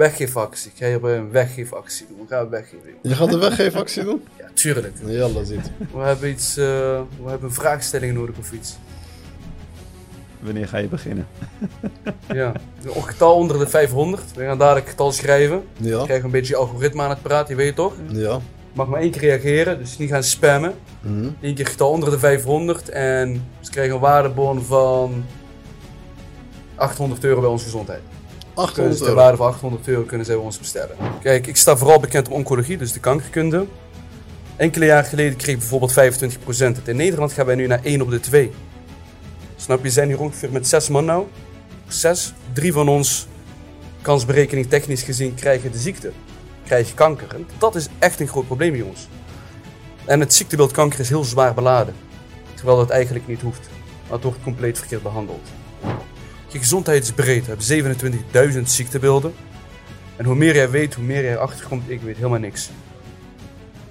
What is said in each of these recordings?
Weggeefactie. Ik ga hier bij een weggeefactie doen. We gaan een weggeven. Je gaat een weggeefactie doen? Ja, tuurlijk. Jalla, ziet. We hebben iets, uh, we hebben een vraagstelling nodig of iets. Wanneer ga je beginnen? ja, een getal onder de 500. We gaan dadelijk een getal schrijven. Ja. We krijgen een beetje algoritme aan het praten, je weet toch? Ja. Mag maar één keer reageren, dus niet gaan spammen. Mm Eén keer getal onder de 500 en ze krijgen een waardebon van 800 euro bij onze gezondheid. 800 euro? de waarde van 800 euro kunnen zij bij ons bestellen. Kijk, ik sta vooral bekend om oncologie, dus de kankerkunde. Enkele jaren geleden kreeg ik bijvoorbeeld 25%. In Nederland gaan wij nu naar 1 op de 2. Snap je, we zijn hier ongeveer met 6 man nou. 6. Drie van ons, kansberekening technisch gezien, krijgen de ziekte. Krijgen kanker. En dat is echt een groot probleem, jongens. En het ziektebeeld kanker is heel zwaar beladen. Terwijl dat eigenlijk niet hoeft. Maar het wordt compleet verkeerd behandeld. Je gezondheid is breed. We hebben 27.000 ziektebeelden. En hoe meer jij weet, hoe meer jij erachter komt, ik weet helemaal niks.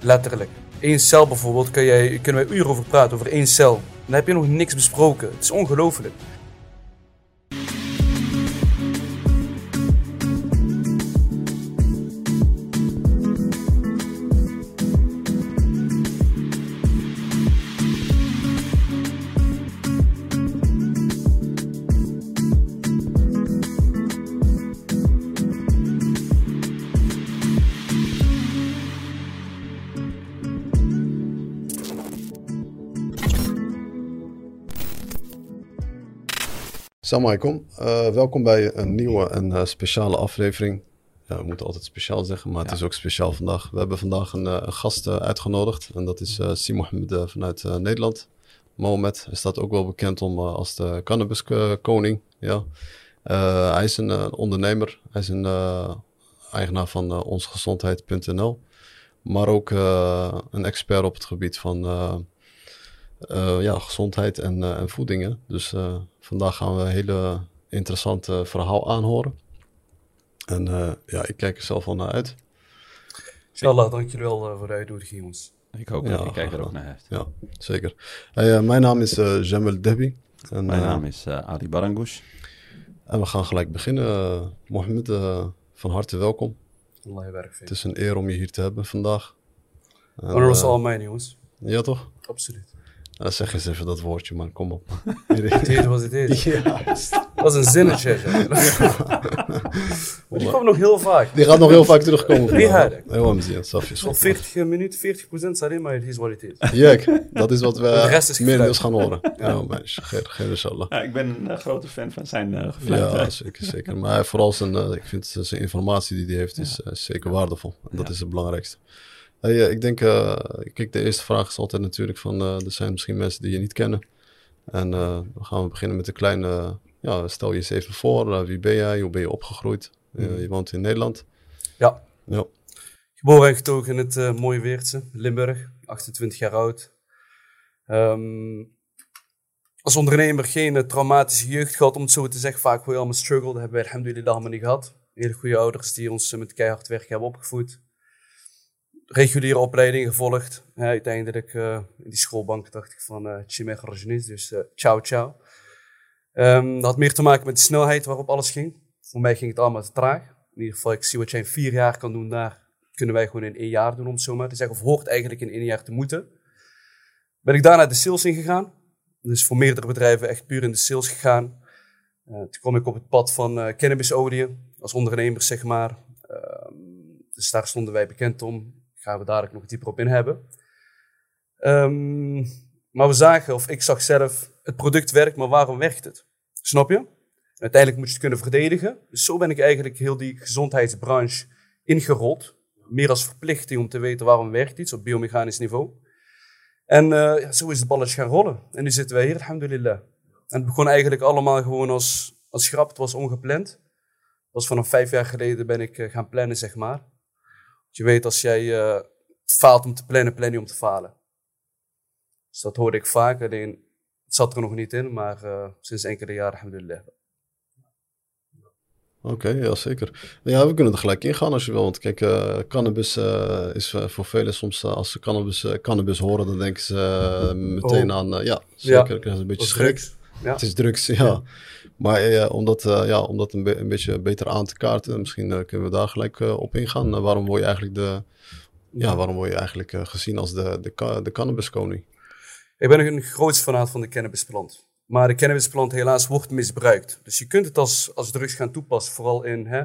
Letterlijk. Eén cel bijvoorbeeld, kun jij, kunnen wij uren over praten, over één cel. Dan heb je nog niks besproken. Het is ongelooflijk. Assalamu alaikum. Uh, welkom bij een nieuwe en uh, speciale aflevering. Ja, we moeten altijd speciaal zeggen, maar ja. het is ook speciaal vandaag. We hebben vandaag een, een gast uitgenodigd en dat is uh, Si Mohammed vanuit Nederland. Mohamed, hij staat ook wel bekend om als de cannabiskoning. Ja. hij is een ondernemer, hij is een eigenaar van onsgezondheid.nl, maar ook een expert op het gebied van ja, gezondheid en, en voedingen. Dus Vandaag gaan we een hele interessante verhaal aanhoren. En uh, ja, ik kijk er zelf al naar uit. Inshallah, dank jullie wel uh, voor de uitnodiging, jongens. Ik ook, ja, ik kijk er ook naar uit. Ja, zeker. Hey, uh, mijn naam is Jamel Debi. En, mijn naam is Ali Barangoush. En we gaan gelijk beginnen. Mohammed, van harte welkom. Het is een eer om je hier te hebben vandaag. Honor was all mine, jongens. Ja, toch? Absoluut. Nou, zeg eens even dat woordje, man. Kom op. Het is wat het is. Ja. Dat is een zinnetje. maar die komt nog heel vaak. Die gaat nog heel vaak terugkomen. Wie had ik? Heel zien, Safjes. Op 40 minuten, 40 procent staat in, maar het is wat het is. Jek, dat is wat we de rest is meer gaan horen. Ja, oh, man. Geen inshallah. Ja, ik ben een uh, grote fan van zijn uh, gefluit. Ja, zeker, zeker. Maar vooral zijn, uh, ik vind zijn informatie die hij heeft, is zeker waardevol. En dat ja. is het belangrijkste. Hey, ik denk, uh, kijk, de eerste vraag is altijd natuurlijk van, uh, er zijn misschien mensen die je niet kennen. En uh, dan gaan we beginnen met een kleine, ja, stel je eens even voor. wie ben jij? Hoe ben je opgegroeid? Mm. je woont in Nederland. Ja. ja. Geboren en getogen in het mooie Weertse, Limburg, 28 jaar oud. Um, als ondernemer geen traumatische jeugd gehad, om het zo te zeggen. Vaak gewoon allemaal struggle, dat hebben wij alhamdulillah allemaal niet gehad. Hele goede ouders die ons met keihard werk hebben opgevoed reguliere opleiding gevolgd. Uiteindelijk uh, in die schoolbank dacht ik van uh, Chimé dus uh, ciao ciao. Um, dat had meer te maken met de snelheid waarop alles ging. Voor mij ging het allemaal te traag. In ieder geval, ik zie wat jij in vier jaar kan doen, daar kunnen wij gewoon in één jaar doen, om zo maar te zeggen. Of hoort eigenlijk in één jaar te moeten. Ben ik daarna de sales ingegaan. Dus voor meerdere bedrijven echt puur in de sales gegaan. toen kwam ik op het pad van cannabisolie, als ondernemer zeg maar. Ehm, dus daar stonden wij bekend om gaan we dadelijk nog dieper op in hebben. Um, maar we zagen, of ik zag zelf, het product werkt, maar waarom werkt het? Snap je? Uiteindelijk moet je het kunnen verdedigen. Dus zo ben ik eigenlijk heel die gezondheidsbranche ingerold. Meer als verplichting om te weten waarom werkt iets op biomechanisch niveau. En ja, zo is het balletje gaan rollen. En nu zitten wij hier, alhamdulillah. En het begon eigenlijk allemaal gewoon als, als grap, het was ongepland. Dat was vanaf vijf jaar geleden ben ik uh, gaan plannen, zeg maar. Je weet, als jij uh, faalt om te plannen, plan je om te falen. Dus dat hoorde ik vaak. Alleen, het zat er nog niet in, maar uh, sinds enkele jaren, alhamdulillah. Oké, okay, ja zeker. Ja, we kunnen er gelijk ingaan als je wil. Want kijk, uh, cannabis uh, is voor velen soms, uh, als ze cannabis, cannabis horen, dan denken ze meteen oh. aan, ja, zeker, ja, een beetje schrik. Ja. Het is drugs, ja. ja. Maar uh, om dat, uh, ja, om dat een, een, beetje beter aan te kaarten, misschien uh, kunnen we daar gelijk op ingaan. waarom word je eigenlijk, de, ja, waarom word je eigenlijk gezien als de, de, de cannabiskoning? Ik ben een groot fanaat van de cannabisplant. Maar de cannabisplant helaas wordt misbruikt. Dus je kunt het als, als drugs gaan toepassen, vooral in, hè,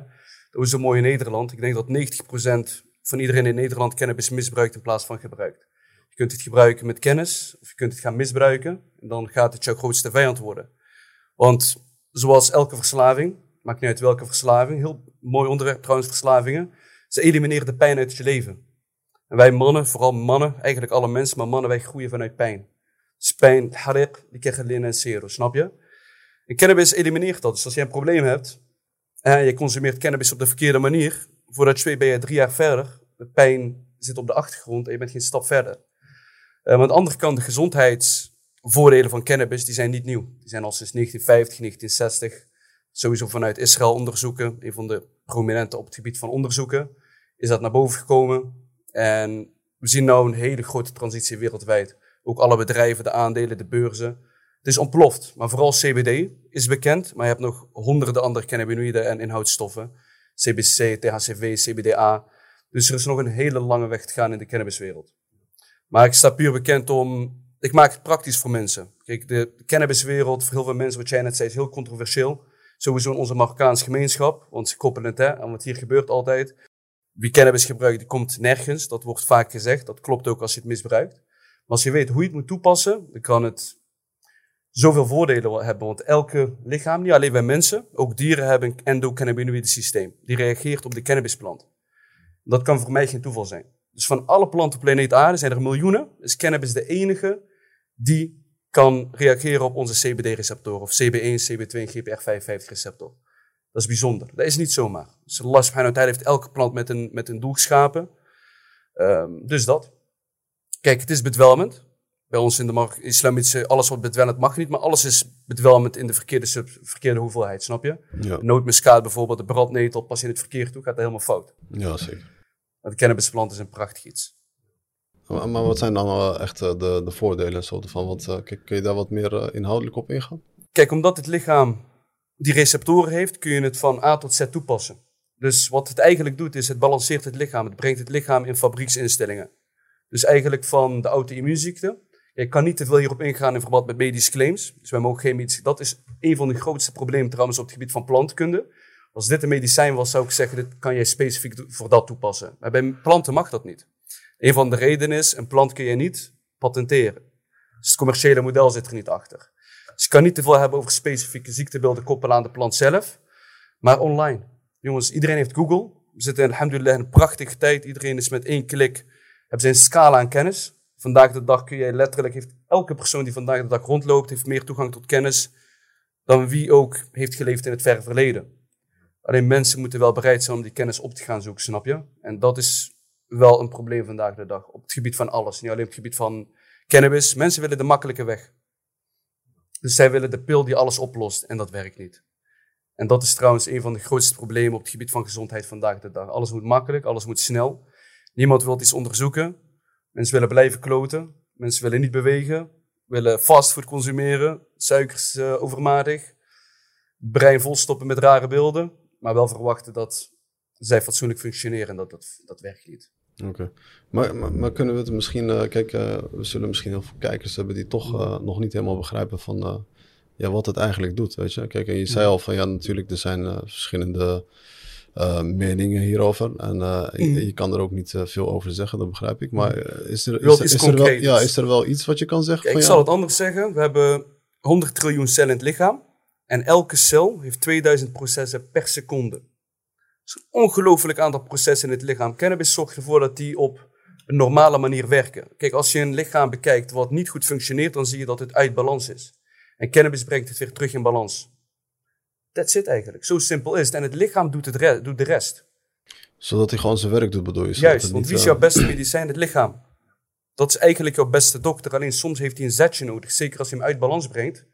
dat zo mooi in Nederland. Ik denk dat 90% van iedereen in Nederland cannabis misbruikt in plaats van gebruikt. Je kunt het gebruiken met kennis, of je kunt het gaan misbruiken. En dan gaat het jouw grootste vijand worden. Want zoals elke verslaving, maakt niet uit welke verslaving, heel mooi onderwerp trouwens, verslavingen, ze elimineren de pijn uit je leven. En wij mannen, vooral mannen, eigenlijk alle mensen, maar mannen, wij groeien vanuit pijn. Dus pijn, harik, die krijgen en zero, snap je? En cannabis elimineert dat. Dus als je een probleem hebt en je consumeert cannabis op de verkeerde manier, voordat je weet ben je drie jaar verder, de pijn zit op de achtergrond en je bent geen stap verder. Maar aan de andere kant, de gezondheidsvoordelen van cannabis, die zijn niet nieuw. Die zijn al sinds 1950, 1960, sowieso vanuit Israël onderzoeken, een van de prominente op het gebied van onderzoeken, is dat naar boven gekomen. En we zien nu een hele grote transitie wereldwijd. Ook alle bedrijven, de aandelen, de beurzen. Het is ontploft. Maar vooral CBD is bekend. Maar je hebt nog honderden andere cannabinoïden en inhoudstoffen. CBC, THCV, CBDA. Dus er is nog een hele lange weg te gaan in de cannabiswereld. Maar ik sta puur bekend om. Ik maak het praktisch voor mensen. Kijk, de cannabiswereld, voor heel veel mensen, wat jij net zei, is heel controversieel. Sowieso in onze Marokkaanse gemeenschap, want ze koppelen het hè, aan wat hier gebeurt altijd. Wie cannabis gebruikt, die komt nergens. Dat wordt vaak gezegd. Dat klopt ook als je het misbruikt. Maar als je weet hoe je het moet toepassen, dan kan het zoveel voordelen hebben. Want elke lichaam, niet alleen bij mensen, ook dieren hebben een endocannabinoïde systeem. Die reageert op de cannabisplant. Dat kan voor mij geen toeval zijn. Dus van alle planten op planeet Aarde zijn er miljoenen. Is cannabis de enige die kan reageren op onze CBD-receptoren. Of CB1, CB2 en GPR55-receptor. Dat is bijzonder. Dat is niet zomaar. Dus Allah subhanahu wa ta'ala heeft elke plant met een, met een doel geschapen. Um, dus dat. Kijk, het is bedwelmend. Bij ons in de islamitische, alles wat bedwelmend mag niet, maar alles is bedwelmend in de verkeerde, sub, verkeerde hoeveelheid, snap je? Ja. Nootmuskaat bijvoorbeeld, de brandnetel, pas in het verkeer toe, gaat dat helemaal fout. Ja, zeker. De cannabisplant is een prachtig iets. Maar, maar wat zijn dan echt eh, de, de voordelen zo ervan? Want uh, kun je daar wat meer uh, inhoudelijk op ingaan? Kijk, omdat het lichaam die receptoren heeft, kun je het van A tot Z toepassen. Dus wat het eigenlijk doet, is het balanceert het lichaam. Het brengt het lichaam in fabrieksinstellingen. Dus eigenlijk van de auto-immuunziekte. Ik kan niet te veel hierop ingaan in verband met medische claims. Dus wij mogen geen medische... Dat is een van de grootste problemen trouwens op het gebied van plantkunde. Als dit een medicijn was, zou ik zeggen, dit kan jij specifiek voor dat toepassen. Maar bij planten mag dat niet. Een van de redenen is, een plant kun je niet patenteren. Dus het commerciële model zit er niet achter. Dus je kan niet te veel hebben over specifieke ziektebeelden koppelen aan de plant zelf, maar online. Jongens, iedereen heeft Google. We zitten in, alhamdulillah, een prachtige tijd. Iedereen is met één klik, hebben zijn scala aan kennis. Vandaag de dag kun je letterlijk, heeft elke persoon die vandaag de dag rondloopt, heeft meer toegang tot kennis dan wie ook heeft geleefd in het verre verleden. Alleen mensen moeten wel bereid zijn om die kennis op te gaan zoeken, snap je? En dat is wel een probleem vandaag de dag. Op het gebied van alles. Niet alleen op het gebied van cannabis. Mensen willen de makkelijke weg. Dus zij willen de pil die alles oplost. En dat werkt niet. En dat is trouwens een van de grootste problemen op het gebied van gezondheid vandaag de dag. Alles moet makkelijk, alles moet snel. Niemand wil iets onderzoeken. Mensen willen blijven kloten. Mensen willen niet bewegen. Willen fastfood consumeren. Suikers uh, overmatig. Brein volstoppen met rare beelden. Maar wel verwachten dat zij fatsoenlijk functioneren. En dat, dat, dat werkt niet. Oké. Maar, maar, kunnen we het misschien... Uh, kijk, uh, we zullen misschien heel veel kijkers hebben die toch uh, nog niet helemaal begrijpen van... ja, wat het eigenlijk doet, weet je. Kijk, en je zei al van ja, natuurlijk, er zijn verschillende meningen hierover. En je, mm. je, kan er ook niet veel over zeggen, dat begrijp ik. Maar is er, is, is, er wel, ja, is er wel iets wat je kan zeggen? Kijk, ik zal het anders zeggen. We hebben 100 triljoen cellen in het lichaam. En elke cel heeft 2000 processen per seconde is een ongelooflijk aantal processen in het lichaam. Cannabis zorgt ervoor dat die op een normale manier werken. Kijk, als je een lichaam bekijkt wat niet goed functioneert, dan zie je dat het uit balans is. En cannabis brengt het weer terug in balans. That's it eigenlijk. Zo simpel is het. En het lichaam doet, het doet de rest. Zodat hij gewoon zijn werk doet, bedoel je? Juist, want wie is jouw eh, beste medicijn? Het lichaam. Dat is eigenlijk jouw beste dokter. Alleen soms heeft hij een zetje nodig. Zeker als hij hem uit balans brengt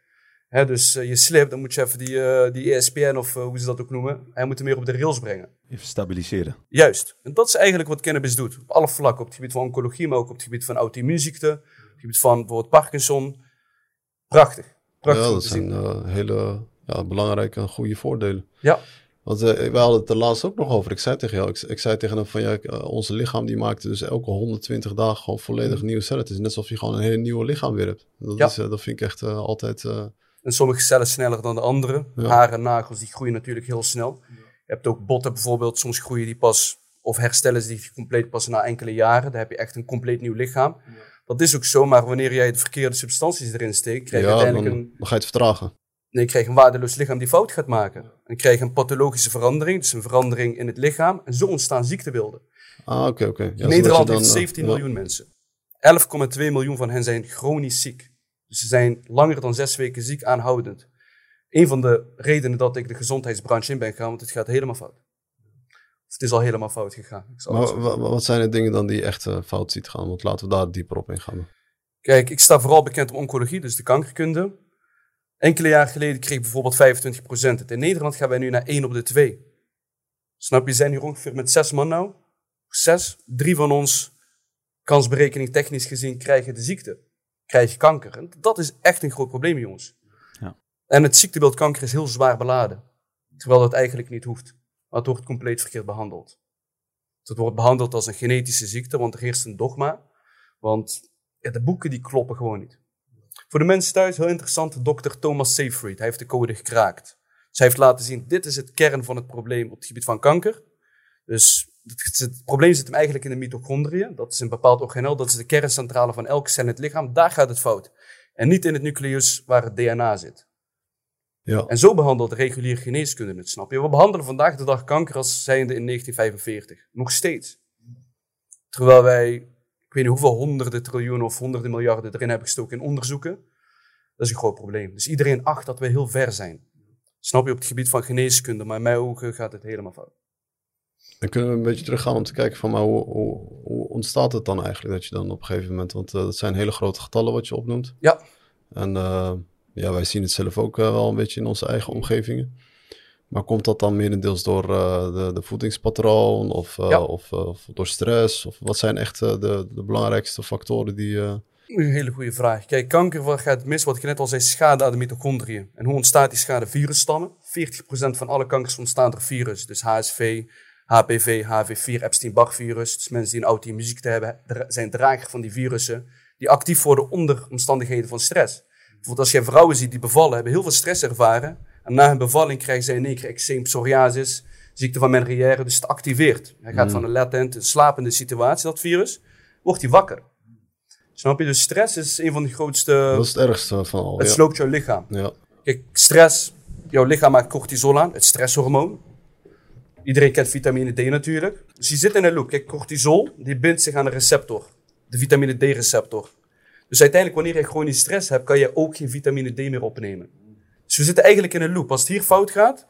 dus uh, je slip, dan moet je even die, uh, die ESPN of uh, hoe ze dat ook noemen, hij moet hem meer op de rails brengen. Even stabiliseren. Juist. En dat is eigenlijk wat cannabis doet. Op alle vlakken. Op het gebied van oncologie, maar ook op het gebied van auto-immuunziekten. Op het gebied van bijvoorbeeld Parkinson. Prachtig. Prachtig ja, dat zijn hele, ja, belangrijke, goede voordelen. Ja. Want uh, we hadden het er laatst ook nog over. Ik zei tegen jou, ik, ik zei tegen hem van ja, uh, onze lichaam die maakt dus elke 120 dagen gewoon volledig mm. nieuwe cellen. Het is net alsof je gewoon een hele nieuwe lichaam weer hebt. Dat, ja. is, uh, dat vind ik echt altijd... En sommige cellen sneller dan de andere. Ja. Haren en nagels die groeien natuurlijk heel snel. Je hebt ook botten bijvoorbeeld, soms groeien die pas of herstellen ze die compleet pas na enkele jaren. Dan heb je echt een compleet nieuw lichaam. Ja. Dat is ook zo, maar wanneer jij de verkeerde substanties erin steekt, krijg je ja, uiteindelijk dan, een... Dan ga je het vertragen. Nee, je krijgt een waardeloos lichaam die fout gaat maken. En je krijgt een pathologische verandering, dus een verandering in het lichaam. En zo ontstaan ziektebeelden. Ah, oké, oké. Okay. Ja, Nederland dan, heeft 17 miljoen ja. mensen. 11,2 miljoen van hen zijn chronisch ziek. Dus ze zijn langer dan zes weken ziek aanhoudend. Een van de redenen dat ik de gezondheidsbranche in ben gegaan, want het gaat helemaal fout. Of het is al helemaal fout gegaan. Maar wat zijn de dingen dan die je echt uh, fout ziet gaan? Want laten we daar dieper op ingaan. Kijk, ik sta vooral bekend om oncologie, dus de kankerkunde. Enkele jaren geleden kreeg ik bijvoorbeeld 25% het. In Nederland gaan wij nu naar 1 op de 2. Snap je, we zijn hier ongeveer met zes man nou. Zes. Drie van ons, kansberekening technisch gezien, krijgen de ziekte. Krijgen kanker. En dat is echt een groot probleem, jongens. Ja. En het ziektebeeld kanker is heel zwaar beladen. Terwijl dat eigenlijk niet hoeft. Maar het wordt compleet verkeerd behandeld. Het wordt behandeld als een genetische ziekte, want er heerst een dogma. Want ja, de boeken die kloppen gewoon niet. Voor de mensen thuis heel interessant, dokter Thomas Seyfried. Hij heeft de code gekraakt. Dus hij heeft laten zien, dit is het kern van het probleem op het gebied van kanker. Dus het, het probleem zit hem eigenlijk in de mitochondriën. Dat is een bepaald organel, dat is de kerncentrale van elke cel in het lichaam. Daar gaat het fout. En niet in het nucleus waar het DNA zit. Ja. En zo behandelt de reguliere geneeskunde het, snap je? We behandelen vandaag de dag kanker als zijnde in 1945. Nog steeds. Terwijl wij, ik weet niet hoeveel honderden triljoenen of honderden miljarden erin hebben gestoken in onderzoeken. Dat is een groot probleem. Dus iedereen acht dat we heel ver zijn. Snap je, op het gebied van geneeskunde. Maar in mijn ogen gaat het helemaal fout. Dan kunnen we een beetje teruggaan om te kijken van, maar hoe, hoe, hoe ontstaat het dan eigenlijk dat je dan op een gegeven moment, want uh, dat zijn hele grote getallen wat je opnoemt. Ja. En uh, ja, wij zien het zelf ook uh, wel een beetje in onze eigen omgevingen. Maar komt dat dan merendeels door de, de voedingspatroon of, ja. of, of, door stress? Of wat zijn echt de, de belangrijkste factoren die... Een hele goede vraag. Kijk, kanker wat gaat mis, wat ik net al zei, schade aan de mitochondriën. En hoe ontstaat die schade? Virusstammen. 40% van alle kankers ontstaan door virus. Dus HSV, HPV, HV4, Epstein-Barr virus. Dus mensen die een auto-immuunziekte hebben, zijn drager van die virussen. Die actief worden onder omstandigheden van stress. Bijvoorbeeld als je vrouwen ziet die bevallen, hebben heel veel stress ervaren. En na hun bevalling krijgen zij in één keer eczeem, psoriasis, ziekte van Menrière. Dus het activeert. Hij gaat Mm. van een latent, een slapende situatie, dat virus, wordt hij wakker. Snap je? Dus stress is een van de grootste... Dat is het ergste van al. het ja. sloopt jouw lichaam. Ja. Kijk, stress, jouw lichaam maakt cortisol aan, het stresshormoon. Iedereen kent vitamine D natuurlijk. Dus je zit in een loop. Kijk, cortisol, die bindt zich aan een receptor. De vitamine D-receptor. Dus uiteindelijk, wanneer je chronische stress hebt, kan je ook geen vitamine D meer opnemen. Dus we zitten eigenlijk in een loop. Als het hier fout gaat,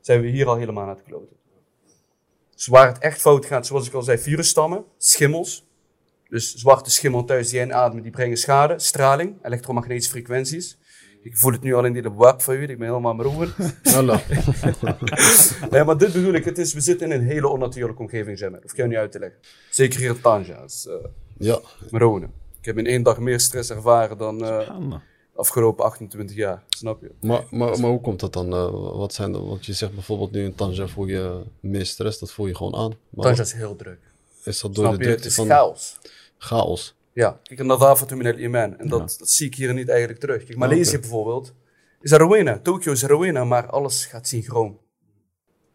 zijn we hier al helemaal aan het kloten. Dus waar het echt fout gaat, zoals ik al zei, virusstammen, schimmels. Dus zwarte schimmel thuis die inademen, die brengen schade, straling, elektromagnetische frequenties. Ik voel het nu al in die web van u, ik ben helemaal meroer. Hallo. nee, maar dit bedoel ik, het is, we zitten in een hele onnatuurlijke omgeving, zeg maar. Hoef ik jou niet uit te leggen. Zeker hier in Tanja, dus, uh, ja. Marone. Ik heb in één dag meer stress ervaren dan uh, afgelopen 28 jaar, snap je? Maar, maar, maar hoe komt dat dan? Uh, wat zijn de, want je zegt bijvoorbeeld nu in Tanja voel je meer stress, dat voel je gewoon aan. Maar Tanja is heel druk. Is dat door snap de je? Het is van chaos. chaos? Ja, kijk, en dat avond min iman. En dat, Ja. dat zie ik hier niet eigenlijk terug. Kijk, Maleisië bijvoorbeeld is een ruïne. Tokio is een ruïne, maar alles gaat synchroon.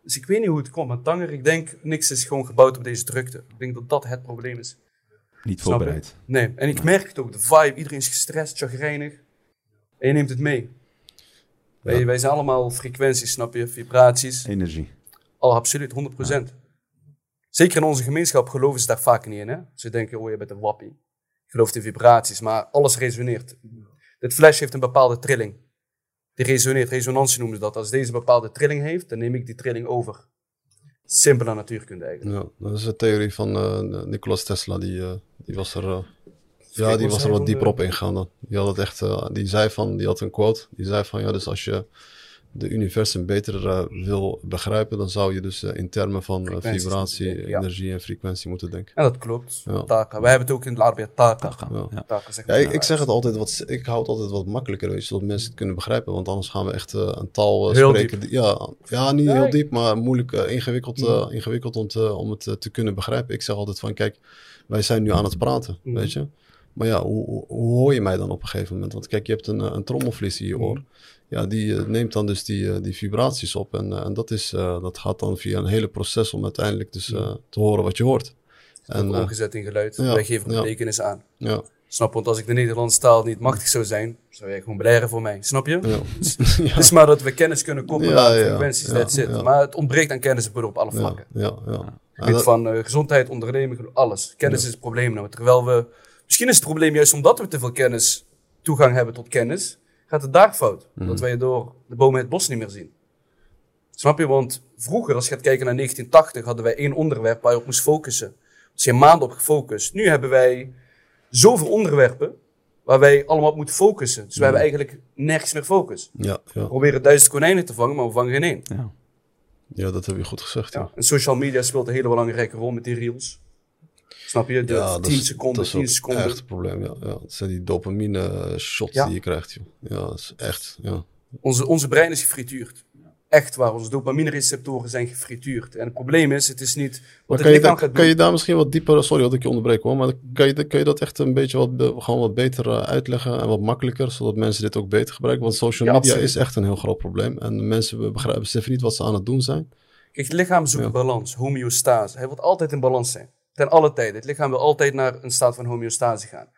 Dus ik weet niet hoe het komt. Maar Tanger, ik denk, niks is gewoon gebouwd op deze drukte. Ik denk dat dat het probleem is. Niet voorbereid. Nee, en ik merk het ook, de vibe, iedereen is gestrest, chagrijnig. En je neemt het mee. Wij, Ja. wij zijn allemaal frequenties, snap je, vibraties. Energie. Al absoluut, 100%. Zeker in onze gemeenschap geloven ze daar vaak niet in. Hè? Ze denken, oh je bent een wappie. Gelooft in vibraties, maar alles resoneert. Dit flash heeft een bepaalde trilling. Die resoneert, resonantie noemen ze dat. Als deze een bepaalde trilling heeft, dan neem ik die trilling over. Simpele natuurkunde eigenlijk. Ja, dat is de theorie van uh, Nikola Tesla. Die, uh, die was er, uh, ja, wat die was er wat dieper op ingegaan. dan. Die had het echt, die zei van, die had een quote. Die zei van, ja, dus als je de universum beter uh, wil begrijpen, dan zou je dus uh, in termen van uh, vibratie, ja. energie en frequentie moeten denken. En dat klopt. Ja. Taka. Wij hebben het ook in het Arabië taka. Taka, Ja. Taka zeg ik, ik zeg het altijd wat, ik hou het altijd wat makkelijker, weet je, zodat mensen het kunnen begrijpen. Want anders gaan we echt eh, een taal eh, Heel spreken. die- Ja, ja, niet heel diep, maar moeilijk, eh, ingewikkeld, eh, Mm. ingewikkeld om, te, om het eh, te kunnen begrijpen. Ik zeg altijd van, kijk, wij zijn nu aan het praten, Mm. weet je. Maar ja, hoe, hoe, hoe hoor je mij dan op een gegeven moment? Want kijk, je hebt een, eh, een trommelvlies in je Mm. oor. Ja, die eh, neemt dan dus die, eh, die vibraties op. En, eh, en dat, is, dat gaat dan via een hele proces om uiteindelijk dus eh, te horen wat je hoort. En, En, omgezet in geluid. ja, Wij geven ja. betekenis aan. ja, Snap, want als ik de Nederlandse taal niet machtig zou zijn, zou jij gewoon blaren voor mij. Snap je? ja. Het is maar dat we kennis kunnen koppelen Ja, aan ja, frequenties, ja. Maar het ontbreekt aan kennis op alle vlakken. ja, ja. Dat- van gezondheid, ondernemen, alles. Kennis is het probleem nou. Terwijl we, misschien is het probleem juist omdat we te veel kennis, toegang hebben tot kennis, gaat het daar fout. Mhm. Dat wij door de bomen het bos niet meer zien. Snap je? Want vroeger, als je gaat kijken naar 1980, hadden wij één onderwerp waar je op moest focussen. Als je maanden op gefocust. Nu hebben wij zoveel onderwerpen waar wij allemaal op moeten focussen. Dus we hebben eigenlijk nergens meer focus. ja, ja. We proberen duizend konijnen te vangen, maar we vangen geen één. Ja. ja, dat heb je goed gezegd. Ja. Ja. En social media speelt een hele belangrijke rol met die reels. Snap je? De Ja, dat 10 is- seconden, dat is 10 seconden. echt een probleem. Ja, ja. Het zijn die dopamine shots Ja. die je krijgt. Joh. Ja, dat is echt. Ja. Onze, onze brein is gefrituurd. Echt waar, onze dopamine receptoren zijn gefrituurd. En het probleem is, het is niet wat kan je, da- kan je daar misschien wat dieper, sorry dat ik je onderbreek hoor, maar kan je, kan je dat echt een beetje wat, gewoon wat beter eh, uitleggen en wat makkelijker, zodat mensen dit ook beter gebruiken? Want social Ja, media absoluut. is echt een heel groot probleem en mensen begrijpen, beseffen niet wat ze aan het doen zijn. Kijk, het lichaam zoekt Ja. balans, homeostase. Hij wil altijd in balans zijn. Ten alle tijden. Het lichaam wil altijd naar een staat van homeostase gaan.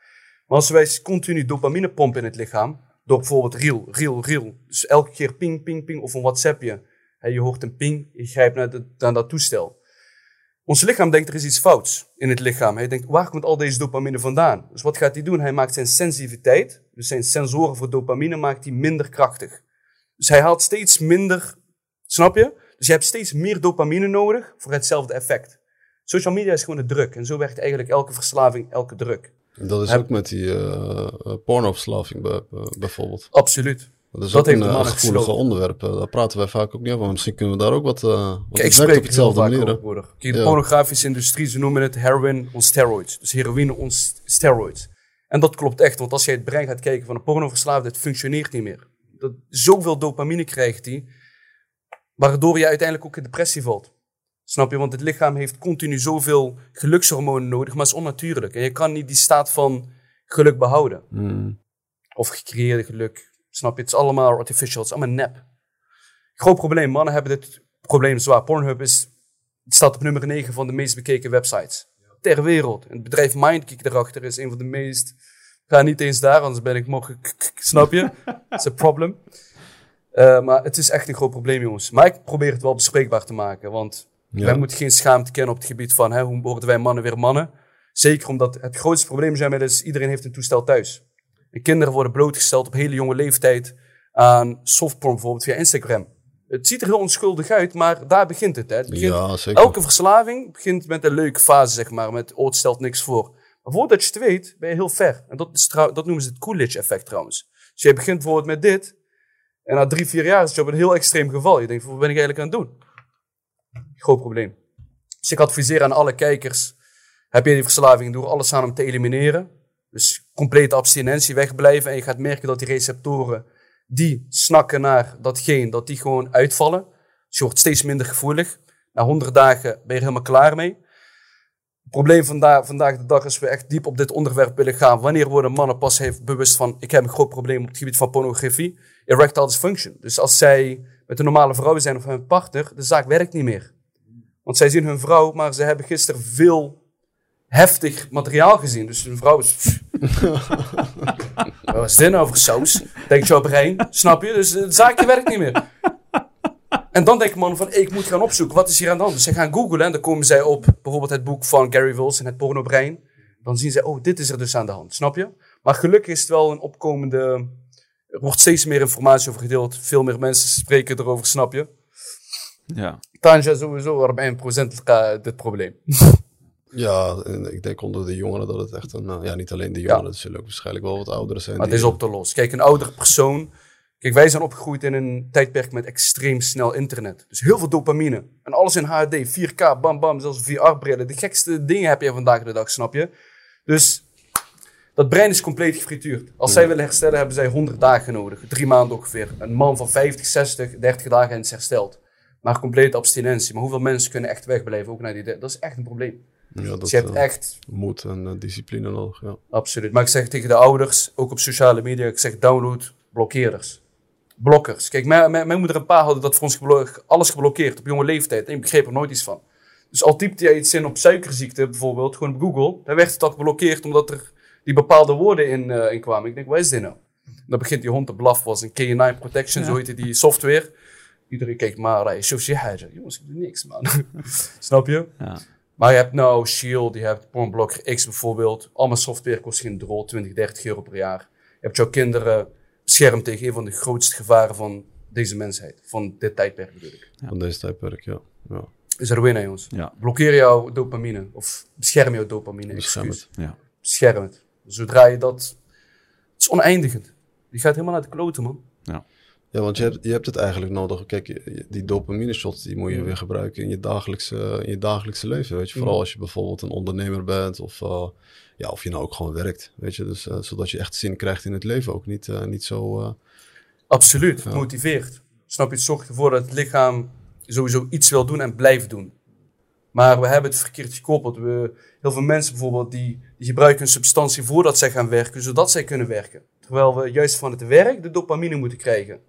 Maar als wij continu dopamine pompen in het lichaam, door bijvoorbeeld reel, reel, reel. Dus elke keer ping, ping, ping, of een WhatsAppje. Hè, je hoort een ping, je grijpt naar, naar dat toestel. Ons lichaam denkt er is iets fouts in het lichaam. Hij denkt, waar komt al deze dopamine vandaan? Dus wat gaat hij doen? Hij maakt zijn sensitiviteit, dus zijn sensoren voor dopamine, maakt hij minder krachtig. Dus hij haalt steeds minder, snap je? Dus je hebt steeds meer dopamine nodig voor hetzelfde effect. Social media is gewoon de druk. En zo werkt eigenlijk elke verslaving, elke druk. En dat is Heb- ook met die eh eh, pornoverslaving bij- eh, bijvoorbeeld. Absoluut. Dat is Dat ook heeft een de mannen gevoelig gesloten. onderwerp. daar praten wij vaak ook niet over, maar misschien kunnen we daar ook wat, eh wat Kijk, ik spreek op hetzelfde manier. Kijk, de Ja. pornografische industrie, ze noemen het heroin on steroids. Dus heroïne on st- steroids. En dat klopt echt, want als je het brein gaat kijken van een pornoverslaafde, het functioneert niet meer. Dat, zoveel dopamine krijgt hij, waardoor je uiteindelijk ook in depressie valt. Snap je? Want het lichaam heeft continu zoveel gelukshormonen nodig, maar het is onnatuurlijk. En je kan niet die staat van geluk behouden. Mm. Of gecreëerde geluk. Snap je? Het is allemaal artificial, het is allemaal nep. Groot probleem, mannen hebben dit probleem zwaar. Pornhub is, staat op nummer 9 van de meest bekeken websites ter wereld. En het bedrijf Mindkick erachter is een van de meest... Ga niet eens daar, anders ben ik morgen... k- k- Snap je? Het is een probleem. Eh, maar het is echt een groot probleem, jongens. Maar ik probeer het wel bespreekbaar te maken. Want Ja. wij moeten geen schaamte kennen op het gebied van... Hè, hoe worden wij mannen weer mannen? Zeker omdat het grootste probleem zijn met is... iedereen heeft een toestel thuis. En kinderen worden blootgesteld op hele jonge leeftijd... aan softporn bijvoorbeeld via Instagram. Het ziet er heel onschuldig uit, maar daar begint het. Hè. Het begint Ja, zeker. Elke verslaving begint met een leuke fase, zeg maar. Met, oh, het stelt niks voor. Maar voordat je het weet, ben je heel ver. En dat, is trouw- dat noemen ze het Coolidge-effect trouwens. Dus je begint bijvoorbeeld met dit. En na drie, vier jaar is je op een heel extreem geval. Je denkt, wat ben ik eigenlijk aan het doen? Groot probleem. Dus ik adviseer aan alle kijkers. Heb je die verslaving, doe er alles aan om te elimineren. Dus complete abstinentie wegblijven. En je gaat merken dat die receptoren die snakken naar datgene, dat die gewoon uitvallen. Dus je wordt steeds minder gevoelig. Na 100 dagen ben je er helemaal klaar mee. Het probleem vandaag, vandaag de dag is we echt diep op dit onderwerp willen gaan. Wanneer worden mannen pas heeft bewust van, ik heb een groot probleem op het gebied van pornografie. Erectile dysfunction. Dus als zij met een normale vrouw zijn of hun partner, de zaak werkt niet meer. Want zij zien hun vrouw, maar ze hebben gisteren veel heftig materiaal gezien. Dus hun vrouw is... Wat is dit nou voor saus? Denkt jouw brein, snap je? Dus het zaakje werkt niet meer. En dan denken mannen van, ik moet gaan opzoeken, wat is hier aan de hand? Dus zij gaan googlen en dan komen zij op bijvoorbeeld het boek van Gary Wilson, Het Pornobrein. Dan zien zij, oh, dit is er dus aan de hand, snap je? Maar gelukkig is het wel een opkomende... Er wordt steeds meer informatie over gedeeld. Veel meer mensen spreken erover, snap je? Ja. Tanja sowieso 40% ka- dit probleem. Ja, en ik denk onder de jongeren dat het echt een... eh, ja, niet alleen de jongeren, er zullen ook waarschijnlijk wel wat ouderen zijn. Maar het is op te lossen. Kijk, een oudere persoon Kijk, wij zijn opgegroeid in een tijdperk met extreem snel internet. Dus heel veel dopamine. En alles in HD, 4K, bam bam, zelfs VR-brillen. De gekste dingen heb je vandaag de dag, snap je? Dus dat brein is compleet gefrituurd. Als zij willen herstellen, hebben zij 100 dagen nodig. Drie maanden ongeveer. Een man van 50, 60, 30 dagen en is hersteld. Maar complete abstinentie. Maar hoeveel mensen kunnen echt wegblijven? Ook naar die, dat is echt een probleem. Ja, dat, Dus je hebt eh, echt moed en eh, discipline nodig. Ja. Absoluut. Maar ik zeg tegen de ouders, ook op sociale media, ik zeg download blokkeerders. Blokkers. Kijk, mijn, mijn, mijn moeder en pa hadden dat voor ons geblo- alles geblokkeerd op jonge leeftijd. En ik begreep er nooit iets van. Dus al typte jij iets in op suikerziekte bijvoorbeeld, gewoon op Google, dan werd het al geblokkeerd omdat er die bepaalde woorden in, eh, in kwamen. Ik denk, wat is dit nou? Dan begint die hond te blaffen, was een K9 Protection, zo heette die software. Iedereen kijkt maar, hij is zo Jongens, ik doe niks, man. Snap je? Ja. Maar je hebt nou Shield, je hebt Pornblocker X bijvoorbeeld. Allemaal software kost geen drol, 20, 30 euro per jaar. Je hebt jouw kinderen beschermd tegen een van de grootste gevaren van deze mensheid. Van dit tijdperk bedoel ik. Van deze tijdperk, ja. ja. Is er winnen, jongens. Ja. Blokkeer jouw dopamine. Of bescherm jouw dopamine. Bescherm excuus. het. Ja. Bescherm het. Zodra je dat... Het is oneindigend. Die gaat helemaal naar de kloten, man. Ja, want je hebt, je hebt het eigenlijk nodig. Kijk, die dopamine shots die moet je weer gebruiken in je dagelijkse, in je dagelijkse leven. Weet je? Vooral als je bijvoorbeeld een ondernemer bent of, eh, ja, of je nou ook gewoon werkt. Weet je? Dus, eh, zodat je echt zin krijgt in het leven. Ook niet, eh, niet zo. Absoluut, het motiveert. Snap je, het zorgt ervoor dat het lichaam sowieso iets wil doen en blijft doen. Maar we hebben het verkeerd gekoppeld. We, heel veel mensen bijvoorbeeld, die, die gebruiken een substantie voordat zij gaan werken, zodat zij kunnen werken. Terwijl we juist van het werk de dopamine moeten krijgen.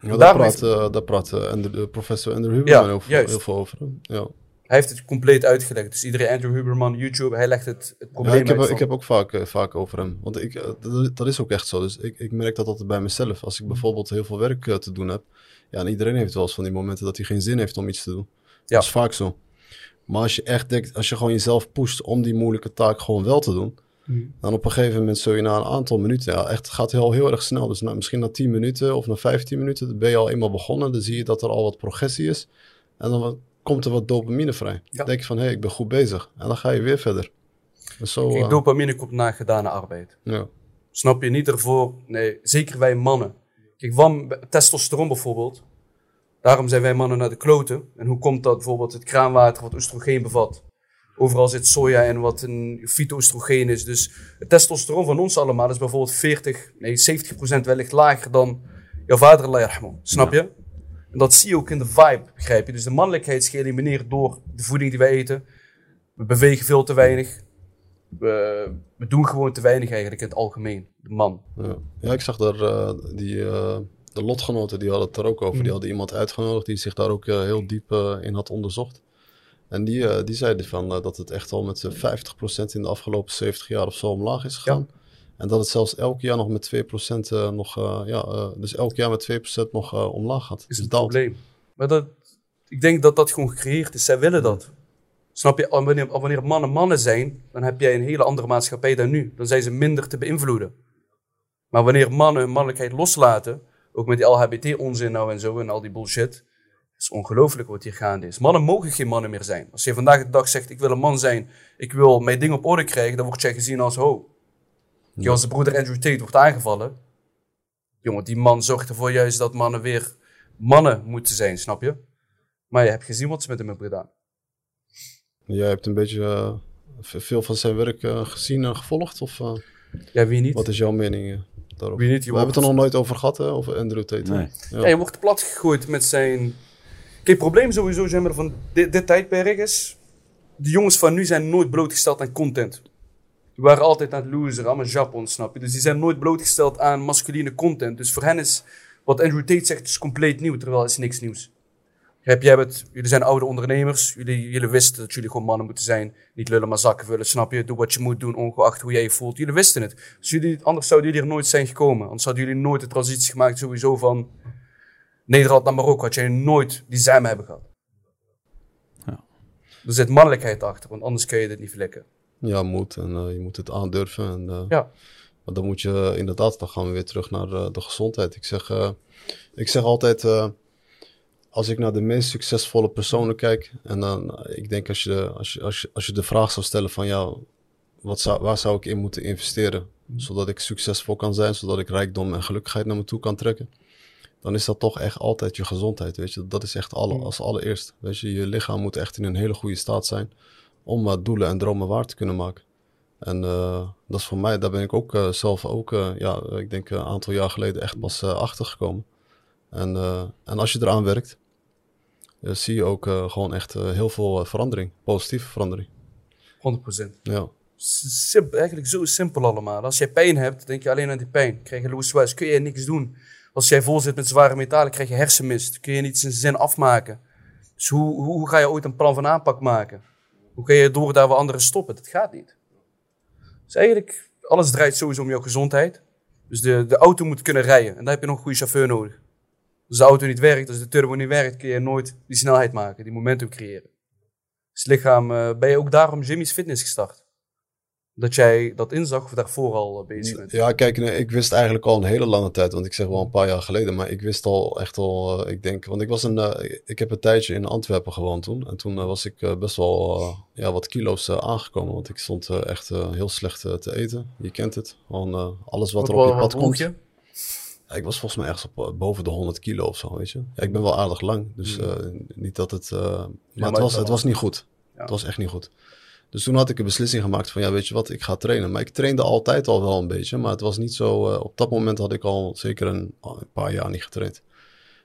Ja, daar praat, heeft- daar praat Ander- de professor Andrew Huberman Ja, heel, veel- heel veel over. Ja. Hij heeft het compleet uitgelegd. Dus iedereen, Andrew Huberman, YouTube, hij legt het, het probleem Ja, ik, heb, uit. ik heb ook vaak, eh, vaak over hem. Want ik, eh, dat, dat is ook echt zo. Dus ik, ik merk dat altijd bij mezelf. Als ik bijvoorbeeld heel veel werk eh, te doen heb. Ja, en iedereen heeft wel eens van die momenten dat hij geen zin heeft om iets te doen. Ja. Dat is vaak zo. Maar als je echt denkt, als je gewoon jezelf pusht om die moeilijke taak gewoon wel te doen. Mhm. Dan op een gegeven moment zul je na een aantal minuten, ja, echt gaat heel, heel erg snel. Dus na, misschien na 10 minuten of na 15 minuten dan ben je al eenmaal begonnen. Dan zie je dat er al wat progressie is. En dan komt er wat dopamine vrij. Ja. Dan denk je van, hé, hey, ik ben goed bezig. En dan ga je weer verder. Dus zo, Kijk, eh, dopamine komt na gedane arbeid. ja. Snap je? Niet ervoor. Nee, zeker wij mannen. Kijk, wam, testosteron bijvoorbeeld. Daarom zijn wij mannen naar de kloten. En hoe komt dat? Bijvoorbeeld het kraanwater wat oestrogeen bevat. Overal zit soja in wat een fytoestrogeen is. Dus het testosteron van ons allemaal is bijvoorbeeld 40, nee 70% wellicht lager dan jouw vader, Allah. Snap je? En dat zie je ook in de vibe, begrijp je? Dus de mannelijkheid is geëlimineerd door de voeding die wij eten. We bewegen veel te weinig. We, we doen gewoon te weinig eigenlijk in het algemeen. De man. Ja, ja ik zag daar eh, die, eh, de lotgenoten, die hadden het er ook over. Mm. Die hadden iemand uitgenodigd die zich daar ook eh, heel diep in had onderzocht. En die, eh, die zeiden van, eh, dat het echt al met eh, 50% in de afgelopen 70 jaar of zo omlaag is gegaan. En dat het zelfs elk jaar nog met 2% eh, nog, ja, dus elk jaar met 2% nog omlaag gaat. is Dus het probleem. Maar dat, ik denk dat dat gewoon gecreëerd is. Zij willen dat. Snap je? Wanneer, wanneer mannen mannen zijn, dan heb jij een hele andere maatschappij dan nu. Dan zijn ze minder te beïnvloeden. Maar wanneer mannen hun mannelijkheid loslaten, ook met die LHBT-onzin nou en zo en al die bullshit, het is ongelooflijk wat hier gaande is. Mannen mogen geen mannen meer zijn. Als je vandaag de dag zegt, ik wil een man zijn, ik wil mijn ding op orde krijgen, dan word jij gezien als ho. Ja. Als de broeder Andrew Tate wordt aangevallen, jongen, die man zorgt ervoor juist dat mannen weer mannen moeten zijn, snap je? Maar je hebt gezien wat ze met hem hebben gedaan. Jij hebt een beetje eh, veel van zijn werk eh, gezien en gevolgd? Of eh, Ja, wie niet? wat is jouw mening daarover? Wie niet, je We hebben het er nog nooit over gehad, hè? Over Andrew Tate. Nee. Ja. Ja, je wordt plat gegooid met zijn... Kijk, het probleem sowieso maar, van dit, dit tijdperk is... De jongens van nu zijn nooit blootgesteld aan content. Die waren altijd aan het loser, allemaal Japon, snap je? Dus die zijn nooit blootgesteld aan masculine content. Dus voor hen is wat Andrew Tate zegt is compleet nieuw, terwijl het is niks nieuws. Heb jij het, jullie zijn oude ondernemers, jullie, jullie wisten dat jullie gewoon mannen moeten zijn. Niet lullen, maar zakken vullen, snap je? Doe wat je moet doen, ongeacht hoe jij je voelt. Jullie wisten het. Dus jullie, anders zouden jullie er nooit zijn gekomen. Anders hadden jullie nooit de transitie gemaakt sowieso van Nederland naar Marokko. Had jij nooit die zem hebben gehad. Ja. Er zit mannelijkheid achter, want anders kun je dit niet flikken. Ja, moet. En eh, je moet het aandurven. En, eh, Ja. Maar dan moet je inderdaad, dan gaan we weer terug naar eh, de gezondheid. Ik zeg, eh, ik zeg altijd, eh, als ik naar de meest succesvolle personen kijk, en dan, ik denk als je, als, je, als, je, als je de vraag zou stellen van, ja, wat zou, waar zou ik in moeten investeren, zodat ik succesvol kan zijn, zodat ik rijkdom en gelukkigheid naar me toe kan trekken. Dan is dat toch echt altijd je gezondheid, weet je. Dat is echt alle, Mm. als allereerst. Weet je, je lichaam moet echt in een hele goede staat zijn om uh, doelen en dromen waar te kunnen maken. En uh, dat is voor mij, daar ben ik ook uh, zelf ook, ja, ik denk een aantal jaar geleden echt pas achter gekomen. En, en als je eraan werkt, zie je ook gewoon echt heel veel verandering, positieve verandering. 100%. Ja. Eigenlijk zo simpel allemaal. Als jij pijn hebt, denk je alleen aan die pijn. Krijg je loose kun je niks doen. Als jij vol zit met zware metalen, krijg je hersenmist. Kun je niet zijn zin afmaken. Dus hoe, hoe, ga je ooit een plan van aanpak maken? Hoe ga je door daar waar anderen stoppen? Dat gaat niet. Dus eigenlijk, alles draait sowieso om jouw gezondheid. Dus de, de auto moet kunnen rijden. En daar heb je nog een goede chauffeur nodig. Als de auto niet werkt, als de turbo niet werkt, kun je nooit die snelheid maken, die momentum creëren. Dus lichaam, uh, ben je ook daarom Jimmy's Fitness gestart? Dat jij dat inzag of daarvoor al bezig bent? Ja, kijk, nee, ik wist eigenlijk al een hele lange tijd, want ik zeg wel een paar jaar geleden, maar ik wist al echt al, uh, ik denk, want ik was een, uh, ik heb een tijdje in Antwerpen gewoond toen en toen uh, was ik best wel ja, wat kilo's aangekomen, want ik stond echt heel slecht te eten. Je kent het, gewoon alles wat, wat er op je pad komt. Je? Ja, ik was volgens mij ergens op boven de 100 kilo of zo, weet je. Ja, ik ben wel aardig lang, dus mm. niet dat het, maar, maar het was, het was niet goed. Ja. Het was echt niet goed. Dus toen had ik een beslissing gemaakt van, ja, weet je wat, ik ga trainen. Maar ik trainde altijd al wel een beetje, maar het was niet zo... Uh, op dat moment had ik al zeker een, een, paar jaar niet getraind.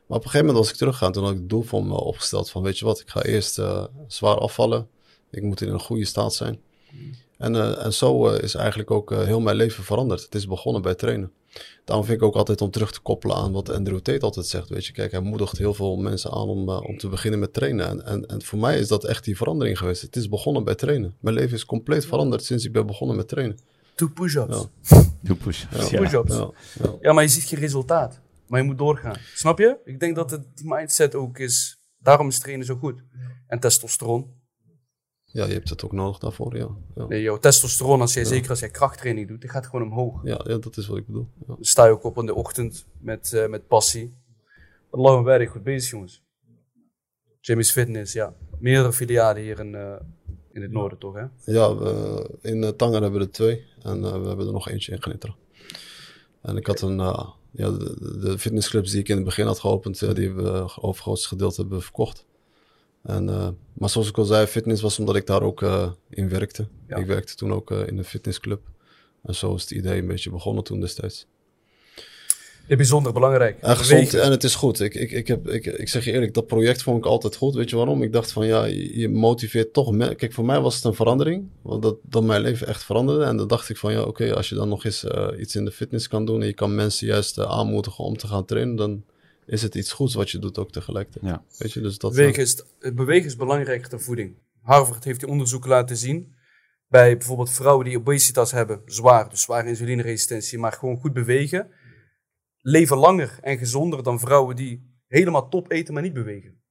Maar op een gegeven moment was ik teruggegaan, toen had ik het doel voor me opgesteld van, weet je wat, ik ga eerst uh, zwaar afvallen. Ik moet in een goede staat zijn. En, uh, en zo is eigenlijk ook heel mijn leven veranderd. Het is begonnen bij trainen. Daarom vind ik ook altijd om terug te koppelen aan wat Andrew Tate altijd zegt. Weet je, kijk, hij moedigt heel veel mensen aan om, uh, om te beginnen met trainen. En, en, en voor mij is dat echt die verandering geweest. Het is begonnen bij trainen. Mijn leven is compleet veranderd sinds ik ben begonnen met trainen. Doe push-ups. Ja. Doe push-ups. Ja. Push-ups. Ja, ja. ja, maar je ziet geen resultaat. Maar je moet doorgaan. Snap je? Ik denk dat het die mindset ook is. Daarom is trainen zo goed. En testosteron. Ja, je hebt het ook nodig daarvoor, ja. ja. Nee, joh, testosteron, als jij, zeker als jij krachttraining doet, die gaat gewoon omhoog. Ja, ja dat is wat ik bedoel. Ja. Dan sta je ook op in de ochtend met, uh, met passie. Allah en werk, goed bezig jongens. Jimmy's Fitness, ja. Meerdere filialen hier in, uh, in het noorden toch, hè? Ja, we, in uh, Tanger hebben we er twee. En we hebben er nog eentje in Gnitteren. En ik had een... ja, de, de, fitnessclubs die ik in het begin had geopend, die hebben we overgrootste gedeelte hebben verkocht. En, uh, maar zoals ik al zei, fitness was omdat ik daar ook uh, in werkte. Ja. Ik werkte toen ook uh, in een fitnessclub. En zo is het idee een beetje begonnen toen destijds. Ja, bijzonder belangrijk. En gezond en het is goed. Ik, ik, ik, heb, ik, ik zeg je eerlijk, dat project vond ik altijd goed. Weet je waarom? Ik dacht van ja, je, motiveert toch. Kijk, voor mij was het een verandering. Want dat, dat mijn leven echt veranderde. En dan dacht ik van ja, oké, okay, als je dan nog eens iets in de fitness kan doen. En je kan mensen juist aanmoedigen om te gaan trainen. Dan is het iets goeds wat je doet ook tegelijkertijd. Ja. Weet je, dus dat, bewegen, is, bewegen is belangrijker dan voeding. Harvard heeft die onderzoeken laten zien. Bij bijvoorbeeld vrouwen die obesitas hebben, zwaar, dus zware insulineresistentie, maar gewoon goed bewegen, leven langer en gezonder dan vrouwen die helemaal top eten, maar niet bewegen.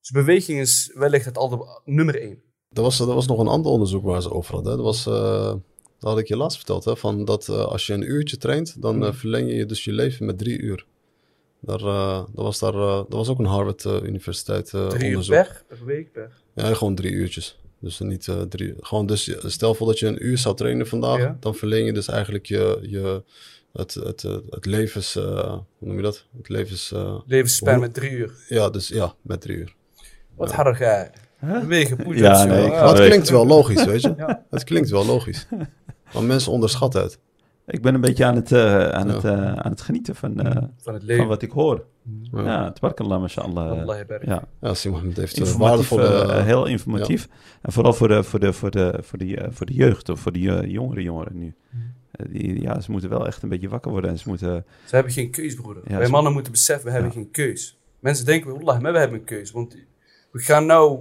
Dus beweging is wellicht het al nummer één. Er was, er was nog een ander onderzoek waar ze over hadden. Dat was, uh, dat had ik je laatst verteld, hè, van dat uh, als je een uurtje traint, dan uh, verleng je dus je leven met drie uur. Daar, uh, dat, was daar, uh, dat was ook een Harvard uh, Universiteit drie onderzoek. uur per, per week per? Ja, gewoon drie uurtjes. Dus niet drie. Gewoon dus stel voor dat je een uur zou trainen vandaag, Ja. dan verleng je dus eigenlijk je, je het, het, het, het levens, hoe noem je dat? Het levens, Levensspan met drie uur. ja, dus ja, met drie uur. Wat Ja. harder ga je. Bewegen, push-ups. Ja, nee, Maar het klinkt wel logisch, weet je? Ja. Het klinkt wel logisch. Maar mensen onderschatten het. Ik ben een beetje aan het, eh, aan het, eh, aan het genieten van, eh, Van het leven. van wat ik hoor. Ja, Ja, tabarakallah, mashallah. Allah barik. Ja, ja Simon heeft informatief, waardevolle... heel informatief. En vooral voor de, voor de, voor de, voor de, voor de jeugd of voor de jongere jongeren nu. Eh, die, ja, ze moeten wel echt een beetje wakker worden. En ze moeten... Ze hebben geen keus, broeder. Ja, Wij ze- mannen moeten beseffen, we hebben geen keus. Mensen denken, wallah, maar we hebben een keus. Want we gaan nou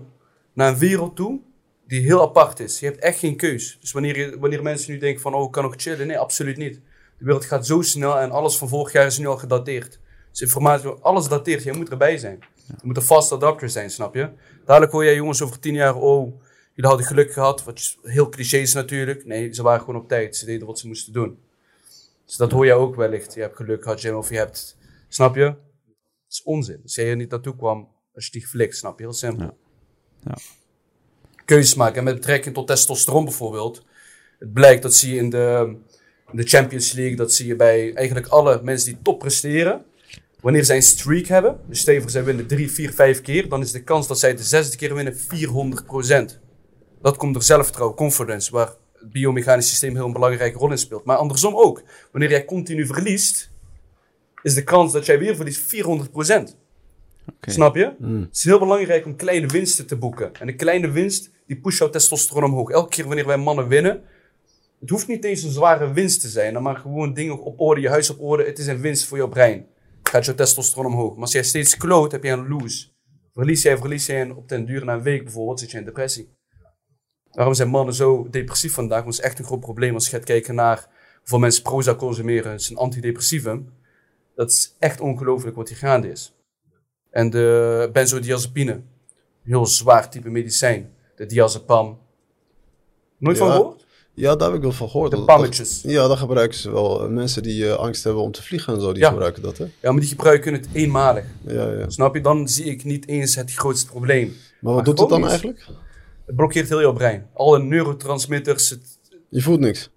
naar een wereld toe die heel apart is. Je hebt echt geen keus. Dus wanneer, je, wanneer mensen nu denken van, oh, ik kan nog chillen. Nee, absoluut niet. De wereld gaat zo snel en alles van vorig jaar is nu al gedateerd. Dus informatie, alles dateert. Jij moet erbij zijn. Je moet een fast adapter zijn, snap je? Dadelijk hoor jij jongens over tien jaar, oh, jullie hadden geluk gehad. Wat heel cliché is natuurlijk. Nee, ze waren gewoon op tijd. Ze deden wat ze moesten doen. Dus dat hoor jij ook wellicht. Je hebt geluk gehad, Jim, of je hebt... Snap je? Het is onzin. Als jij er niet naartoe kwam, als je die geflikt, snap je? Heel simpel. Ja. Ja. Keuzes maken. En met betrekking tot testosteron bijvoorbeeld. Het blijkt, dat zie je in de, in de Champions League, dat zie je bij eigenlijk alle mensen die top presteren. Wanneer zij een streak hebben, dus voor zij winnen 3, 4, 5 keer, dan is de kans dat zij de zesde keer winnen 400%. Dat komt door zelfvertrouwen, confidence, waar het biomechanisch systeem heel een belangrijke rol in speelt. Maar andersom ook. Wanneer jij continu verliest, is de kans dat jij weer verliest 400%. Snap je? Het is heel belangrijk om kleine winsten te boeken. En een kleine winst, die pusht jouw testosteron omhoog. Elke keer wanneer wij mannen winnen, het hoeft niet eens een zware winst te zijn, maar gewoon dingen op orde, je huis op orde. Het is een winst voor jouw brein. Gaat jouw testosteron omhoog. Maar als jij steeds kloot, heb je een lose. Verlies jij, verlies jij en op den duur na een week bijvoorbeeld, zit je in depressie. Waarom zijn mannen zo depressief vandaag? Want het is echt een groot probleem als je gaat kijken naar hoeveel mensen Prozac consumeren. Het is een antidepressivum. Dat is echt ongelooflijk wat hier gaande is. En de benzodiazepine. Heel zwaar type medicijn. De diazepam. Nooit van gehoord? Ja, daar heb ik wel van gehoord. De pammetjes. dat- Ja, dat gebruiken ze wel. Eh, Mensen die eh, angst hebben om te vliegen en zo, die Ja. gebruiken dat, hè? Ja, maar die gebruiken het eenmalig. Ja, ja. Snap je? Dan zie ik niet eens het grootste probleem. Maar Maar wat doet het dan eigenlijk? Het blokkeert heel jouw brein. Alle neurotransmitters. Het, Je voelt niks.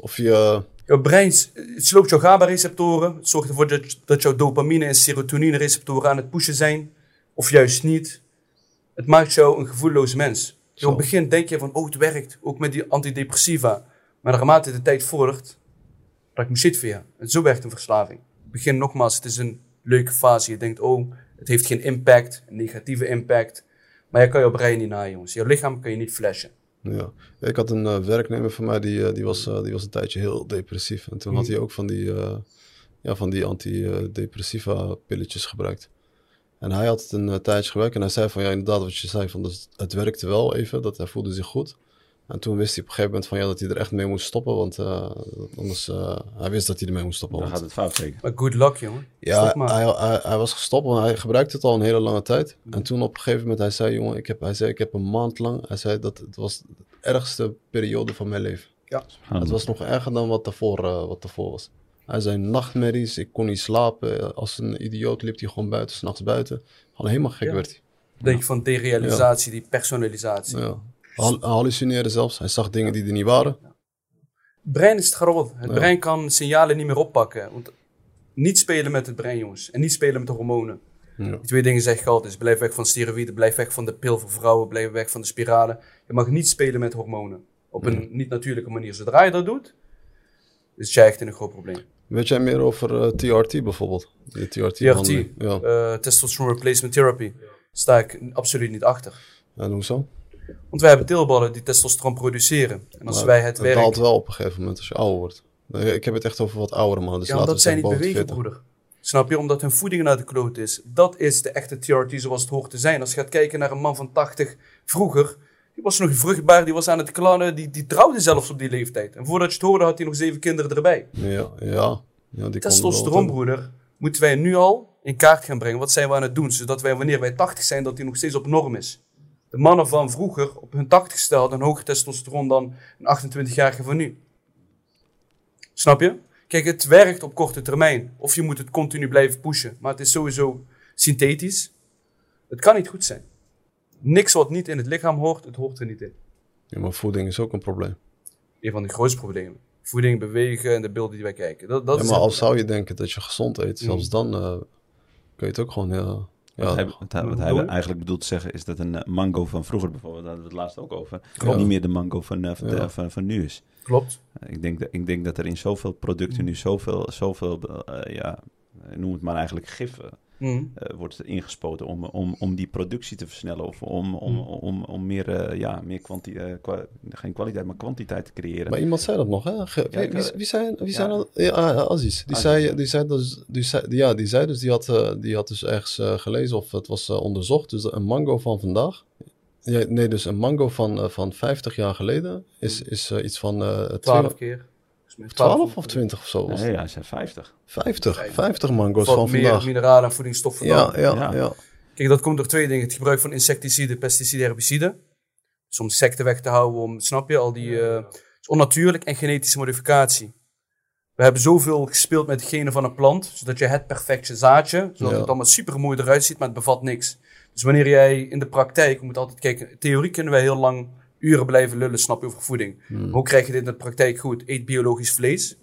Of je... jouw brein sloopt jouw GABA-receptoren. Het zorgt ervoor dat, dat jouw dopamine- en serotonine-receptoren aan het pushen zijn. Of juist niet. Het maakt jou een gevoelloze mens. Op het begin denk je van, oh het werkt. Ook met die antidepressiva. Maar naarmate de tijd vordert, raak ik me shit via. En zo werkt een verslaving. Begin nogmaals, het is een leuke fase. Je denkt, oh, het heeft geen impact, een negatieve impact. Maar je kan jouw brein niet na, jongens. Jouw lichaam kan je niet flashen. Ja. Ik had een eh, werknemer van mij, die, eh, die, was, eh, die was een tijdje heel depressief. En toen had hij ook van die, ja, van die antidepressiva pilletjes gebruikt. En hij had het een tijdje gebruikt en hij zei van ja, inderdaad wat je zei, van, dus het werkte wel even, dat hij voelde zich goed. En toen wist hij op een gegeven moment van ja, dat hij er echt mee moest stoppen, want eh, anders, eh, hij wist dat hij ermee moest stoppen. Dan want- gaat het fout zeker. Maar good luck, jongen. ja, Stop maar. hij, hij, hij was gestopt, want hij gebruikte het al een hele lange tijd. En toen op een gegeven moment, hij zei, jongen, ik heb, hij zei, ik heb een maand lang, hij zei dat het was de ergste periode van mijn leven. Het was nog erger dan wat daarvoor, eh, wat daarvoor was. Hij zei nachtmerries, ik kon niet slapen. Als een idioot liep hij gewoon buiten, s'nachts buiten. Gewoon helemaal gek Ja. werd hij. Denk je van derealisatie, die personalisatie. Ja. Hal- Hij hallucineerde zelfs, hij zag dingen die er niet waren. brein is het garrot. Het brein kan signalen niet meer oppakken. Want niet spelen met het brein, jongens. En niet spelen met de hormonen. Die twee dingen zeg ik altijd. Blijf weg van steroïden, blijf weg van de pil voor vrouwen, blijf weg van de spiralen. Je mag niet spelen met hormonen. Op een niet natuurlijke manier. Zodra je dat doet, is jij echt in een groot probleem. Weet jij meer over eh, TRT bijvoorbeeld? Die TRT. TRT. Ja. eh, testosterone replacement therapy, sta ik absoluut niet achter. en hoezo? Want wij hebben teelballen die testosteron produceren. En als Maar wij het het werk... daalt wel op een gegeven moment als je ouder wordt. Ik heb het echt over wat oudere mannen. Dus Ja, laten omdat we zij niet bewegen, 40. broeder. Snap je? Omdat hun voeding naar de kloot is. Dat is de echte TRT zoals het hoort te zijn. Als je gaat kijken naar een man van 80 vroeger, die was nog vruchtbaar, die was aan het klannen, die, die trouwde zelfs op die leeftijd. En voordat je het hoorde, had hij nog zeven kinderen erbij. Ja, ja. ja die Testosteron, broeder, moeten wij nu al in kaart gaan brengen. Wat zijn we aan het doen? Zodat wij, wanneer wij 80 zijn, dat die nog steeds op norm is. De mannen van vroeger, op hun 80ste, hadden een hoger testosteron dan een 28-jarige van nu. Snap je? Kijk, het werkt op korte termijn. Of je moet het continu blijven pushen. Maar het is sowieso synthetisch. Het kan niet goed zijn. Niks wat niet in het lichaam hoort, het hoort er niet in. Ja, maar voeding is ook een probleem. Een van de grootste problemen. Voeding, bewegen en de beelden die wij kijken. Dat, dat Ja, maar als zou je denken dat je gezond eet, zelfs dan eh, kun je het ook gewoon heel... Wat, Ja, hij, wat, hij, wat hij eigenlijk bedoelt te zeggen is dat een eh, mango van vroeger bijvoorbeeld, daar hadden we het laatst ook over, Klopt. niet meer de mango van, eh, van, de- van, van nu is. Klopt. Ik denk, dat, ik denk dat er in zoveel producten nu zoveel, zoveel eh, ja, noem het maar eigenlijk gif Mhm. eh, wordt ingespoten om, om, om die productie te versnellen of om, om, om, om meer, eh, ja, meer kwanti eh, kwa- geen kwaliteit, maar kwantiteit te creëren. Maar iemand zei dat nog, hè? Ge- Ja, wie, wie, wie zei, wie ja. zei dat? Ja, ah, Aziz. Die, Aziz, zei, ja. die zei dus, die zei, ja, die zei dus, die had, die had dus ergens gelezen of het was onderzocht. Dus een mango van vandaag, ja, nee, dus een mango van, van 50 jaar geleden is, is eh, iets van eh 12 keer. 12 of 20 of zo. Nee, hij zei 50. 50, 50 mango's Wat van meer vandaag. mineralen en voedingsstoffen dan. Ja, ja, Ja. ja. Kijk, dat komt door twee dingen. Het gebruik van insecticiden, pesticiden, herbiciden. Dus om insecten weg te houden, om, snap je, al die... eh, is onnatuurlijk en genetische modificatie. We hebben zoveel gespeeld met de genen van een plant, zodat je het perfecte zaadje, zodat Ja. het allemaal super mooi eruit ziet, maar het bevat niks. Dus wanneer jij in de praktijk, je moet altijd kijken, in theorie kunnen wij heel lang uren blijven lullen, snap je, over voeding. Hmm. Hoe krijg je dit in de praktijk goed? Eet biologisch vlees.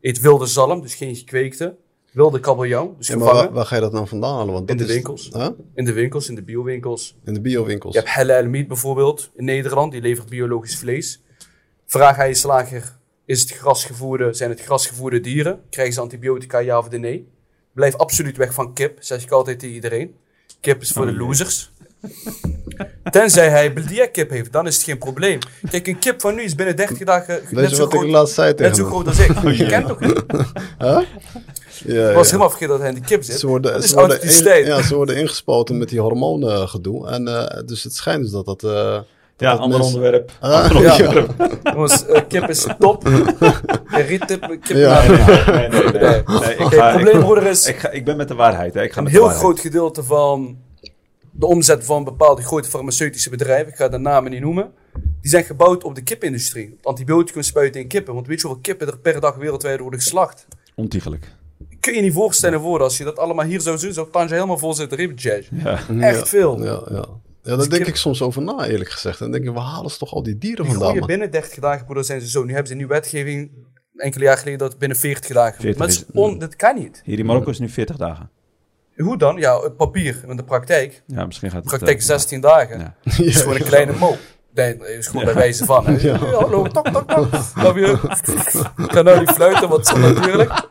Eet wilde zalm, dus geen gekweekte. Wilde kabeljauw, dus Ja, maar waar, waar ga je dat nou vandaan halen? Want In de is- winkels. Huh? In de winkels, in de biowinkels. In de biowinkels. Je hebt Halal Meat bijvoorbeeld in Nederland, die levert biologisch vlees. Vraag aan je slager, is het grasgevoerde, zijn het grasgevoerde dieren? Krijgen ze antibiotica, ja of nee? Blijf absoluut weg van kip, zeg ik altijd tegen iedereen. Kip is voor Oh de losers. Tenzij hij Beldia kip heeft, dan is het geen probleem. Kijk, een kip van nu is binnen 30 dagen Weet net je zo, wat ik groot, laatst zei tegen net zo groot als ik. Oh, Je jee. kent ook niet. Huh? Ja, Ik was ja. helemaal vergeten dat hij in de kip zit. Ze worden, Dat is ze, worden in- ja, ze worden ingespoten met die hormonen gedoe. En eh, dus het schijnt dus dat dat... eh, Ja, dat ander onderwerp. Ah, Ander ja. onderwerp. Jongens, eh, kip is top. Eh, Riettip, kip, Ja. Nee, nee, nee. nee. Nee, ik, Kijk, ga, het probleem, ik, broeder, is... ik, ga, ik ben met de waarheid. Hè. Ik ga Een met heel waarheid. groot gedeelte van de omzet van bepaalde grote farmaceutische bedrijven, ik ga de namen niet noemen, die zijn gebouwd op de kipindustrie. Op antibioticum spuiten in kippen. Want weet je hoeveel kippen er per dag wereldwijd worden geslacht? Ontiegelijk. Kun je niet voorstellen voor als je dat allemaal hier zou doen, zou Tanja helemaal vol zitten ribbenjazz. Ja. Echt veel. Ja, ja. Ja, daar Dus denk kip- ik soms over na, eerlijk gezegd. Dan denk ik, waar halen ze toch al die dieren Die vandaan, man? binnen 30 dagen, broeder, zijn ze zo. Nu hebben ze een nieuwe wetgeving, enkele jaar geleden, dat het binnen 40 dagen moet. 40 Maar het is is- on, dat kan niet. Hier in Marokko is nu 40 dagen. Hoe dan? Ja, op papier. In de praktijk. Ja, misschien gaat het... Praktijk eh, 16 dagen. Ja. Het is gewoon een kleine mo. Nee, het is gewoon bij wijze van. Hè. Ja. hallo, tok, tok, tok. Je? Ik ga nou niet fluiten, want het is natuurlijk.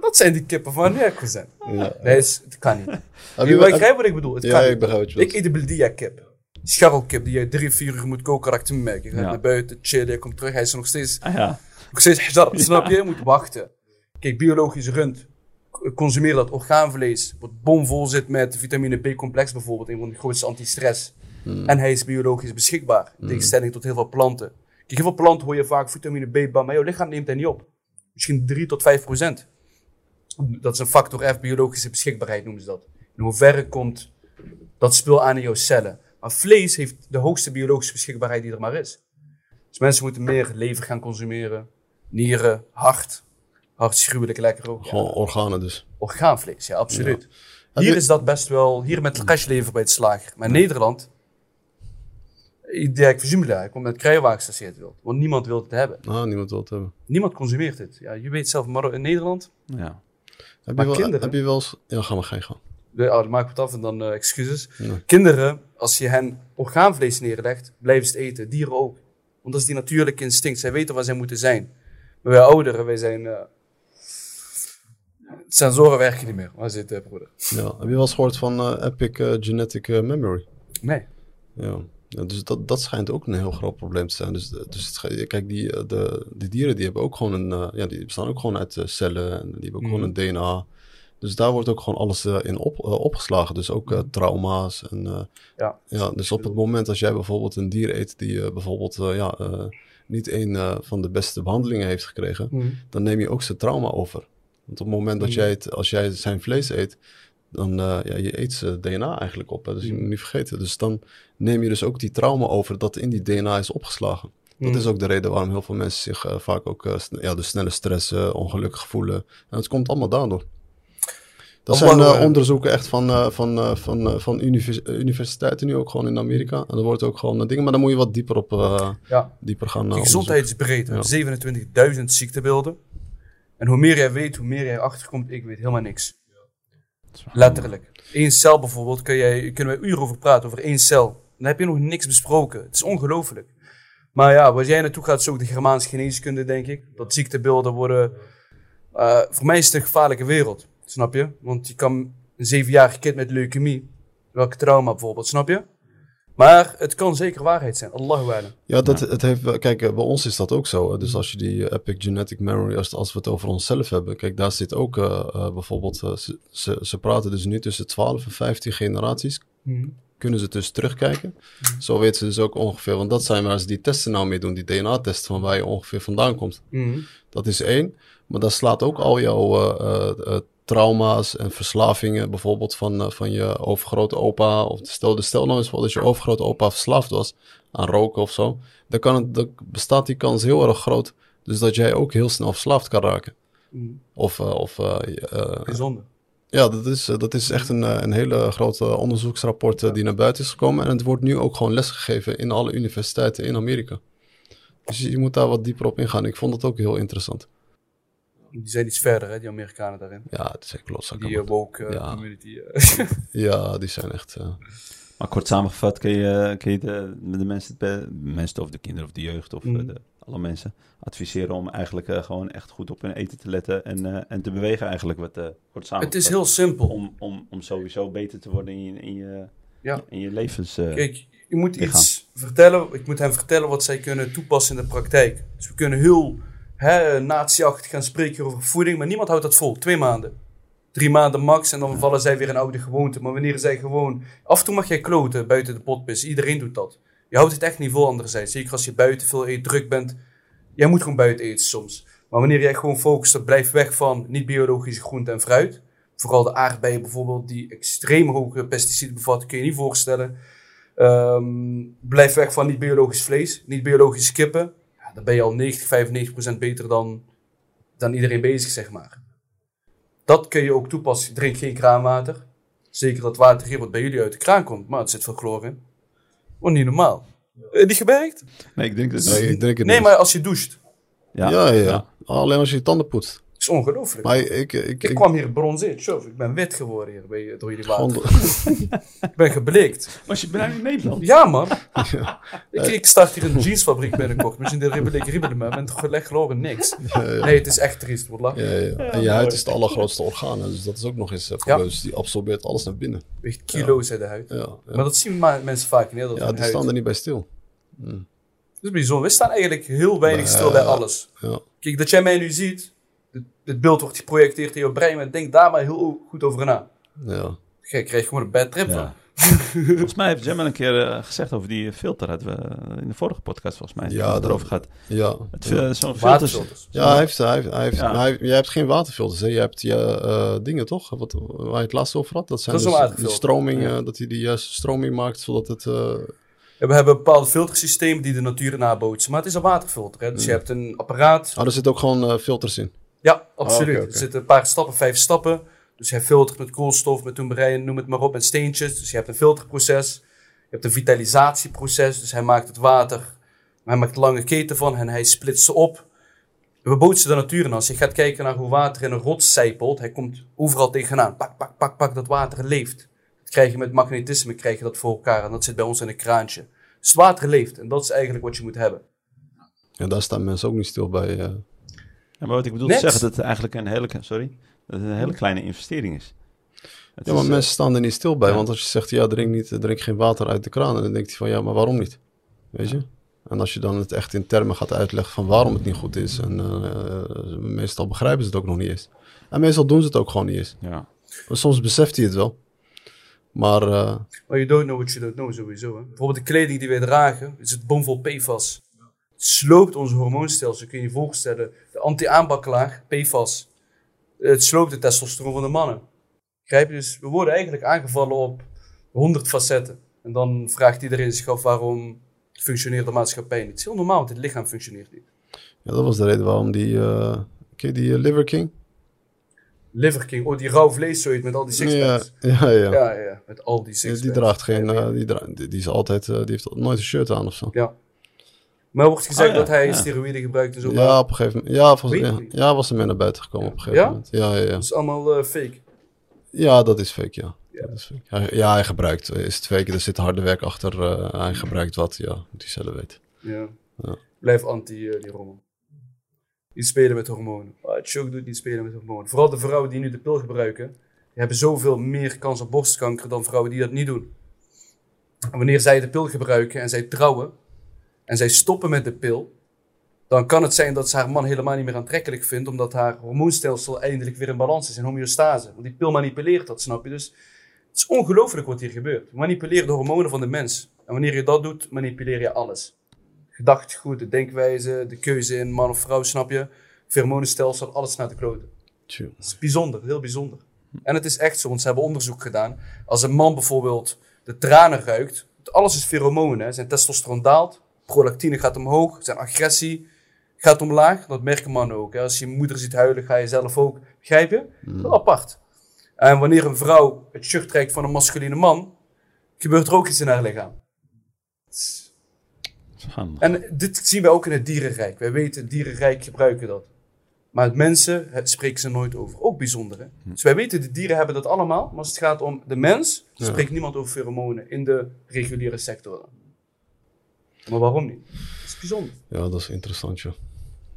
Dat zijn die kippen van zijn. Ja. Nee, het, het kan niet. Heb Je je, begrijpt wat ik bedoel? Het ja, kan ik niet. begrijp wat je Ik eet de Beldia kip. Scharrelkip die je drie, vier uur moet koken, raakt te merken. Je gaat Ja. naar buiten, chillen, je komt terug, hij is nog steeds, Ah, ja. nog steeds hajar, snap je? Je moet wachten. Kijk, biologisch rund, consumeer dat orgaanvlees, wat bomvol zit met vitamine B-complex bijvoorbeeld, een van de grootste antistress. En hij is biologisch beschikbaar, in tegenstelling tot heel veel planten. Kijk, heel veel planten hoor je vaak vitamine B, bam, maar jouw lichaam neemt hij niet op. Misschien 3 tot 5 procent. Dat is een factor F, biologische beschikbaarheid noemen ze dat. In hoeverre komt dat spul aan in jouw cellen? Maar vlees heeft de hoogste biologische beschikbaarheid die er maar is. Dus mensen moeten meer lever gaan consumeren. Nieren, hart. Hart is gruwelijk lekker ook. Ja. Gewoon organen dus. Orgaanvlees, ja, absoluut. Hier je- is dat best wel, hier met lever bij het slager. Maar in Nederland, ik denk ik kom met kruiwagens als je het wilt. Want niemand wil het hebben. Ah, niemand wil het hebben. Niemand consumeert het. Ja, je weet zelf, maar in Nederland, ja. Heb Maar je, wel, kinderen? heb je wel eens... Ja, ga maar, ga je gang. de, oh, dan maak ik het af en dan eh, excuses. Nee. Kinderen, als je hen orgaanvlees neerlegt, blijven ze het eten. Dieren ook. Want dat is die natuurlijke instinct. Zij weten waar zij moeten zijn. Maar wij ouderen, wij zijn... eh, sensoren werken niet meer. Waar zit het, broeder? Ja. Heb je wel eens gehoord van eh, Epic eh, Genetic eh, Memory? Nee. Ja. Ja, dus dat, dat schijnt ook een heel groot probleem te zijn. Dus, dus het, kijk, die, eh, de, die dieren die hebben ook gewoon een, eh, ja, die bestaan ook gewoon uit eh, cellen en die hebben ook gewoon een DNA. Dus daar wordt ook gewoon alles eh, in op, eh, opgeslagen. Dus ook eh, trauma's. En, eh, Ja. ja, dus op het moment als jij bijvoorbeeld een dier eet die eh, bijvoorbeeld eh, ja, eh, niet een eh, van de beste behandelingen heeft gekregen, dan neem je ook zijn trauma over. Want op het moment dat jij het, als jij zijn vlees eet, dan uh, ja, je eet zijn DNA eigenlijk op. Hè? Dus je moet niet vergeten. Dus dan neem je dus ook die trauma over dat in die DNA is opgeslagen. Dat is ook de reden waarom heel veel mensen zich uh, vaak ook uh, ja, dus sneller stressen, ongelukkig voelen. En het komt allemaal daardoor. Dat zijn uh, onderzoeken echt van, uh, van, uh, van, van univers universiteiten nu ook gewoon in Amerika. En er wordt ook gewoon dingen, maar dan moet je wat dieper op ja. dieper gaan. De gezondheid is breed. Ja. 27.000 ziektebeelden. En hoe meer jij weet, hoe meer jij achterkomt, ik weet helemaal niks. Letterlijk. Eén cel bijvoorbeeld, kun jij, kunnen we uren over praten, over één cel. Dan heb je nog niks besproken. Het is ongelooflijk. Maar ja, waar jij naartoe gaat, is ook de Germaanse geneeskunde, denk ik. Dat ziektebeelden worden... Uh, voor mij is het een gevaarlijke wereld. Snap je? Want je kan een zevenjarig kind met leukemie, welke trauma bijvoorbeeld, snap je? Maar het kan zeker waarheid zijn. Allahu alam. Ja, dat, Het heeft, kijk, bij ons is dat ook zo. Dus als je die Epic Genetic Memory, als, als we het over onszelf hebben, kijk, daar zit ook uh, uh, bijvoorbeeld, uh, ze, ze, ze, praten dus nu tussen 12 en 15 generaties. Mm. Kunnen ze dus terugkijken. Mm. Zo weten ze dus ook ongeveer, want dat zijn waar ze die testen nou mee doen, die DNA-test van waar je ongeveer vandaan komt. Mm. Dat is één. Maar dat slaat ook al jouw trauma's en verslavingen, bijvoorbeeld van, uh, van je overgrote opa. Of stel, stel nou eens voor dat je overgrote opa verslaafd was aan roken of zo. Dan, kan het, dan bestaat die kans heel erg groot. Dus dat jij ook heel snel verslaafd kan raken. Mm. Of. Uh, of Gezonde. Ja, dat is, dat is echt een, een hele grote onderzoeksrapport die naar buiten is gekomen. En het wordt nu ook gewoon lesgegeven in alle universiteiten in Amerika. Dus je moet daar wat dieper op ingaan. Ik vond het ook heel interessant. Die zijn iets verder, hè, die Amerikanen daarin. Ja, het is echt klotzakken. Die uh, woke uh, Ja. community. eh. Ja, die zijn echt... eh, Maar kort samengevat kun je, kun je de, de mensen, de mensen of de kinderen of de jeugd of eh, de, alle mensen adviseren om eigenlijk eh, gewoon echt goed op hun eten te letten en, eh, en te bewegen eigenlijk wat eh kort samengevat. het is heel simpel. om, om, om sowieso beter te worden in je, in je, Ja. in je levens. eh, Kijk, je moet lichaam. iets vertellen. Ik moet hen vertellen wat zij kunnen toepassen in de praktijk. Dus we kunnen heel natieachtig gaan spreken over voeding, maar niemand houdt dat vol. Twee maanden. Drie maanden max en dan vallen zij weer in oude gewoonten. Maar wanneer zij gewoon... Af en toe mag jij kloten buiten de potpis. Iedereen doet dat. Je houdt het echt niet vol anderzijds. Zeker als je buiten veel eet, druk bent. Jij moet gewoon buiten eten soms. Maar wanneer jij gewoon focust op blijf weg van niet-biologische groente en fruit. Vooral de aardbeien bijvoorbeeld, die extreem hoge pesticiden bevatten, kun je je niet voorstellen. Ehm, blijf weg van niet-biologisch vlees, niet-biologische kippen. Dan ben je al 90, 95% beter dan, dan iedereen bezig, zeg maar. Dat kun je ook toepassen. Drink geen kraanwater. Zeker dat water hier wat bij jullie uit de kraan komt. Maar het zit veel chloor in. Niet normaal. Eh, niet gewerkt? Nee, ik denk dat nee, ik drink het Nee, niet. maar als je doucht. ja, Ja, ja, ja. Alleen als je je tanden poetst. Is ongelooflijk. Maar ik... ik, ik, ik ik- kwam hier bronzeerd. Zo, ik ben wit geworden hier bij, door jullie water. Ik ben gebleekt. Was je bijna in Nederland? Ja, man. Ik, ik start hier een jeansfabriek binnenkort. Misschien de ribbelen, ribbelen me. Met gelegd geloren niks. Nee, het is echt triest. Wat lach. Ja, ja. En je huid is het allergrootste orgaan. Dus dat is ook nog eens Ja. Dus die absorbeert alles naar binnen. Weegt kilo's uit de huid. Ja, ja. Maar dat zien ma- mensen vaak in Nederland. ja die huid. staan er niet bij stil. Dat is bijzonder. We staan eigenlijk heel weinig Maar, stil bij eh, alles. Ja. Kijk, dat jij mij nu ziet. Dit beeld wordt geprojecteerd in jouw brein. Maar denk daar maar heel goed over na. Ja. Je krijgt gewoon een bad trip van. Volgens mij heeft Jam een keer eh, gezegd over die filter. Hadden we in de vorige podcast volgens mij. Ja, dat- erover gehad. Ja. Het, ja. eh, Zo'n. Ja, hij heeft, hij heeft, hij heeft, Ja. hij- jij hebt geen waterfilters, hè? Je hebt je eh, dingen toch? Wat, waar je het laatst over had. Dat zijn Dat dus een de stroming, Ja. eh, dat hij de juiste stroming maakt, zodat het... eh, En we hebben bepaalde filtersystemen die de natuur nabootsen. Maar het is een waterfilter. Hè? Dus je hebt een apparaat. Oh, er zitten ook gewoon eh, filters in. Ja, absoluut. Oh, oké. Er zitten een paar stappen, vijf stappen. Dus hij filtert met koolstof, met toenbereiden, noem het maar op, met steentjes. Dus je hebt een filterproces. Je hebt een vitalisatieproces. Dus hij maakt het water. Hij maakt een lange keten van en hij splitst ze op. We bootsen de natuur in. Als je gaat kijken naar hoe water in een rots zijpelt, hij komt overal tegenaan. Pak, pak, pak, pak, dat water leeft. Dat krijg je met magnetisme, krijg je dat voor elkaar. En dat zit bij ons in een kraantje. Dus het water leeft. En dat is eigenlijk wat je moet hebben. En daar staan mensen ook niet stil bij. eh. Ja, maar wat ik bedoel Net. te zeggen, dat het eigenlijk een hele, sorry, dat het een hele kleine investering is. Het Ja, maar is, eh, mensen staan er niet stil bij. ja. Want als je zegt, ja, drink, niet, drink geen water uit de kraan. Dan denkt hij van, ja, maar waarom niet? Weet je? En als je dan het echt in termen gaat uitleggen van waarom het niet goed is. En eh, meestal begrijpen ze het ook nog niet eens. En meestal doen ze het ook gewoon niet eens. ja. Maar soms beseft hij het wel. Maar eh, Maar you don't know what you don't know sowieso. Hè? Bijvoorbeeld de kleding die wij dragen, is het bomvol PFAS. Sloopt onze hormoonstelsel, kun je je voorstellen. De anti-aanbaklaag, PFAS. Het sloopt de testosteron van de mannen. Begrijp je? Dus we worden eigenlijk aangevallen op 100 facetten. En dan vraagt iedereen zich af waarom functioneert de maatschappij niet. Het is heel normaal, want het lichaam functioneert niet. ja, dat was de reden waarom die, je die eh, Liver King? Liver King, oh die rauw vleeszooi met al die Ja, sixpacks. ja, ja. Ja, ja, met al die sixpacks. die draagt geen, eh, die, dra- die, is altijd, die heeft nooit een shirt aan of zo. Ja. Maar er wordt gezegd Oh ja, dat hij ja. steroïden gebruikt en zo. Ja, op een gegeven moment. Ja, volgens, ja, ja, was er mee naar buiten gekomen op een gegeven Ja? moment. Ja, ja, ja. Dat is allemaal eh, fake. Ja, dat is fake, ja. Ja. Dat is fake. Hij, ja, hij gebruikt. Is het fake? Er zit harde werk achter. eh, hij gebruikt wat, ja. Moet hij zelf weten. Ja. Ja. Blijf anti eh, die rommel. Niet spelen met hormonen. Wat Choke doet niet spelen met hormonen. Vooral de vrouwen die nu de pil gebruiken, die hebben zoveel meer kans op borstkanker dan vrouwen die dat niet doen. En wanneer zij de pil gebruiken en zij trouwen en zij stoppen met de pil, dan kan het zijn dat ze haar man helemaal niet meer aantrekkelijk vindt, omdat haar hormoonstelsel eindelijk weer in balans is, in homeostase. Want die pil manipuleert dat, snap je? Dus het is ongelooflijk wat hier gebeurt. We manipuleren de hormonen van de mens. En wanneer je dat doet, manipuleer je alles. Gedachtegoed, de denkwijze, de keuze in man of vrouw, snap je? Pheromonenstelsel, alles naar de kloten. Het is bijzonder, heel bijzonder. En het is echt zo, want ze hebben onderzoek gedaan. Als een man bijvoorbeeld de tranen ruikt, alles is feromonen. hè. Zijn testosteron daalt, prolactine gaat omhoog, zijn agressie gaat omlaag. Dat merken mannen ook. Hè. Als je moeder ziet huilen, ga je zelf ook. Begrijp je? Heel apart. En wanneer een vrouw het shirt trekt van een masculine man, gebeurt er ook iets in haar lichaam. En dit zien we ook in het dierenrijk. Wij weten, het dierenrijk gebruiken dat. Maar mensen het spreken ze nooit over. Ook bijzonder. Hè? Dus wij weten, de dieren hebben dat allemaal. Maar als het gaat om de mens, Ja. spreekt niemand over pheromonen in de reguliere sector. Maar waarom niet? Dat is bijzonder. Ja, dat is interessant, ja.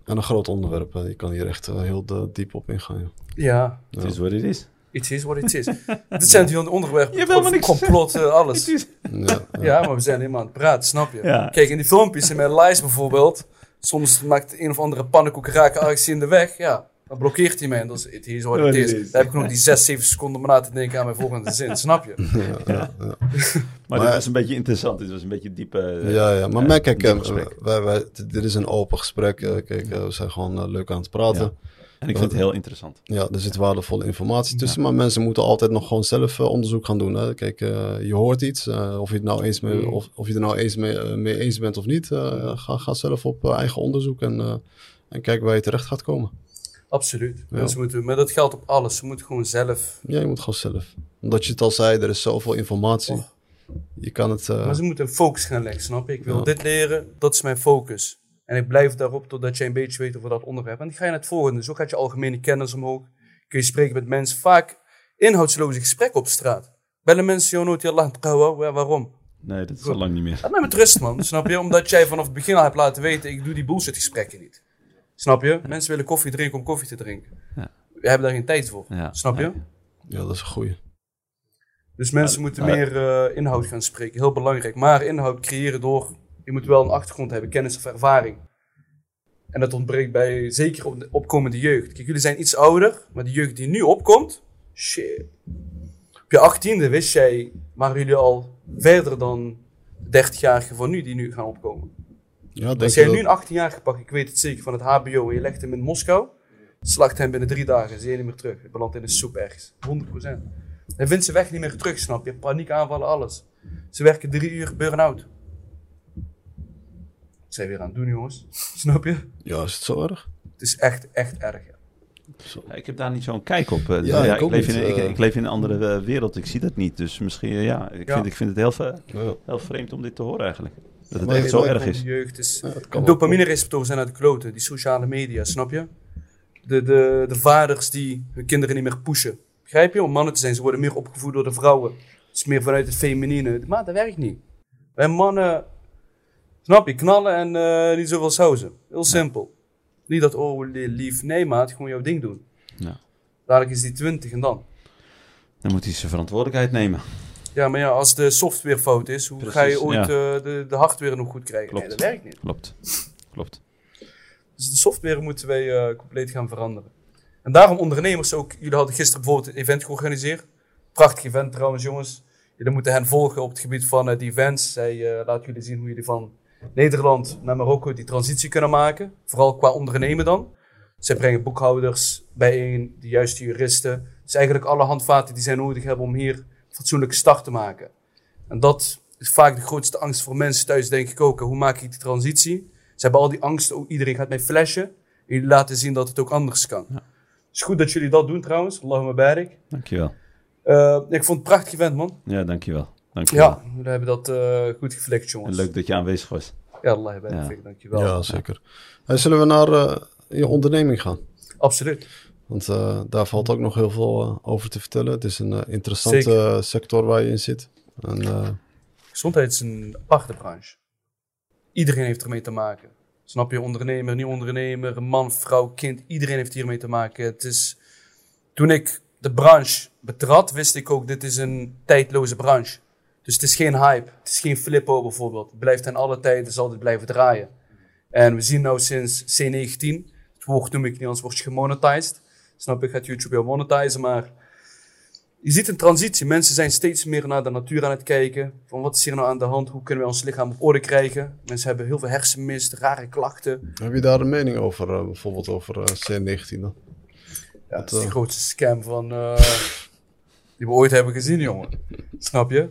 En een groot onderwerp, hè. je kan hier echt eh, heel eh, diep op ingaan. Ja. Ja, Het is wat het is. it is what it is. Dit zijn die onderwerpen. Je wil maar niks Complot, eh, alles. Het Ja, ja. Ja, maar we zijn helemaal aan het praten, snap je? Ja. Kijk, in die filmpjes in mijn lives bijvoorbeeld, soms maakt een of andere pannenkoek raken actie in de weg, ja. Dan blokkeert hij mij en dat is het is wat het is. Dan heb ik nog die 6, 7 seconden om na te denken aan mijn volgende zin, snap je? Maar, Maar- dit was een beetje interessant. Dit was een beetje diepe... eh, Ja, ja, maar Ja, mij, kijk, eh, wij, wij, dit is een open gesprek. eh, kijk, we zijn gewoon leuk aan het praten. Ja. En ik vind het heel interessant. Ja, er zit waardevolle informatie tussen, maar mensen moeten altijd nog gewoon zelf onderzoek gaan doen. Hè. Kijk, je hoort iets, eh, of, je het nou eens mee, Mm. of, of je er nou eens mee, mee eens bent of niet, eh, ga, ga zelf op eigen onderzoek en, en kijk waar je terecht gaat komen. Absoluut. Mensen moeten, maar dat geldt op alles. Ze moeten gewoon zelf. Ja, je moet gewoon zelf. Omdat je het al zei, er is zoveel informatie. Oh. Je kan het... eh, Maar ze moeten een focus gaan leggen, snap je? Ik wil Ja. dit leren, dat is mijn focus. En ik blijf daarop totdat je een beetje weet over dat onderwerp. En dan ga je naar het volgende. Zo gaat je algemene kennis omhoog. Kun je spreken met mensen. Vaak inhoudsloze gesprekken op straat. Bellen mensen jou nooit, Allah, ja, waarom? Nee, dat is al lang niet meer. Laat mij met rust, man. Snap je? Omdat jij vanaf het begin al hebt laten weten, ik doe die bullshit gesprekken niet. Snap je? Mensen willen koffie drinken om koffie te drinken. Ja. We hebben daar geen tijd voor. Ja. Snap je? Ja, dat is een goeie. Dus mensen Ja, moeten meer eh, inhoud gaan spreken. Heel belangrijk. Maar inhoud creëren door... Je moet wel een achtergrond hebben, kennis of ervaring. En dat ontbreekt bij zeker op de opkomende jeugd. Kijk, jullie zijn iets ouder, maar de jeugd die nu opkomt... Shit. Op je achttiende wist jij, waren jullie al verder dan de 30-jarigen van nu die nu gaan opkomen. Ja, Als je jij dat- nu een 18-jarige pakt, ik weet het zeker, van het HBO en je legt hem in Moskou, slacht hem binnen drie dagen, zie je niet meer terug. Hij belandt in de soep ergens. 100%. Hij vindt zijn weg niet meer terug, snap je? Paniek aanvallen, alles. Ze werken drie uur burn-out. Wat zijn we weer aan het doen, jongens? Snap je? Ja, is het zo erg? Het is echt, echt erg. ja. Ja, Ik heb daar niet zo'n kijk op. eh. Ja, Ja, ik leef niet, in, ik, eh. ik leef in een andere eh, wereld. Ik zie dat niet. Dus misschien, ja, ik, Ja. Vind, ik vind het heel, heel vreemd om dit te horen eigenlijk. Dat het echt zo erg is. De jeugd is... Ja, dopamine-receptoren zijn uit de kloten, die sociale media, snap je? De, de, de vaders die hun kinderen niet meer pushen. Begrijp je? Om mannen te zijn, ze worden meer opgevoed door de vrouwen. Het is meer vanuit het feminine. Maar dat werkt niet. Wij mannen, snap je, knallen en eh, niet zoveel sauzen. Heel simpel. Niet dat, oh li- lief, nee maat, gewoon jouw ding doen. Ja. Dadelijk is die 20 en dan. Dan moet hij zijn verantwoordelijkheid nemen. Ja, maar ja, als de software fout is, hoe ga je ooit ja. eh, de, de hardware nog goed krijgen? Klopt. Nee, dat werkt niet. Klopt. Klopt. Dus de software moeten wij eh, compleet gaan veranderen. En daarom ondernemers ook. Jullie hadden gisteren bijvoorbeeld een event georganiseerd. Prachtig event trouwens, jongens. Jullie moeten hen volgen op het gebied van eh, die events. Zij eh, laten jullie zien hoe jullie van Nederland naar Marokko die transitie kunnen maken. Vooral qua ondernemen dan. Zij brengen boekhouders bijeen, de juiste juristen. Dus eigenlijk alle handvaten die zij nodig hebben om hier fatsoenlijke start te maken. En dat is vaak de grootste angst voor mensen thuis, denk ik ook. Hoe maak ik die transitie? Ze hebben al die angsten. Oh, iedereen gaat mij flashen. En jullie laten zien dat het ook anders kan. Ja. Het is goed dat jullie dat doen trouwens. Allahumma barik. Dankjewel. Eh ik vond het een prachtig event, man. Ja, dankjewel. dankjewel. Ja, jullie hebben dat eh, goed geflikt, En jongens. leuk dat je aanwezig was. Ja, Allah barik. Ja. Dankjewel. Ja, zeker. Hey, zullen we naar eh, je onderneming gaan? Absoluut. Want eh, daar valt ook nog heel veel eh, over te vertellen. Het is een eh, interessante sector waar je in zit. En, Gezondheid is een aparte branche. Iedereen heeft ermee te maken. Snap je? Ondernemer, niet ondernemer, man, vrouw, kind. Iedereen heeft hiermee te maken. Het is... Toen ik de branche betrad, wist ik ook, dit is een tijdloze branche. Dus het is geen hype. Het is geen flippo bijvoorbeeld. Het blijft in alle tijden, zal dit blijven draaien. En we zien nou sinds C19, het woord noem ik niet, anders word je gemonetized. Snap je? Gaat YouTube jou monetizen, maar je ziet een transitie. Mensen zijn steeds meer naar de natuur aan het kijken. Van wat is hier nou aan de hand? Hoe kunnen we ons lichaam op orde krijgen? Mensen hebben heel veel hersenmist, rare klachten. heb je daar een mening over? eh, bijvoorbeeld over eh, C19 dan? Ja, dat is eh, de grootste scam van, eh, die we ooit hebben gezien, jongen. Snap je?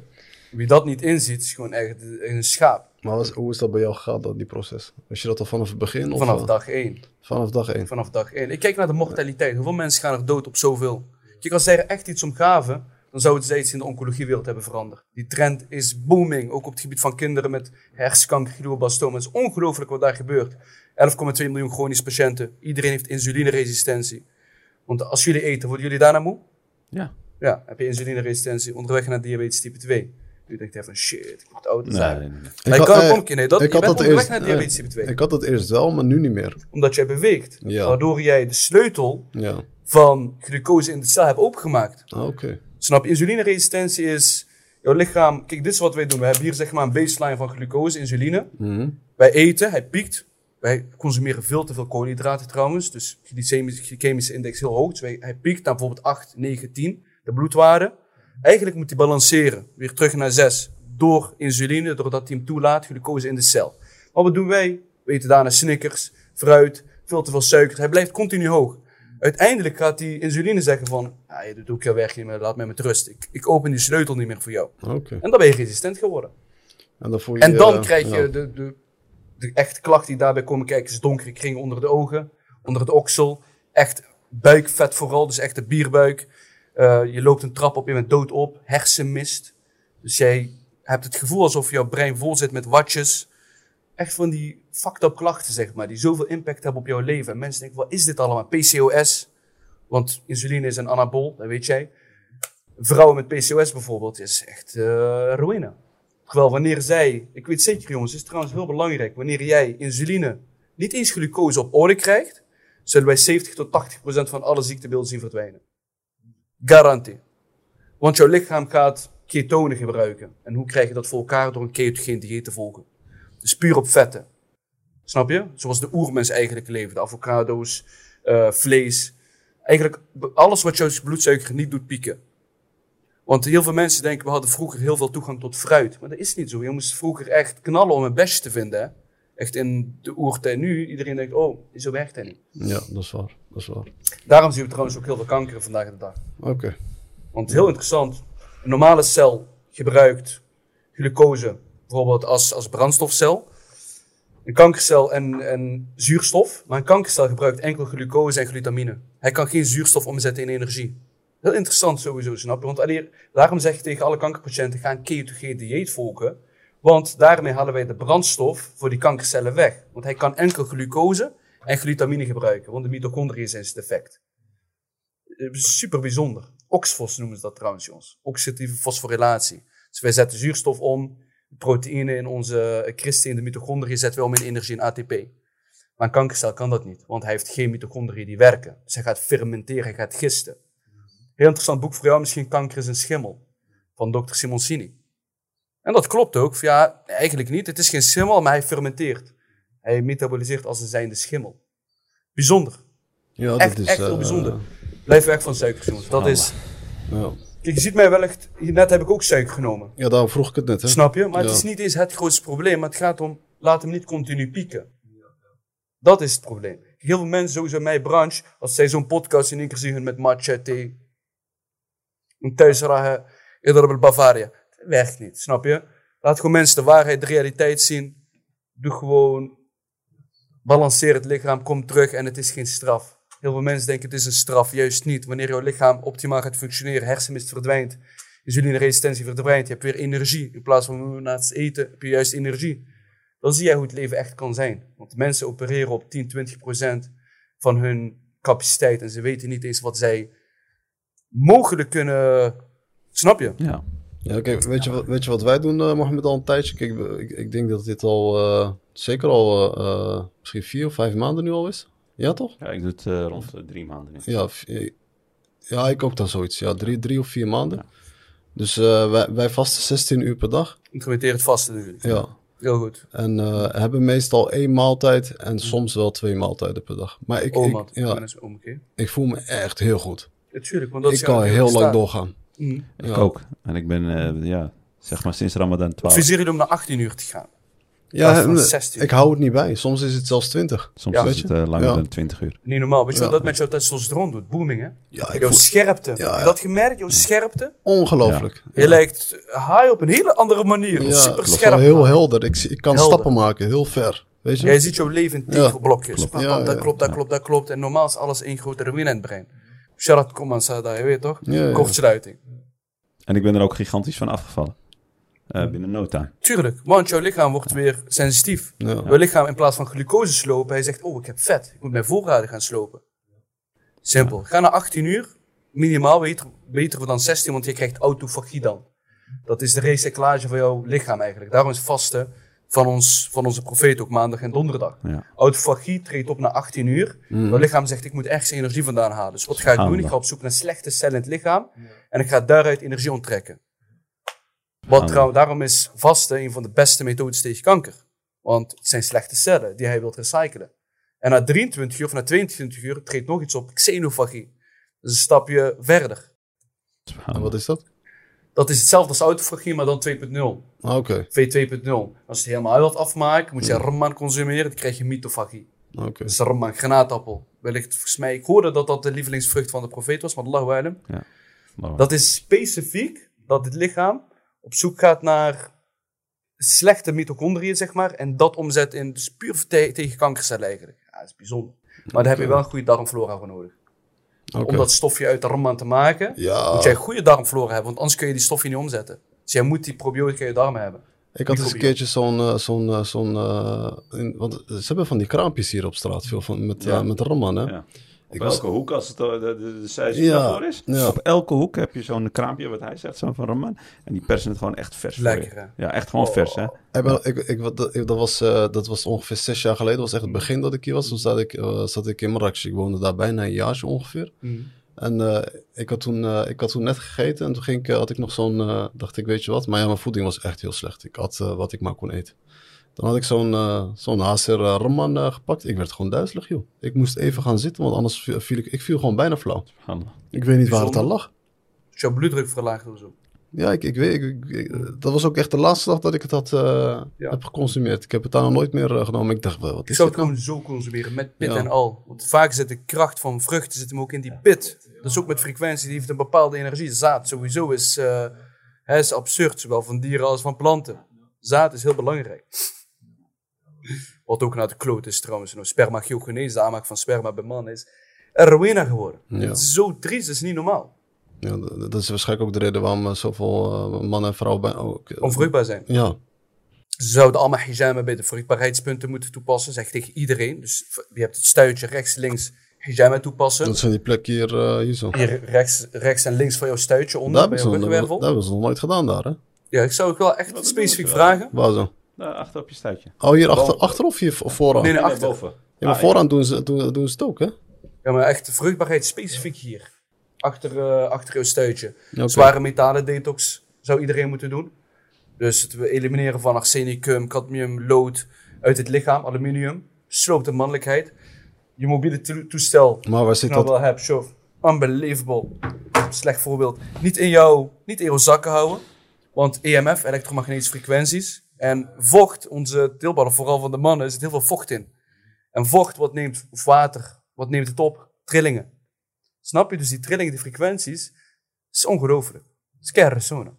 Wie dat niet inziet, is gewoon echt een schaap. Maar was- hoe is dat bij jou gegaan, dat, die proces? Was je dat al vanaf het begin? Of, Vanaf eh, dag één. vanaf dag één? Vanaf dag één. Ik kijk naar de mortaliteit. Hoeveel mensen gaan er dood op zoveel? Kijk, als zij er echt iets om gaven, dan dan zou het steeds in de oncologiewereld hebben veranderd. Die trend is booming, ook op het gebied van kinderen met hersenkanker, glioblastoom. Het is ongelooflijk wat daar gebeurt. 11,2 miljoen chronische patiënten. Iedereen heeft insulineresistentie. Want als jullie eten, worden jullie daarna moe? Ja. Ja, heb je insulineresistentie onderweg naar diabetes type 2. U denkt even, shit, ik moet oud Nee, zijn. nee, nee. Maar je had- kan eh. Nee, dat, ik had dat eerst- naar diabetes type 2. Ik had het eerst wel, maar nu niet meer. Omdat jij beweegt. Ja. Waardoor jij de sleutel Ja, van glucose in de cel hebt opengemaakt. Ah, oké. Snap je? Insulineresistentie is jouw lichaam. Kijk, dit is wat wij doen. We hebben hier zeg maar een baseline van glucose, insuline. Mhm. Wij eten, hij piekt. Wij consumeren veel te veel koolhydraten trouwens. Dus glycemische, glycemische index heel hoog. Dus wij, hij piekt naar bijvoorbeeld 8, 9, 10, de bloedwaarde. Eigenlijk moet hij balanceren. Weer terug naar 6. Door insuline, doordat hij hem toelaat, glucose in de cel. Maar wat doen wij? We eten daarna snickers, fruit, veel te veel suiker. Hij blijft continu hoog. Uiteindelijk gaat die insuline zeggen van, ja, je doet ook jouw werk niet meer, laat mij met rust. Ik, ik open die sleutel niet meer voor jou. En dan ben je resistent geworden. En dan, voel je, En dan eh, krijg je ja. de, de, de echte klachten die daarbij komen kijken. Is donkere kringen onder de ogen, onder de oksel. Echt buikvet vooral, dus echt de bierbuik. Eh, je loopt een trap op, je bent dood op. Hersenmist. Dus jij hebt het gevoel alsof jouw brein vol zit met watjes. Echt van die fucked up klachten, zeg maar. Die zoveel impact hebben op jouw leven. En mensen denken, wat is dit allemaal? PCOS. Want insuline is een anabol, dat weet jij. Vrouwen met PCOS bijvoorbeeld is echt eh ruïne. Terwijl wanneer zij, ik weet zeker jongens, het is trouwens heel belangrijk, wanneer jij insuline, niet eens glucose op orde krijgt, zullen wij 70 tot 80 procent van alle ziektebeelden zien verdwijnen. Garantie. Want jouw lichaam gaat ketonen gebruiken. En hoe krijg je dat voor elkaar? Door een ketogeen dieet te volgen. Dus puur op vetten. Snap je? Zoals de oermens eigenlijk leefde. Avocado's, eh, vlees. Eigenlijk alles wat jouw bloedsuiker niet doet pieken. Want heel veel mensen denken, we hadden vroeger heel veel toegang tot fruit. Maar dat is niet zo. Je moest vroeger echt knallen om een besje te vinden. Hè? Echt in de oertijd. Nu, iedereen denkt, oh, zo werkt dat niet. Ja, dat is waar. Dat is waar. Daarom zien we trouwens ook heel veel kanker vandaag de dag. Oké. Want heel interessant, een normale cel gebruikt glucose bijvoorbeeld als, als brandstofcel. Een kankercel en, en zuurstof, maar een kankercel gebruikt enkel glucose en glutamine. Hij kan geen zuurstof omzetten in energie. Heel interessant sowieso, snap je? Want alleen, daarom zeg je tegen alle kankerpatiënten, ga een ketogeen dieet volgen. Want daarmee halen wij de brandstof voor die kankercellen weg. Want hij kan enkel glucose en glutamine gebruiken, want de mitochondriën zijn het effect. Eh, Super bijzonder. Oxfos noemen ze dat trouwens, jongens. Oxidatieve fosforilatie. Dus wij zetten zuurstof om, proteïnen in onze christen in de mitochondriën zetten we om in energie in ATP. Maar een kankercel kan dat niet, want hij heeft geen mitochondriën die werken. Dus hij gaat fermenteren, hij gaat gisten. Heel interessant boek voor jou, misschien Kanker is een schimmel, van Dr. Simoncini. En dat klopt ook. Ja, eigenlijk niet. Het is geen schimmel, maar hij fermenteert. Hij metaboliseert als een zijnde schimmel. Bijzonder. Ja, Echt, dat is... echt heel eh, bijzonder. Blijf weg van suikers, jongens. Dat is... Ja. Kijk, je ziet mij wel echt... Net heb ik ook suiker genomen. ja, daarom vroeg ik het net, hè. Snap je? Maar het is niet eens het grootste probleem. Maar het gaat om, laat hem niet continu pieken. Dat is het probleem. Heel veel mensen, sowieso in mijn branche, als zij zo'n podcast in één keer zien met matcha, thee, een thuisragen, eerder Bavaria. Werkt niet, snap je? Laat gewoon mensen de waarheid, de realiteit zien. Doe gewoon, balanceer het lichaam, kom terug en het is geen straf. Heel veel mensen denken het is een straf, juist niet. Wanneer jouw lichaam optimaal gaat functioneren, hersenmist verdwijnt, insulineresistentie verdwijnt, je hebt weer energie. In plaats van "Oh, na het eten heb je juist energie. Dan zie jij hoe het leven echt kan zijn. Want mensen opereren op 10, 20 procent van hun capaciteit en ze weten niet eens wat zij mogelijk kunnen. Snap je? Ja. Ja, kijk, weet je, wat, weet je wat wij doen, eh Mohammed, al een tijdje? Kijk, ik, ik denk dat dit al, eh, zeker al, eh, misschien vier of vijf maanden nu al is. Ja, toch? ja, ik doe het eh, rond de drie maanden nu. Ja, ja ik ook dan zoiets. Ja, drie, drie of vier maanden. Dus eh, wij, wij vasten 16 uur per dag. Implementeer het vaste natuurlijk. Ja. Heel goed. En eh, hebben meestal één maaltijd en soms wel twee maaltijden per dag. Maar ik, ik, ja, ik voel me echt heel goed. Natuurlijk, want dat Ik is kan heel lang doorgaan. Mhm. Ik Ja. ook. En ik ben, eh, ja, zeg maar sinds Ramadan 12. Adviseer jullie om naar 18 uur te gaan. Ja, eh, 16. ik hou het niet bij. Soms is het zelfs 20. Soms Ja. is het je? eh, langer Ja. dan 20 uur. Niet normaal. Weet je Ja. wat dat met jouw testosteron doet? Booming, hè? Ja, ik Jouw voel, scherpte. Ja, Heb je ja. dat gemerkt? Jouw scherpte? ongelooflijk. Je lijkt high op een hele andere manier. Ja, Super scherp. Heel helder. Ik, kan Helder. stappen maken, heel ver. Weet je? Jij ziet jouw leven in pam, dat ja. klopt, dat klopt, dat klopt. En normaal is alles één grote ruïne in het brein. Sharat Koman zei dat, je weet toch? Ja, ja. Kortsluiting. En ik ben er ook gigantisch van afgevallen. Eh, binnen no time. Tuurlijk, want jouw lichaam wordt weer sensitief. Ja. Jouw lichaam in plaats van glucose slopen, hij zegt, oh ik heb vet, ik moet mijn voorraden gaan slopen. Simpel. Ga naar 18 uur, minimaal beter, beter dan 16, want je krijgt autofagie dan. Dat is de recyclage van jouw lichaam eigenlijk. Daarom is vasten van, ons, van onze profeet ook maandag en donderdag. Ja. Autofagie treedt op na 18 uur. Jouw lichaam zegt, ik moet ergens energie vandaan halen. Dus wat ga ik doen? Ik ga op zoek naar slechte cellen in het lichaam. En ik ga daaruit energie onttrekken. Wat trouw, daarom is vasten een van de beste methodes tegen kanker. Want het zijn slechte cellen die hij wilt recyclen. En na 23 uur of na 22 uur treedt nog iets op, xenofagie. Dus een stapje verder. En wat is dat? Dat is hetzelfde als autofagie, maar dan 2.0. Ah, Oké, V2.0. Als je het helemaal wilt afmaken, moet je ramman consumeren, dan krijg je mitofagie. oké. Dat is een ramman, granaatappel. Wellicht, volgens mij, ik hoorde dat dat de lievelingsvrucht van de profeet was, maar Allahu alam. Dat is specifiek dat het lichaam op zoek gaat naar slechte mitochondriën, zeg maar, en dat omzet in, dus puur te- tegen kankercellen eigenlijk. Ja, dat is bijzonder. Maar daar heb je wel een goede darmflora voor nodig. Oké. Om dat stofje uit de ramman te maken, Ja, moet jij een goede darmflora hebben, want anders kun je die stofje niet omzetten. Dus jij moet die probiotica in je darmen hebben. ik had eens een keertje zo'n, eh, zo'n, eh, zo'n, eh, want ze hebben van die kraampjes hier op straat, veel van, met, Ja. met ramman, hè? Ja. Op was- elke hoek, als het eh, de, de, de size Ja, is, ja. op elke hoek heb je zo'n kraampje, wat hij zegt, zo'n van Raman. En die persen het gewoon echt vers voor Lekker? Ja, echt gewoon vers, hè? Ik ben, ik, ik, wat- dat, dat, was, eh, dat was ongeveer zes jaar geleden. Dat was echt het begin dat ik hier was. Toen zat ik, eh, zat ik in Marrakesh. Ik woonde daar bijna een jaar zo ongeveer. En eh, ik, had toen, eh, ik had toen net gegeten. En toen ging ik, had ik nog zo'n... dacht ik, weet je wat? Maar ja, mijn voeding was echt heel slecht. Ik had wat ik maar kon eten. Dan had ik zo'n eh zo'n uh, Ramman eh, gepakt. Ik werd gewoon duizelig, joh. Ik moest even gaan zitten, want anders viel, viel ik... Ik viel gewoon bijna flauw. Ik weet niet waar het aan lag. Dus jouw bloeddruk verlaagt of zo. Ja, ik, ik weet... Ik, ik- ik- dat was ook echt de laatste dag dat ik het had, eh, Ja. heb geconsumeerd. Ik heb het daarna nooit meer eh, genomen. Ik dacht, wel, wat Ik is zou dit het nou? gewoon zo consumeren, met pit Ja. en al. Want vaak zit de kracht van vruchten zit hem ook in die pit. Dat is ook met frequentie, die heeft een bepaalde energie. Zaad sowieso is, eh, hè, is absurd, zowel van dieren als van planten. Zaad is heel belangrijk. Wat ook naar de kloot is trouwens. Nou, spermagiogenese, de aanmaak van sperma bij mannen is Rowena geworden. Ja. Is zo triest, dat is niet normaal. Ja, dat is waarschijnlijk ook de reden waarom eh, zoveel eh, mannen en vrouwen bij... Ook, eh, Onvruchtbaar zijn. Ja, Ze zouden allemaal hijama bij de vruchtbaarheidspunten moeten toepassen, zeg tegen iedereen. Dus je hebt het stuitje rechts, links, hijama toepassen. dat zijn die plekken hier, hier zo. Hier rechts, rechts en links van jouw stuitje onder, hebben, bij jouw dat hebben ze nog nooit gedaan daar, hè? Ja, ik zou het wel echt specifiek vragen. Waar zo? Daar achter op je stuitje. Oh, hier achter, Boven. achter of hier of vooraan? Nee, nee, Nee, achter. boven. Ja, maar Ah, vooraan doen ze, doen, doen ze het ook, hè? Ja, maar echt vruchtbaarheid specifiek hier. Achter, eh, achter jouw stuitje. Zware metalen detox zou iedereen moeten doen. Dus het elimineren van arsenicum, cadmium, lood uit het lichaam, aluminium. Sloopt de mannelijkheid. Je mobiele to- toestel Maar waar zit nou dat? wel heb, show. Unbelievable. Slecht voorbeeld. Niet in, jouw, niet in jouw zakken houden. Want EMF, elektromagnetische frequenties. En vocht, onze deelballen, vooral van de mannen, er zit heel veel vocht in. En vocht, wat neemt, of water, wat neemt het op? Trillingen. Snap je? Dus die trillingen, die frequenties, is ongelooflijk. Het is keiresona.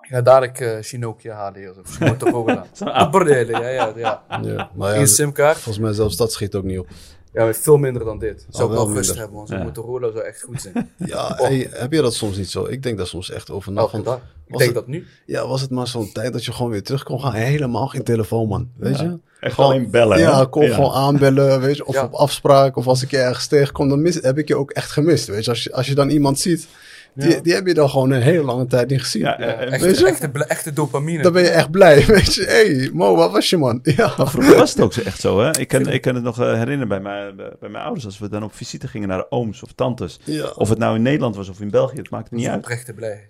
Ik ga dadelijk eh Shinokia halen hier. Of. Zo'n app. Bordelen, ja, ja, ja. Ja, maar ja, Eén simkaart. volgens mij zelfs dat schiet ook niet op. Ja, veel minder dan dit. Zou ik wel wel rust minder. hebben, want Ja. Motorola zou echt goed zijn. Ja, hey, heb je dat soms niet zo? Ik denk daar soms echt over na. Elke van- dag. Ik was denk het- dat nu. Ja, was het maar zo'n tijd dat je gewoon weer terug kon gaan. Helemaal geen telefoon, man. Weet je? Echt Gewoon- alleen bellen, hè? Ja, kon Ja. gewoon aanbellen, weet je. Of Ja. op afspraak. Of als ik je ergens tegenkom, dan mis, heb ik je ook echt gemist. Weet je, als je, als je dan iemand ziet, die, Ja. die heb je dan gewoon een hele lange tijd niet gezien. Ja, eh, eh, Echte, dopamine. Dan ben je echt blij, weet je. Hé, hey, Mo, waar was je, man? Ja. Maar vroeger was het ook zo echt zo, hè? Ik kan, ik kan het nog eh, herinneren bij mijn, bij, mijn ouders, als we dan op visite gingen naar ooms of tantes. Ja. Of het nou in Nederland was of in België, het maakte Dat niet uit. oprechte blijheid.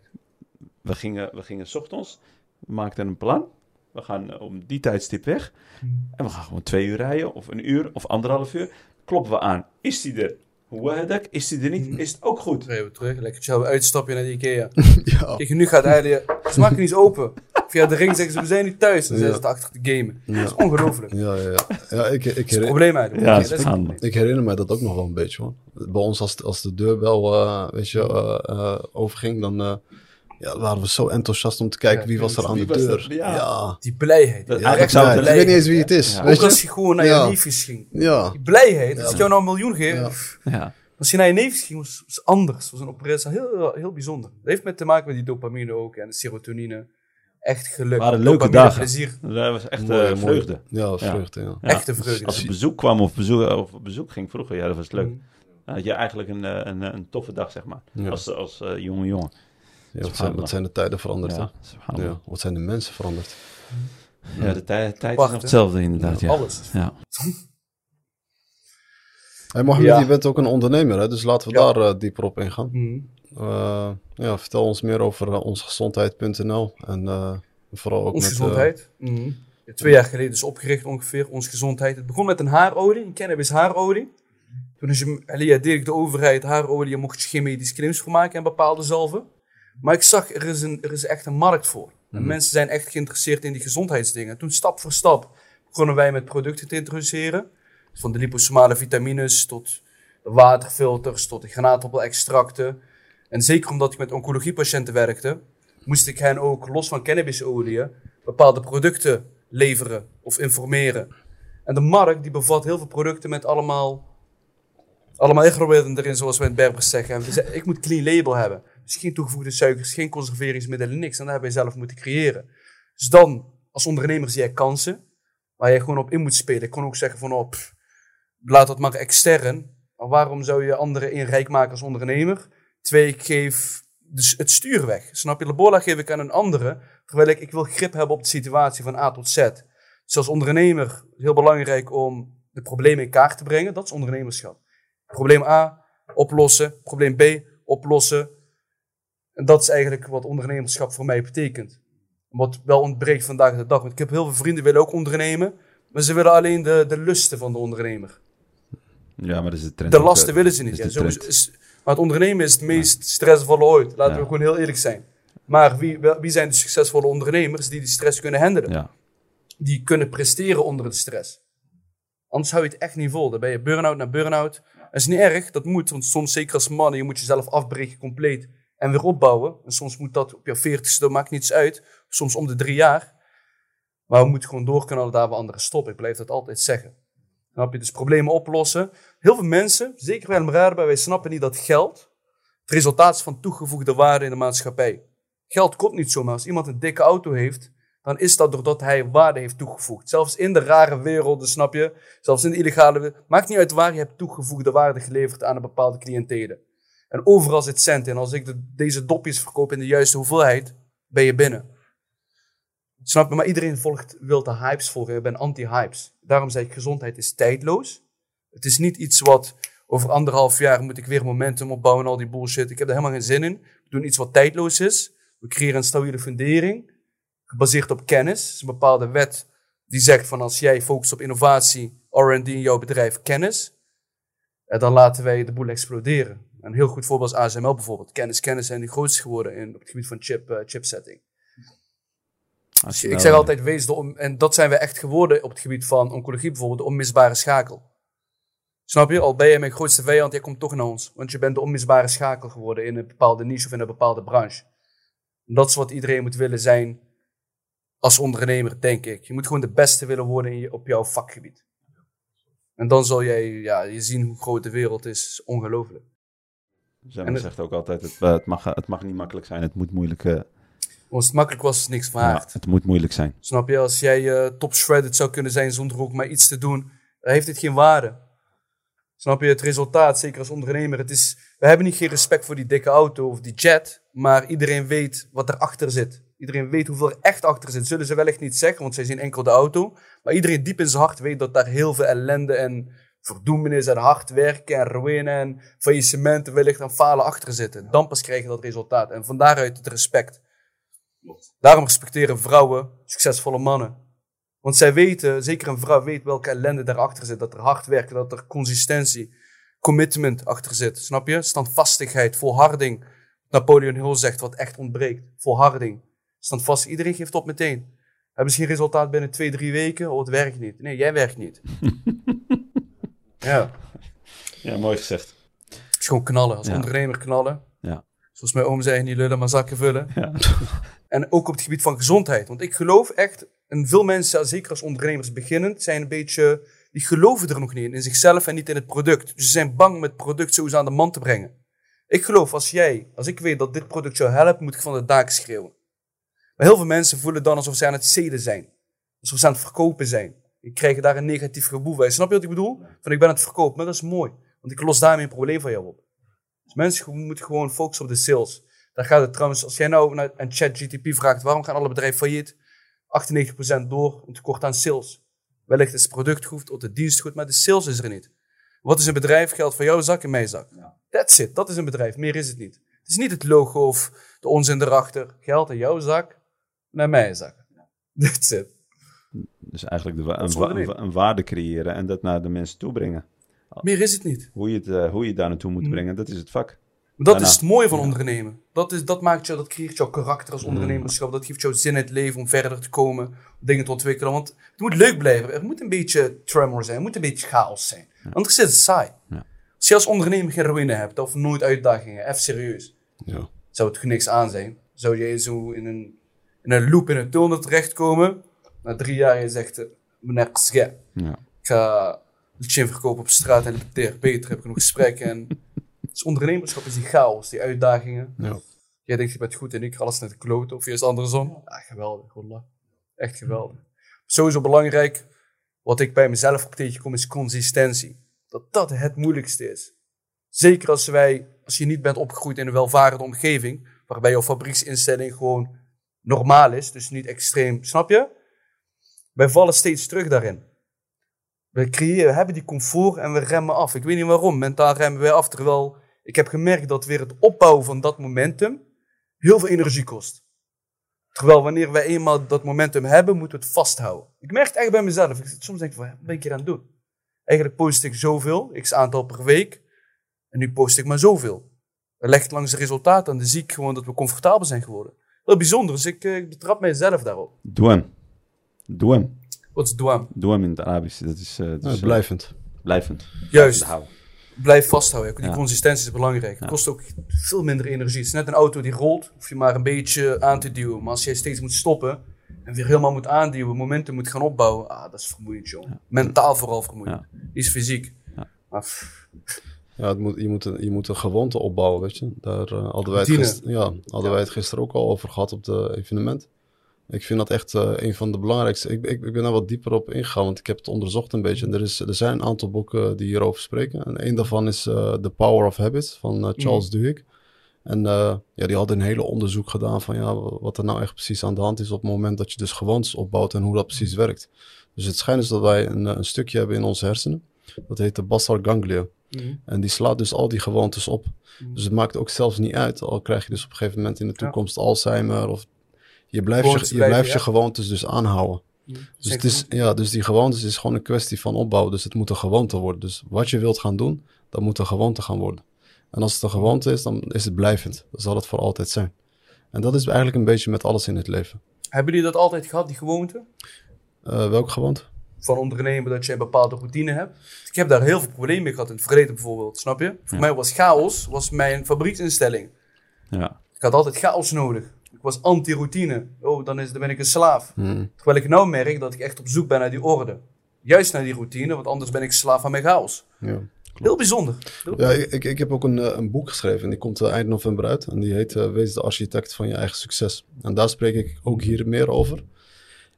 We gingen, we gingen 's ochtends, we maakten een plan. We gaan om die tijdstip weg. En we gaan gewoon twee uur rijden, of een uur, of anderhalf uur. Kloppen we aan. Is die er? Dat? Is die er niet? Is het ook goed? Rijden we terug. Lekker chill. Uitstapje naar de Ikea. Ja. Kijk, nu gaat hij... Ze maken niet eens open. Via de ring zeggen ze, we zijn niet thuis. Dan zijn Ja. ze achter te gamen. Ja. Dat is ongelooflijk. Dat Ja, ja, ja. ja ik, ik, is het herinner, probleem eigenlijk. Ja, dat is gaande. ik herinner me dat ook nog wel een beetje, man. Bij ons, als, als de deurbel uh, weet je, eh, eh, overging, dan eh, ja, waren we zo enthousiast om te kijken Ja, wie was er aan de deur. Ja. ja. Die blijheid. Eigenlijk zou het ik weet niet eens wie het is. Ja. Weet Ook als je? je gewoon naar je Ja. liefjes ging. Ja. Die blijheid. Als ik jou nou een miljoen geef... Ja. pff, Ja. Als je naar je neefjes ging, was het anders. was een operatie heel, heel bijzonder. Dat heeft met te maken met die dopamine ook en de serotonine. Echt geluk. Waren leuke Dopamine, dagen. plezier. Dat was echt Mooie, eh, vreugde. Ja, vreugde, ja. Ja. Echte vreugde. Als er bezoek kwam of bezoek, of op bezoek ging vroeger, ja, dat was leuk. Mm. Dan had je eigenlijk een, eh, een, een toffe dag, zeg maar. Ja. Als, als eh, jonge jongen. Ja, wat, zijn, wat zijn de tijden veranderd, Ja, hè? subhanallah. Ja, wat zijn de mensen veranderd? Ja, de tij- tijd is nog hetzelfde inderdaad. Ja. Alles. Ja. Hey, Mohammed, Ja. je bent ook een ondernemer, hè? dus laten we Ja. daar eh, dieper op ingaan. Mm. Eh, ja, vertel ons meer over uh, onsgezondheid.nl en eh, vooral ook Ons met... eh, gezondheid. Mhm. Twee jaar geleden is opgericht ongeveer, Ons Gezondheid. Het begon met een haarolie, een cannabis haarolie. Toen is je, Elia, deed ik de overheid haarolie, je mocht je geen medische claims voor maken en bepaalde zalven. Maar ik zag, er is, een, er is echt een markt voor. En mensen zijn echt geïnteresseerd in die gezondheidsdingen. Toen stap voor stap begonnen wij met producten te introduceren. Van de liposomale vitamines tot de waterfilters, tot de granaatappelextracten. En zeker omdat ik met oncologiepatiënten werkte, moest ik hen ook los van cannabisolieën bepaalde producten leveren of informeren. En de markt die bevat heel veel producten met allemaal, allemaal ingrediënten erin, zoals we in het Berbers zeggen. En ik moet clean label hebben. Geen toegevoegde suikers, geen conserveringsmiddelen, niks. En dat hebben wij zelf moeten creëren. Dus dan, als ondernemer zie jij kansen, waar je gewoon op in moet spelen. Ik kon ook zeggen van, oh, pff, laat dat maar extern. Maar waarom zou je anderen één rijk maken als ondernemer? Twee, ik geef dus het stuur weg. Snap je? Labola geef ik aan een andere, terwijl ik, ik wil grip hebben op de situatie van A tot Z. Dus als ondernemer heel belangrijk om de problemen in kaart te brengen. Dat is ondernemerschap. Probleem A, oplossen. Probleem B, oplossen. En dat is eigenlijk wat ondernemerschap voor mij betekent. Wat wel ontbreekt vandaag de dag. Want ik heb heel veel vrienden die willen ook ondernemen. Maar ze willen alleen de, de lusten van de ondernemer. ja, maar dat is de trend. De lasten eh, willen ze niet. is Ja, is, maar het ondernemen is het meest stressvolle ooit. Laten Ja. we gewoon heel eerlijk zijn. Maar wie, wie zijn de succesvolle ondernemers die die stress kunnen handelen? Ja. Die kunnen presteren onder de stress. Anders hou je het echt niet vol. Dan ben je burn-out na burn-out. Dat is niet erg, dat moet. Want soms, zeker als man, je moet jezelf afbreken compleet en weer opbouwen. En soms moet dat op je veertigste, dat maakt niets uit. Soms om de drie jaar. Maar we moeten gewoon door kunnen daar we anderen stoppen. Ik blijf dat altijd zeggen. Snap je? Dus problemen oplossen. Heel veel mensen, zeker bij wij snappen niet dat geld het resultaat is van toegevoegde waarde in de maatschappij. Geld komt niet zomaar. Als iemand een dikke auto heeft, dan is dat doordat hij waarde heeft toegevoegd. Zelfs in de rare werelden, snap je? Zelfs in de illegale wereld. Maakt niet uit waar je hebt toegevoegde waarde geleverd aan een bepaalde cliëntelen. En overal zit cent in. Als ik de- deze dopjes verkoop in de juiste hoeveelheid, ben je binnen. Snap je? Maar iedereen volgt, wil de hypes volgen. Ik ben anti-hypes. Daarom zei ik, gezondheid is tijdloos. Het is niet iets wat over anderhalf jaar moet ik weer momentum opbouwen en al die bullshit. Ik heb er helemaal geen zin in. We doen iets wat tijdloos is. We creëren een stabiele fundering, gebaseerd op kennis. Het is een bepaalde wet die zegt van als jij focust op innovatie, R&D in jouw bedrijf, kennis, eh, dan laten wij de boel exploderen. Een heel goed voorbeeld is ASML bijvoorbeeld. Kennis, kennis zijn de grootste geworden in, op het gebied van chip, eh, chipsetting. Dus ik nou- zeg altijd, wees de on- en dat zijn we echt geworden op het gebied van oncologie bijvoorbeeld, de onmisbare schakel. Snap je? Al ben je mijn grootste vijand, jij komt toch naar ons. Want je bent de onmisbare schakel geworden in een bepaalde niche of in een bepaalde branche. En dat is wat iedereen moet willen zijn als ondernemer, denk ik. Je moet gewoon de beste willen worden in je, op jouw vakgebied. En dan zal jij ja, je zien hoe groot de wereld is. Is ongelooflijk. Zemmer En het- zegt ook altijd, het, eh, het, mag, het mag niet makkelijk zijn, het moet moeilijk, eh, Als het makkelijk was, is niks ja, waard. het moet moeilijk zijn. Snap je? Als jij eh, top shredded zou kunnen zijn zonder ook maar iets te doen, dan heeft het geen waarde. Snap je? Het resultaat, zeker als ondernemer, het is... We hebben niet geen respect voor die dikke auto of die jet, maar iedereen weet wat erachter zit. Iedereen weet hoeveel er echt achter zit. Zullen ze wellicht niet zeggen, want zij zien enkel de auto. Maar iedereen diep in zijn hart weet dat daar heel veel ellende en verdoemenis en hard werken en ruïne en faillissementen wellicht en falen achter zitten. Dan pas krijg je dat resultaat. En van daaruit het respect. Daarom respecteren vrouwen succesvolle mannen. Want zij weten, zeker een vrouw weet welke ellende daarachter zit. Dat er hard werken, dat er consistentie, commitment achter zit. Snap je? Standvastigheid, volharding. Napoleon Hill zegt wat echt ontbreekt. Volharding. Standvast. Iedereen geeft op meteen. Hebben ze geen resultaat binnen twee, drie weken? Oh, het werkt niet. Nee, jij werkt niet. ja. Ja, mooi gezegd. Het is gewoon knallen. Als Ja. ondernemer knallen. Ja. Zoals mijn oom zei, niet lullen, maar zakken vullen. Ja. En ook op het gebied van gezondheid. Want ik geloof echt, en veel mensen, zeker als ondernemers beginnend, zijn een beetje die geloven er nog niet in, in zichzelf en niet in het product. Dus ze zijn bang met het product sowieso aan de man te brengen. Ik geloof, als jij, als ik weet dat dit product jou helpt, moet ik van de daken schreeuwen. Maar heel veel mensen voelen dan alsof ze aan het zeden zijn. Alsof ze aan het verkopen zijn. Die krijgen daar een negatief gevoel bij. Snap je wat ik bedoel? Van ik ben aan het verkopen, maar dat is mooi. Want ik los daarmee een probleem van jou op. Dus mensen moeten gewoon focussen op de sales. Daar gaat het trouwens, als jij nou naar een ChatGTP vraagt, waarom gaan alle bedrijven failliet? 98% door een tekort aan sales. Wellicht is het product goed of de dienst goed, maar de sales is er niet. Wat is een bedrijf? Geld van jouw zak en mijn zak. That's it. Dat is een bedrijf. Meer is het niet. Het is niet het logo of de onzin erachter. Geld in jouw zak naar mijn zak. That's it. Dus eigenlijk de, wa- een, wa- ondernemen. een waarde creëren en dat naar de mensen toe brengen. Meer is het niet. Hoe je het, eh, hoe je daar naartoe moet Mm. brengen, dat is het vak. Dat Daarna. is het mooie van ondernemen. Dat, is, dat maakt jou, dat creëert jouw karakter als ondernemerschap. Dat geeft jou zin in het leven om verder te komen, om dingen te ontwikkelen. Want het moet leuk blijven. Er moet een beetje tremor zijn, er moet een beetje chaos zijn. Anders is het saai. Ja. Als je als ondernemer geen ruïne hebt of nooit uitdagingen, even serieus, Ja. zou het niks aan zijn. Zou je zo in een, in een loop in een tunnel terechtkomen. Na drie jaar je zegt, meneer Ksge, Ja. ik ga de gym verkopen op straat en de beter heb ik nog gesprekken. En dus ondernemerschap is die chaos, die uitdagingen. Ja. Jij denkt je bent goed en ik ga alles de kloten of juist andersom. Ja, geweldig, wallah. Echt geweldig. Sowieso belangrijk, wat ik bij mezelf ook tegenkom, is consistentie. Dat dat het moeilijkste is. Zeker als wij, als je niet bent opgegroeid in een welvarende omgeving, waarbij jouw fabrieksinstelling gewoon normaal is, dus niet extreem, snap je? Wij vallen steeds terug daarin. We creëren, we hebben die comfort en we remmen af. Ik weet niet waarom, mentaal remmen wij af. Terwijl ik heb gemerkt dat weer het opbouwen van dat momentum heel veel energie kost. Terwijl wanneer wij eenmaal dat momentum hebben, moeten we het vasthouden. Ik merk het echt bij mezelf. Ik, soms denk ik van, wat ben ik hier aan het doen? Eigenlijk post ik zoveel, x aantal per week. En nu post ik maar zoveel. Dat legt langs de resultaten en dan zie gewoon dat we comfortabel zijn geworden. Heel bijzonder, dus ik, eh, ik betrap mijzelf daarop. Doe hem. Doe hem. Wat is douane? Doe hem in het Arabisch. Dat is, eh, dat is, eh, blijvend. blijvend. Juist. Blijf vasthouden. Die Ja. consistentie is belangrijk. Het Ja. kost ook veel minder energie. Het is net een auto die rolt, hoef je maar een beetje aan te duwen. Maar als jij steeds moet stoppen en weer helemaal moet aanduwen, momenten moet gaan opbouwen, ah, dat is vermoeiend, jongen. Mentaal vooral vermoeiend. Eens fysiek. Ja. Maar pff, Ja, het moet, je, moet een, je moet een gewoonte opbouwen, weet je. Daar eh, hadden, wij het gister- ja, hadden wij het gisteren ook al over gehad op de evenement. Ik vind dat echt eh, een van de belangrijkste. Ik, ik, ik ben daar wat dieper op ingegaan, want ik heb het onderzocht een beetje. En er, is, er zijn een aantal boeken die hierover spreken. En een daarvan is eh, The Power of Habit van eh, Charles Duhigg. En ja, die hadden een hele onderzoek gedaan van ja, wat er nou echt precies aan de hand is op het moment dat je dus gewoontes opbouwt en hoe dat precies werkt. Dus het schijnt dus dat wij een, een stukje hebben in onze hersenen. Dat heet de basal ganglia. mhm. En die slaat dus al die gewoontes op. Dus het maakt ook zelfs niet uit. Al krijg je dus op een gegeven moment in de Ja. toekomst Alzheimer. Of je blijft, je, je, blijft je gewoontes dus aanhouden. Dus, het is, ja, dus die gewoontes is gewoon een kwestie van opbouwen. Dus het moet een gewoonte worden. Dus wat je wilt gaan doen, dat moet een gewoonte gaan worden. En als het een gewoonte is, dan is het blijvend. Dan zal het voor altijd zijn. En dat is eigenlijk een beetje met alles in het leven. Hebben jullie dat altijd gehad, die gewoonte? Eh welke gewoonte? Van ondernemen, dat je een bepaalde routine hebt. Ik heb daar heel veel problemen mee gehad in het verleden bijvoorbeeld, snap je? Voor Ja. mij was chaos was mijn fabrieksinstelling. Ja. Ik had altijd chaos nodig. Ik was anti-routine. Oh, dan, is, dan ben ik een slaaf. Hmm. Terwijl ik nou merk dat ik echt op zoek ben naar die orde. Juist naar die routine, want anders ben ik slaaf aan mijn chaos. Ja. Heel bijzonder. Ja, ik, ik, heb ook een, eh, een boek geschreven en die komt eh, eind november uit. En die heet eh, Wees de architect van je eigen succes. En daar spreek ik ook hier meer over.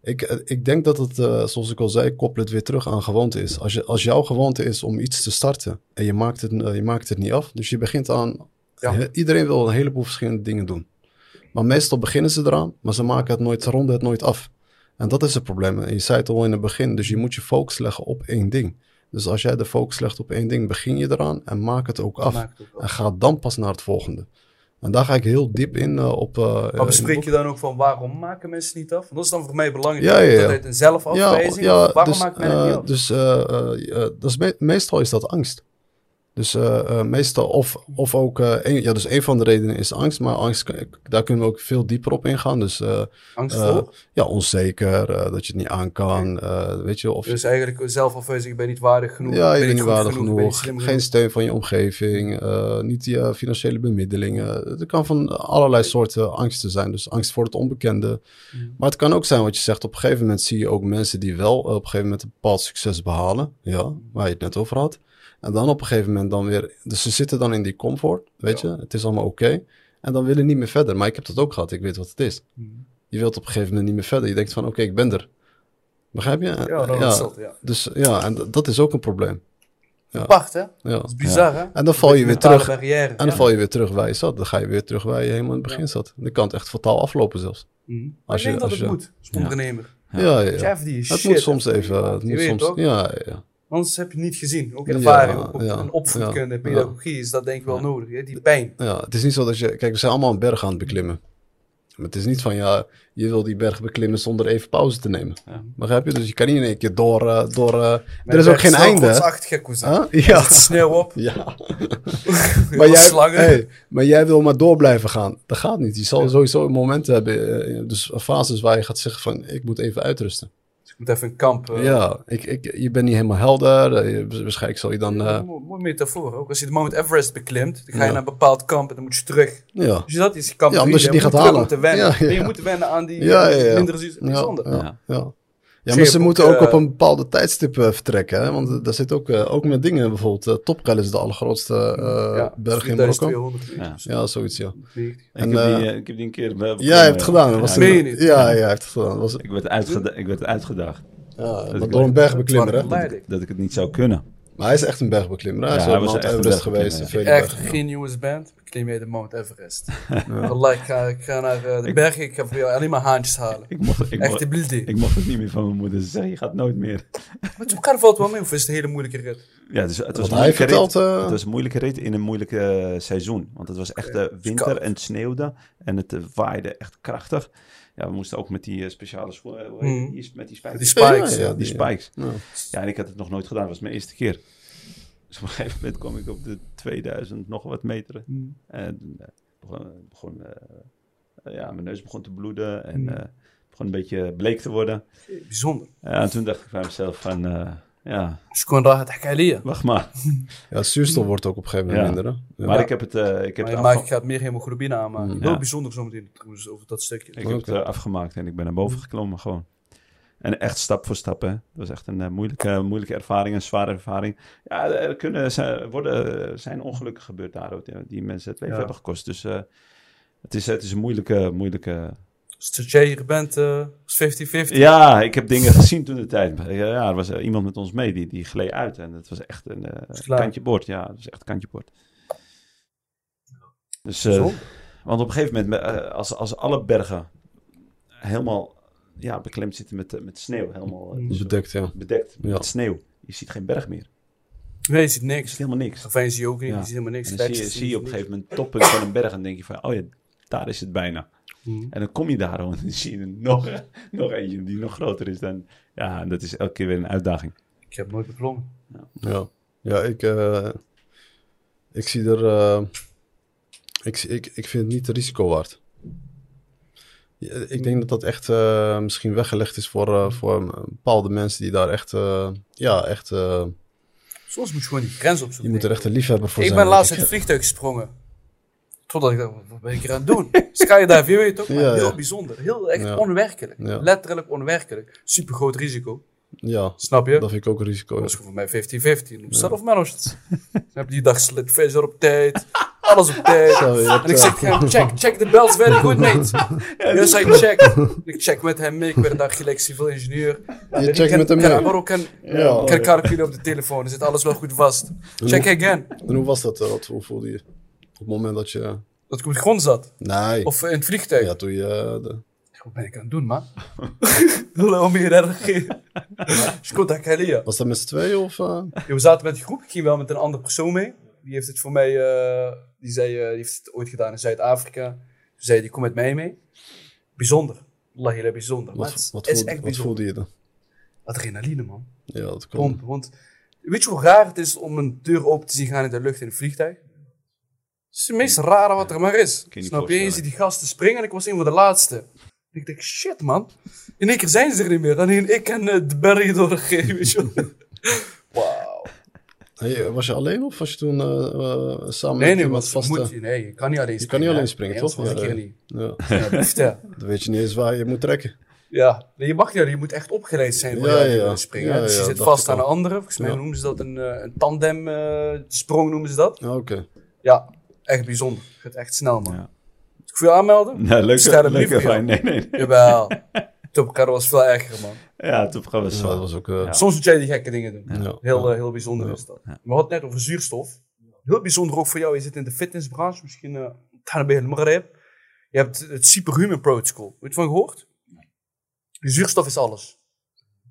Ik, ik denk dat het, zoals ik al zei, koppel het weer terug aan gewoonte is. Als, je, als jouw gewoonte is om iets te starten en je maakt het, je maakt het niet af. Dus je begint aan... Ja. he- iedereen wil een heleboel verschillende dingen doen. Maar meestal beginnen ze eraan, maar ze maken het nooit, ze ronden het nooit af. En dat is het probleem. En je zei het al in het begin, dus je moet je focus leggen op één ding. Dus als jij de focus legt op één ding, begin je eraan en maak het ook af. Het ook. En ga dan pas naar het volgende. En daar ga ik heel diep in eh, op. in Maar bespreek je dan ook van waarom maken mensen niet af? Want dat is dan voor mij belangrijk. Ja, ja, ja. Dat een zelfafwijzing. of waarom dus, maakt men het eh, niet af? Dus dat is me- meestal is dat angst. Dus eh, eh, meestal, of, of ook, eh, een, ja, dus een van de redenen is angst, maar angst, daar kunnen we ook veel dieper op ingaan. Dus Angst ja, onzeker, dat je het niet aan kan, weet je, of Dus eigenlijk zelf ik ben niet waardig genoeg. ja, je ben bent niet waardig genoeg, geen genoeg. steun van je omgeving, niet je financiële bemiddelingen. Het kan van allerlei soorten angsten zijn, dus angst voor het onbekende. Mm. Maar het kan ook zijn wat je zegt, op een gegeven moment zie je ook mensen die wel op een gegeven moment een bepaald succes behalen, ja, waar je het net over had. En dan op een gegeven moment dan weer, dus ze zitten dan in die comfort, weet je, het is allemaal oké. En dan willen niet meer verder, maar ik heb dat ook gehad, ik weet wat het is. Mm. Je wilt op een gegeven moment niet meer verder, je denkt van oké, ik ben er. Begrijp je? Ja, dat is dat, ja. Dus ja, en d- dat is ook een probleem. Ja. Apart, hè? Ja. Dat is bizar, hè? En dan val je weer terug. Barrière. En dan val je weer terug waar je zat. Dan ga je weer terug waar je helemaal in het begin zat. Dan kan het echt fataal aflopen zelfs. Mhm. Als ik denk je- dat als het je- moet, als ondernemer. Ja, ja, ja. Het shit moet soms even. Het moet soms. ja, ja. Anders heb je het niet gezien. Ook Ja, ervaring, ook op, ja, en opvoedkunde, ja, pedagogie is dat denk ik wel Ja. nodig. Hè? Die pijn. Ja, het is niet zo dat je. Kijk, we zijn allemaal een berg aan het beklimmen. Maar het is niet van ja, je wil die berg beklimmen zonder even pauze te nemen. Ja. Begrijp je? Dus je kan niet in één keer door. eh, door eh, Maar er is ook geen einde. Er Ja. zit sneeuw op. ja. maar, jij, hey, maar jij wil maar door blijven gaan. Dat gaat niet. Je zal sowieso momenten hebben. eh, Dus fases waar je gaat zeggen van ik moet even uitrusten. Ik moet even een kamp. eh, Ja, ik, ik, je bent niet helemaal helder. eh, je- waarschijnlijk zal je dan... eh, Mo- Mooi metafoor ook. Als je de Mount Everest beklimt, dan ga je Ja. naar een bepaald kamp en dan moet je terug. ja. Dus dat is je kamp. Ja, omdat je die gaat terug halen. je moet wennen aan die Ja, eh, ja, ja. minder bijzonder. ja, Ja. Ja. Ja, maar ze ook, moeten ook eh, op een bepaalde tijdstip eh, vertrekken. Hè? Want eh, daar zit ook, eh, ook met dingen bijvoorbeeld. eh Topkel is de allergrootste eh, Ja, berg in Marokko. 4200 meter. Ja. Ja, zoiets, ja. 90. Ik, En, heb die, eh, eh, ik heb die een keer... bij- Ja, hij heeft het gedaan. Dat was Ja, een- Meen je niet? ja, ja, hij heeft het gedaan. Dat was, ik, werd uitgeda- ik werd uitgedaagd ja, door een? Leid ik. dat ik het niet zou kunnen. Maar hij is echt een bergbeklimmer. Hij Ja, is hij op was Mount echt een Everest bergbeklimmer, geweest. ja. Echt geen nieuws band, beklim jij de Mount Everest. Ik ga, ik ga naar eh, de bergen, ik ga voor jou alleen maar haantjes halen. Ik mocht, ik, Echt mocht, de building. ik mocht het niet meer van mijn moeder. Ze zei, je gaat nooit meer. Maar toen valt het wel mee, of is het een hele moeilijke rit? Ja, dus het was een moeilijke rit. eh, Het was een moeilijke rit in een moeilijke eh, seizoen. Want het was echt de winter en het sneeuwde. En het eh, waaide echt krachtig. Ja, we moesten ook met die eh, speciale schoenen... Mhm. die? Met die Met die spikes. Ja, ja, die spikes. ja. Ja, en ik had het nog nooit gedaan. Dat was mijn eerste keer. Dus op een gegeven moment kwam ik op de 2000 nog wat meteren. En eh, begon, begon, eh, eh, ja, mijn neus begon te bloeden en Mm. eh, begon een beetje bleek te worden. Bijzonder. Ja, en toen dacht ik bij mezelf van, eh, ja. kon raad hakalia. Wacht maar. Ja, zuurstof wordt ook op een gegeven moment minder. Maar ik heb het. Uh, ik heb maar, het maar ik ga het meer hemoglobine aanmaken. Heel bijzonder zometeen trouwens over dat stukje. Ik heb het eh, afgemaakt en ik ben naar boven mm. geklommen gewoon. En echt stap voor stap. Hè. Dat was echt een eh, moeilijke, moeilijke ervaring, een zware ervaring. Ja, er kunnen, zijn, worden, zijn ongelukken gebeurd daar die mensen het leven hebben gekost. Dus het, is, het is een moeilijke, moeilijke Bent, eh, is 50-50. Ja, ik heb dingen gezien toen de tijd. Ja, er was eh, iemand met ons mee, die, die gleed uit. En het was echt een eh, klaar. kantje bord. Ja, het was echt een kantje bord. Dus, eh, want op een gegeven moment, eh, als, als alle bergen helemaal ja, beklemd zitten met, eh, met sneeuw, helemaal eh, dus Bedekt, ja. bedekt Ja. met sneeuw. Je ziet geen berg meer. Nee, je ziet Je niks. ziet helemaal niks. Zie je ook niet, Ja. je ziet helemaal niks. En dan zie je, zie je op een gegeven moment toppunt van een berg en dan denk je van, oh ja, daar is het bijna. Mhm. En dan kom je daar en dan zie je nog, nog eentje die nog groter is dan... Ja, en dat is elke keer weer een uitdaging. Ik heb nooit beklommen. Ja, ja ik, eh, ik zie er. eh, ik, zie- ik, ik vind het niet risico waard. Ja, Ik denk dat dat echt eh, misschien weggelegd is voor, eh, voor bepaalde mensen die daar echt. eh, ja, echt. eh, Soms moet je gewoon die grens opzoeken. je moet er echt een liefhebber voor ik zijn. ben denk laatst uit het vliegtuig gesprongen. Totdat ik dacht, wat ben ik hier aan het doen? Skydive, je weet toch? Maar Ja, heel ja. bijzonder. Heel echt Ja. onwerkelijk. Letterlijk onwerkelijk. Super groot risico. Ja, Snap je? dat vind ik ook een risico. Dat was voor mij 50-50. Zelf managed. Ik heb die dag slit visor op tijd. Alles op tijd. En ik zeg tegen hem, check, check the bells very good, mate. Yes, I check. Ik check met hem mee. Ik ben daar gelijk civil ingenieur. Je checkt met hem mee. Maar ook kan calculeren op de telefoon. Er zit alles wel goed vast. Check again. En hoe was dat? eh, wat, hoe voelde je? Op het moment dat je. Dat ik op de grond zat. Nee. Of in het vliegtuig. ja, toen je. eh, de, Wat ben ik aan het doen, man? Hallo, meer erg. Skota Kalia. was dat met z'n tweeën of. eh? We zaten met een groep. Ik ging wel met een andere persoon mee. Die heeft het voor mij... eh, die, zei, eh, die heeft het ooit gedaan in Zuid-Afrika. Toen zei die kom met mij mee. Bijzonder. Allah, heel bijzonder. Wat, het wat, is voelde, echt wat bijzonder. voelde je dan? Adrenaline, man. Ja, dat komt. Want Weet je hoe raar het is om een deur open te zien gaan in de lucht in een vliegtuig? Het is het meest rare wat er maar is. je Snap je? Je ziet die gasten springen en ik was een van de laatste. Ik denk, shit man. In één keer zijn ze er niet meer. Alleen ik en eh, de bergen doorgegeven. je. Wauw. Hey, was je alleen of was je toen eh, eh, samen Nee, met nee, iemand vast? moet je? Nee, je kan niet alleen Je springen. kan niet alleen springen, Nee, toch? Ja, een keer nee. niet. Ja, dan weet je niet eens waar je moet trekken. Ja, nee, je mag niet, je moet echt opgeleid zijn voor Ja, ja, ja, ja. springen. Ja, dus je ja, zit vast aan een al. andere. Volgens mij Ja. noemen ze dat een, eh, een tandem eh, sprong noemen ze dat. Ja, Oké. Ja, echt bijzonder. Het gaat echt snel, man. Ja. Moet ik je aanmelden? Leuke, hem leuke liever, fijn. Nee, nee, nee. Jawel. Topcar was veel erger, man. Ja, gaan we Ja, was ook... eh, Ja. Soms moet jij die gekke dingen doen. ja. Heel, Ja. eh, heel bijzonder Ja. is dat. We hadden het net over zuurstof. Heel bijzonder ook voor jou. Je zit in de fitnessbranche. Misschien uh, bij het Maghreb. Je hebt het Superhuman Protocol. Heb je het van gehoord? De zuurstof is alles.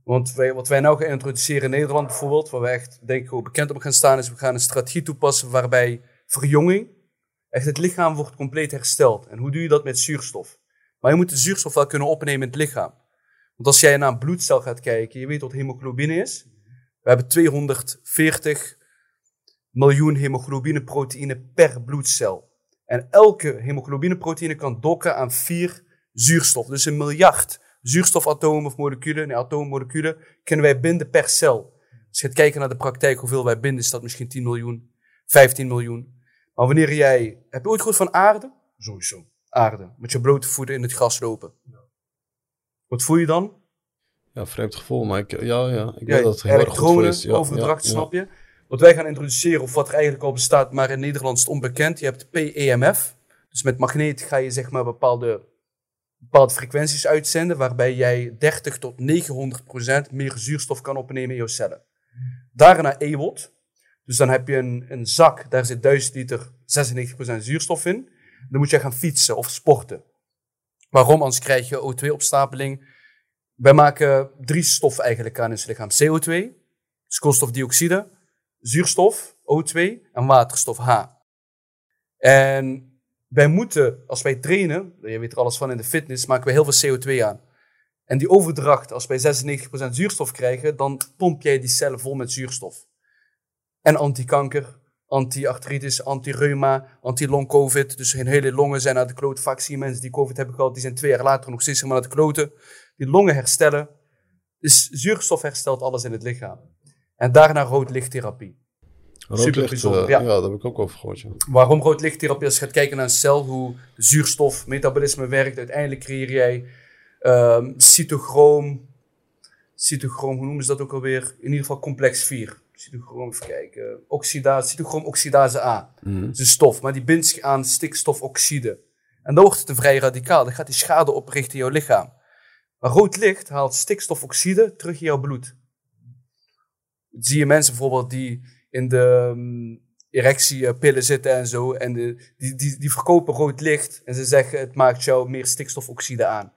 Want wij, wat wij nou gaan introduceren in Nederland bijvoorbeeld, waar wij echt denk ik ook bekend op gaan staan, is we gaan een strategie toepassen waarbij verjonging, echt het lichaam wordt compleet hersteld. En hoe doe je dat met zuurstof? Maar je moet de zuurstof wel kunnen opnemen in het lichaam. Want als jij naar een bloedcel gaat kijken, je weet wat hemoglobine is. We hebben 240 miljoen hemoglobineproteïne per bloedcel. En elke hemoglobineproteïne kan dokken aan vier zuurstof. Dus een miljard zuurstofatomen of moleculen, nee, atoommoleculen, kunnen wij binden per cel. Als je gaat kijken naar de praktijk, hoeveel wij binden, is dat misschien 10 miljoen, 15 miljoen. Maar wanneer jij, heb je ooit gehoord van aarde? Sowieso. Aarde. Met je blote voeten in het gras lopen. Wat voel je dan? Ja, vreemd gevoel, maar ik, ja, ja, ik Ja, weet dat het heel erg goed voor is. Ja, overdracht, ja, ja. snap je? Wat wij gaan introduceren, of wat er eigenlijk al bestaat, maar in Nederland is het onbekend. Je hebt PEMF. Dus met magneet ga je zeg maar bepaalde, bepaalde frequenties uitzenden, waarbij jij 30 tot 900 procent meer zuurstof kan opnemen in jouw cellen. Daarna EWOT. Dus dan heb je een, een zak, daar zit 1000 liter 96 procent zuurstof in. Dan moet je gaan fietsen of sporten. Waarom? Anders krijg je O2-opstapeling. Wij maken drie stoffen eigenlijk aan in ons lichaam. CO2, dus koolstofdioxide, zuurstof, O2 en waterstof, H. En wij moeten, als wij trainen, je weet er alles van in de fitness, maken we heel veel CO2 aan. En die overdracht, als wij 96% zuurstof krijgen, dan pomp jij die cellen vol met zuurstof. En antikanker, anti-artritis, anti-reuma, anti-long-covid. Dus hun hele longen zijn naar de klote. Vaak zie je mensen die covid hebben gehad, die zijn twee jaar later nog steeds helemaal naar de kloten. Die longen herstellen. Dus zuurstof herstelt alles in het lichaam. En daarna roodlichttherapie. Rood Super licht, bijzonder, eh, ja. ja. daar heb ik ook over gehoord. Ja. Waarom roodlichttherapie? Als je gaat kijken naar een cel, hoe de zuurstofmetabolisme werkt, uiteindelijk creëer jij ehm cytochroom. Cytochroom, hoe noemen ze dat ook alweer? In ieder geval complex 4. Cytochroom, even kijken. Oxidase, cytochroom oxidase A. Mhm. Dat is een stof, maar die bindt zich aan stikstofoxide. En dan wordt het een vrij radicaal. Dan gaat die schade oprichten in jouw lichaam. Maar rood licht haalt stikstofoxide terug in jouw bloed. Dat zie je mensen bijvoorbeeld die in de um, erectiepillen zitten en zo. En de, die, die, die verkopen rood licht. En ze zeggen het maakt jou meer stikstofoxide aan.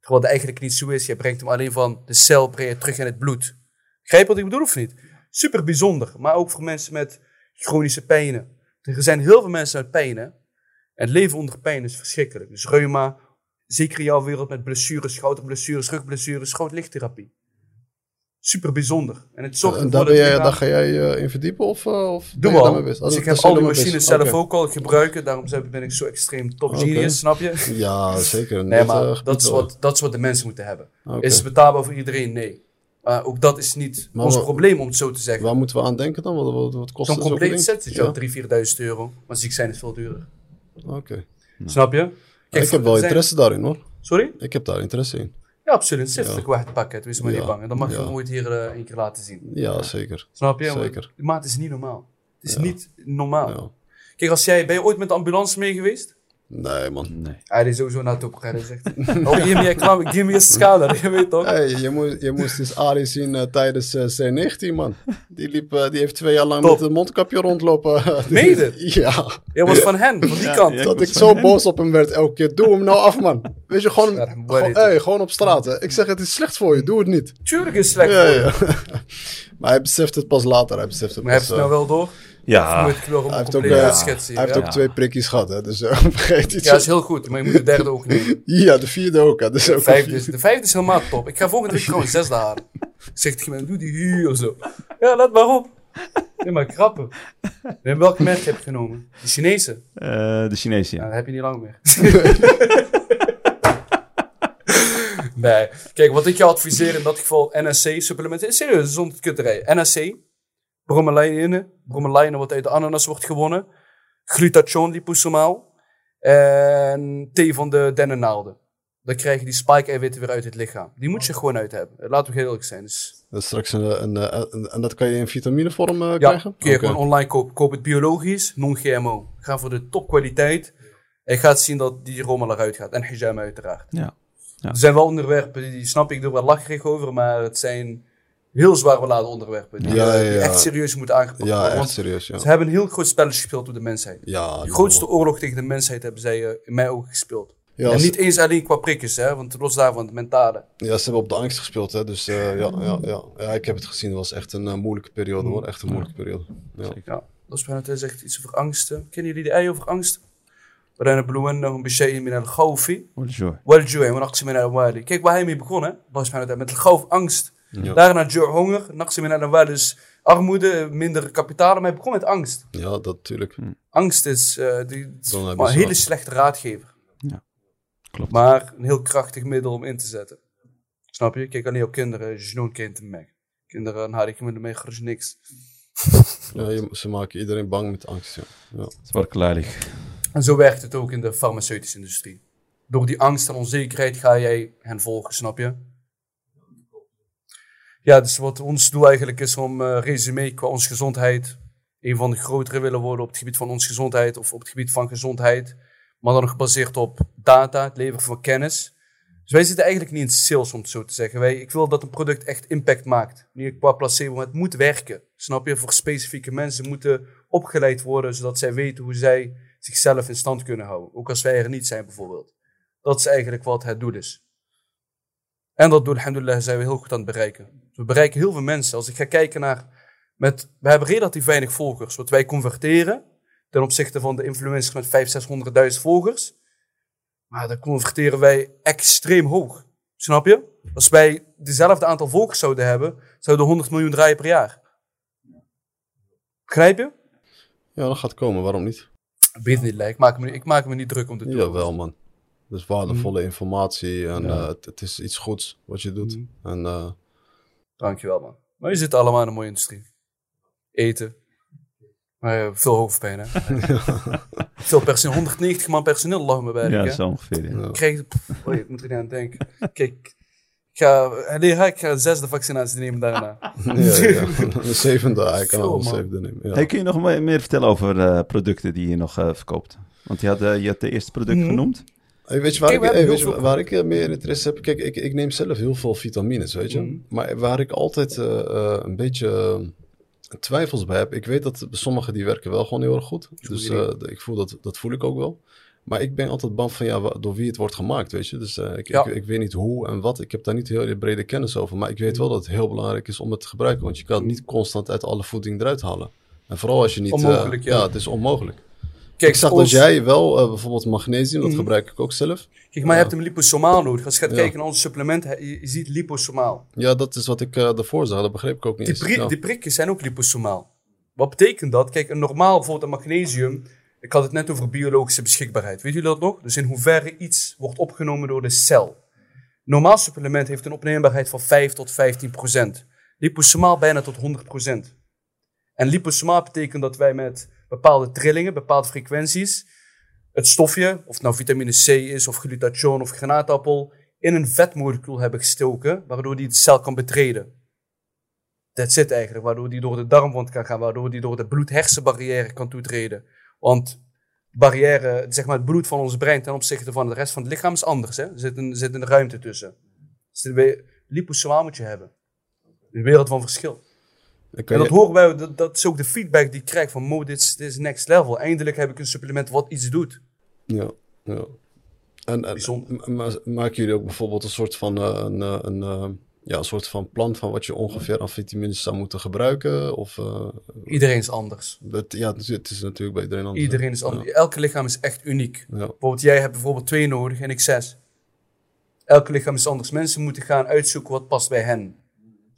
Terwijl het eigenlijk niet zo is. Je brengt hem alleen van de cel breng je terug in het bloed. Begrijp je wat ik bedoel of niet? Super bijzonder. Maar ook voor mensen met chronische pijnen. Er zijn heel veel mensen met pijnen. En het leven onder pijn is verschrikkelijk. Dus reuma, zeker in jouw wereld met blessures, schouderblessures, rugblessures, grootlichttherapie. Super bijzonder. En het zorgt En daar, ben jij, daar ga jij eh, in verdiepen? Of, uh, of Doe wel. Dus Oh, ik heb al die machines zelf ook al gebruiken. Daarom ben ik zo extreem top Oké. genius, snap je? Ja, zeker. Nee, Dit, maar eh, dat is, wat, dat is wat de mensen moeten hebben. Is het betaalbaar voor iedereen? Nee. Maar ook dat is niet Maar ons probleem, om het zo te zeggen. Waar moeten we aan denken dan? Wat, wat, wat kost Zo'n zo'n compleet set zit je Ja? op 3.000, 4.000 euro. Maar ziek zijn is veel duurder. Oké. Snap je? Kijk, Ik heb wel er zijn- interesse daarin hoor. Sorry? Ik heb daar interesse in. Ja, absoluut. Ziftelijk wacht pakket, wees maar Ja. niet bang. En dan mag je Ja. hem ooit hier eh, een keer laten zien. Ja, zeker. Snap je? Zeker. Maar het is niet normaal. Het is Ja. niet normaal. Ja. Kijk, als jij, ben je ooit met de ambulance mee geweest? Nee, man. Nee. Hij is sowieso naar top gegaan. Hij zegt, oh, give me a, klam- give me a. Je weet toch? Hey, je, moest, je moest eens Ali zien eh, tijdens eh, C19, man. Die, liep, eh, die heeft twee jaar lang Top. met een mondkapje rondlopen. Meen je dit? Ja. Jij was van hen, van die Ja, kant. ja. Dat ik zo boos op hem werd elke keer. Doe hem nou af, man. Weet je, gewoon, Ja, gewoon, hey, gewoon op straat. Hè. Ik zeg, het is slecht voor je. Doe het niet. Tuurlijk is het slecht Ja, voor je. maar hij beseft het pas later. Hij beseft het Maar heb pas, je het nou wel door? Ja, moet ik wel hij heeft ook, eh, uitschetsen? hij heeft ja? ook twee prikjes gehad, hè. Dus eh, vergeet iets. ja, dat is heel goed. Maar je moet de derde ook nemen. Ja, de vierde ook, hè. Dus De ook vijfde, is, de vijfde is helemaal top. Ik ga volgende week gewoon zesde halen. Zegt iemand, doe die hier of zo. Ja, let maar op. Nee, maar grappen. En welk merk heb je genomen? De Chinese? Eh, de Chinese, Ja, dat heb je niet lang meer. nee. Kijk, wat ik je adviseer in dat geval, NSC supplementen. Serieus, zonder kutterij. NSC, bromelaine, bromelaine wat uit de ananas wordt gewonnen. Glutathion liposomaal. En thee van de dennennaalden. Dan krijg je die spike-eiwitten weer uit het lichaam. Die moet je gewoon uit hebben. Laten we heel eerlijk zijn. Dus Dat straks een, een, eh, een- en dat kan je in vitaminevorm eh, ja, krijgen? kun je gewoon online kopen. Koop het biologisch, non-GMO. Ga voor de topkwaliteit. En je gaat zien dat die rommel eruit gaat. En hijama uiteraard. Ja. Ja. Er zijn wel onderwerpen, die snap ik er wel lacherig over, maar het zijn heel zwaar beladen onderwerpen. Die, Ja, eh, ja, die ja. echt serieus moeten aangepakt Ja, worden. echt Want serieus, ja. ze hebben een heel groot spelletje gespeeld door de mensheid. ja De grootste oorlog tegen de mensheid hebben zij eh, in mijn ogen gespeeld. Ja, en ze, niet eens alleen qua prikkers, hè, want los daarvan het mentale. ja, ze hebben op de angst gespeeld, hè. Dus eh, ja, ja, ja. ja, ik heb het gezien. Het was echt een eh, moeilijke periode, hoor. Echt een moeilijke periode. Ja. Ja, dat is bijna het zegt iets over angsten. Kennen jullie de ei over angst? waarin بلونهم بشيء من الخوف Bonjour. والجوع ونقص من الأموال. Kijk waar hij mee begon, hè? Allah subhanahu wa ta'ala, met الخوف, angst. Ja. Daarna Joe honger, Naxim en wel dus armoede, minder kapitaal. Maar hij begon met angst. Ja, dat natuurlijk. Angst is, eh, die, een hele slechte raadgever. Ja, klopt. Maar een heel krachtig middel om in te zetten. Snap je? Kijk alleen op kinderen, je noemt kinderen mee. Kinderen, nou, ik me er niks. Ja, ze maken iedereen bang met angst. Ja. Ja. En zo werkt het ook in de farmaceutische industrie. Door die angst en onzekerheid ga jij hen volgen, snap je? Ja, dus wat ons doel eigenlijk is om eh resume qua onze gezondheid. Een van de grotere willen worden op het gebied van onze gezondheid of op het gebied van gezondheid. Maar dan gebaseerd op data, het leveren van kennis. Dus wij zitten eigenlijk niet in sales, om het zo te zeggen. Wij, ik wil dat een product echt impact maakt. Niet qua placebo, maar het moet werken. Snap je? Voor specifieke mensen moeten opgeleid worden, zodat zij weten hoe zij zichzelf in stand kunnen houden. Ook als wij er niet zijn, bijvoorbeeld. Dat is eigenlijk wat het doel is. En dat doel, alhamdulillah, zijn we heel goed aan het bereiken. We bereiken heel veel mensen. Als ik ga kijken naar... Met, we hebben relatief weinig volgers. Wat wij converteren ten opzichte van de influencers met 500, 600.000 volgers. Maar dan converteren wij extreem hoog. Snap je? Als wij dezelfde aantal volgers zouden hebben, zouden we 100 miljoen draaien per jaar. Begrijp je? Ja, dat gaat komen, waarom niet? Bismillah, ik maak me, ik maak me niet druk om de toekomst. Jawel, man. Dat is waardevolle informatie en Ja. eh, het, het is iets goeds wat je doet. En eh, Dankjewel, man. Maar je zit allemaal in een mooie industrie. Eten. Maar eh, veel hoofdpijn, hè? veel personeel. 190 man personeel, Allah me bij. Ja, zo ongeveer. ja. Ik krijg... pff, oh, ik moet er niet aan denken. Kijk, ik ga, nee, ik ga de zesde vaccinatie nemen daarna. ja, ja. Een zevende, hij kan al zevende nemen. Ja. Hey, kun je nog me- meer vertellen over eh, producten die je nog eh, verkoopt? Want je had, je had de eerste product Mhm. genoemd. Weet je waar, Kijk, ik, hey, weet je waar ik eh, meer interesse heb? Kijk, ik, ik neem zelf heel veel vitamines, weet je. Mhm. Maar waar ik altijd eh, eh, een beetje twijfels bij heb. Ik weet dat sommige die werken wel gewoon heel erg goed. Dus ik voel dat, dat voel ik ook wel. Maar ik ben altijd bang van ja, door wie het wordt gemaakt, weet je. Dus ik, Ja. ik, ik weet niet hoe en wat. Ik heb daar niet heel brede kennis over. Maar ik weet wel dat het heel belangrijk is om het te gebruiken. Want je kan het niet constant uit alle voeding eruit halen. En vooral als je niet... Onmogelijk, ja. het is onmogelijk. Kijk, ik zag ons- dat jij wel eh, bijvoorbeeld magnesium, dat Mhm. gebruik ik ook zelf. Kijk, maar je hebt hem liposomaal nodig. Als je gaat Ja. kijken naar ons supplement, je, je ziet liposomaal. Ja, dat is wat ik eh ervoor zag. Dat begreep ik ook niet Die, pri- prikjes zijn ook liposomaal. Wat betekent dat? Kijk, een normaal bijvoorbeeld een magnesium. Ik had het net over biologische beschikbaarheid. Weet jullie dat nog? Dus in hoeverre iets wordt opgenomen door de cel. Normaal supplement heeft een opneembaarheid van 5 tot 15 procent. Liposomaal bijna tot 100 procent. En liposomaal betekent dat wij met bepaalde trillingen, bepaalde frequenties, het stofje, of het nou vitamine C is, of glutathion of granaatappel, in een vetmolecuul hebben gestoken, waardoor die de cel kan betreden. Dat zit eigenlijk, waardoor die door de darmwand kan gaan, waardoor die door de bloed-hersenbarrière kan toetreden. Want barrière, zeg maar het bloed van ons brein ten opzichte van de rest van het lichaam is anders. Hè? Er, zit een, zit een ruimte tussen. Dus liposomaal moet je hebben. Een wereld van verschil. En dat horen wij, dat, dat is ook de feedback die ik krijg van Mo, dit is, dit is next level. Eindelijk heb ik een supplement wat iets doet. Ja, ja. En, en ma- maken jullie ook bijvoorbeeld een soort van, eh, een, eh, een, eh, ja, een soort van plan van wat je ongeveer aan vitamines zou moeten gebruiken? Of, Iedereen is anders. dat, ja, het is, natuurlijk bij iedereen anders. Iedereen is anders. Elke lichaam is echt uniek. Ja. Bijvoorbeeld, jij hebt bijvoorbeeld twee nodig en ik zes. Elke lichaam is anders. Mensen moeten gaan uitzoeken wat past bij hen.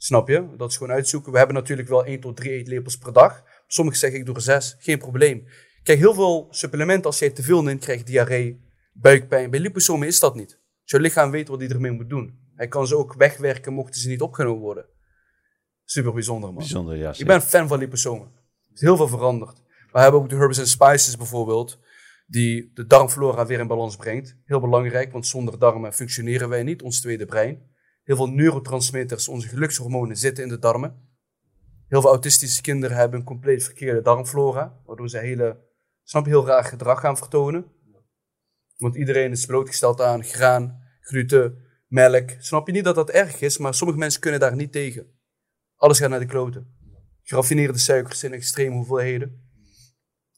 Snap je? Dat is gewoon uitzoeken. We hebben natuurlijk wel 1 tot 3 eetlepels per dag. Sommigen zeggen ik doe er 6. Geen probleem. Kijk, heel veel supplementen, als jij te veel neemt, krijg je diarree, buikpijn. Bij liposomen is dat niet. Als je lichaam weet wat hij ermee moet doen. Hij kan ze ook wegwerken mochten ze niet opgenomen worden. Super bijzonder, man. Bijzonder, ja. Ik ben fan van liposomen. Er is heel veel veranderd. We hebben ook de herbs and spices bijvoorbeeld, die de darmflora weer in balans brengt. Heel belangrijk, want zonder darmen functioneren wij niet, ons tweede brein. Heel veel neurotransmitters, onze gelukshormonen, zitten in de darmen. Heel veel autistische kinderen hebben een compleet verkeerde darmflora, waardoor ze hele, snap heel raar gedrag gaan vertonen. Want iedereen is blootgesteld aan graan, gluten, melk. Snap je niet dat dat erg is, maar sommige mensen kunnen daar niet tegen. Alles gaat naar de kloten. Geraffineerde suikers in extreme hoeveelheden.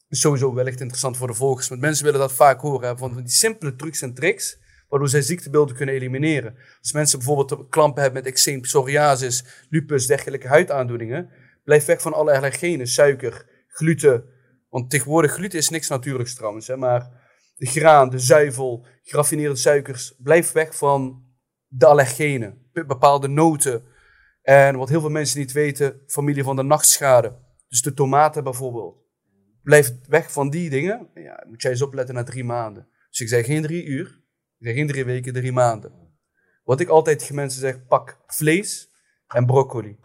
is sowieso wellicht interessant voor de volgers. Want mensen willen dat vaak horen. Hè, van die simpele trucs en tricks. Waardoor zij ziektebeelden kunnen elimineren. Als mensen bijvoorbeeld klampen hebben met eczeem, psoriasis, lupus, dergelijke huidaandoeningen. Blijf weg van alle allergenen, suiker, gluten. Want tegenwoordig gluten is niks natuurlijks trouwens. Hè, maar de graan, de zuivel, geraffineerde suikers. Blijf weg van de allergenen. Be- Bepaalde noten. En wat heel veel mensen niet weten, familie van de nachtschade. Dus de tomaten bijvoorbeeld. Blijf weg van die dingen. Ja, moet jij eens opletten na drie maanden. Dus ik zeg geen drie uur. Ik zeg geen drie weken, drie maanden. Wat ik altijd tegen mensen zeg, pak vlees en broccoli.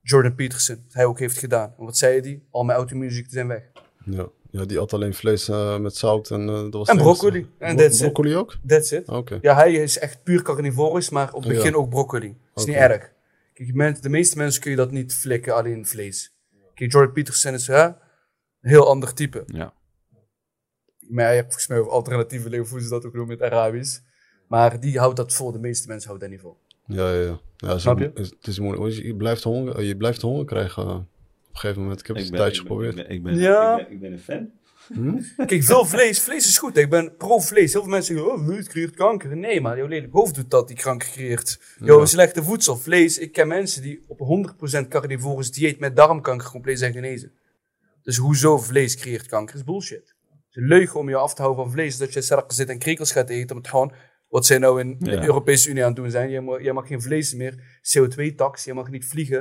Jordan Peterson, wat hij ook heeft gedaan. En wat zei hij? Al mijn auto-muziek zijn weg. Ja. ja, die at alleen vlees eh, met zout en eh, dat was En broccoli. En Bro- it. broccoli ook? That's it. Oké. Ja, hij is echt puur carnivorisch, maar op het begin Ja. ook broccoli. is Oké. niet erg. Kijk, men- de meeste mensen kun je dat niet flikken, alleen vlees. Kijk, Jordan Peterson is hè, een heel ander type. Ja. Maar je hebt volgens mij over alternatieve ze dat ook noemen met Arabisch. Maar die houdt dat vol, de meeste mensen houden daar niet vol. Ja, ja, ja. ja Snap je? is- Het is moeilijk. Je blijft honger, je blijft honger krijgen eh, op een gegeven moment. Ik heb het een tijdje ik geprobeerd. ik ben, ik ben, Ja. ik ben, ik ben een fan. Kijk, veel vlees, vlees is goed. Ik ben pro-vlees. Heel veel mensen zeggen, oh, vlees creëert kanker. Nee, maar jouw lelijk hoofd doet dat, die kanker creëert. Jouw Ja. slechte voedsel, vlees. Ik ken mensen die op 100% carnivorisch dieet met darmkanker compleet zijn genezen. Dus hoezo vlees creëert kanker is bullshit. Het is een leugen om je af te houden van vlees. Dat je sarken zit en krekels gaat eten. Met gewoon wat zij nou in Ja. de Europese Unie aan het doen zijn. Jij mag, jij mag geen vlees meer. CO2-tax, je mag niet vliegen.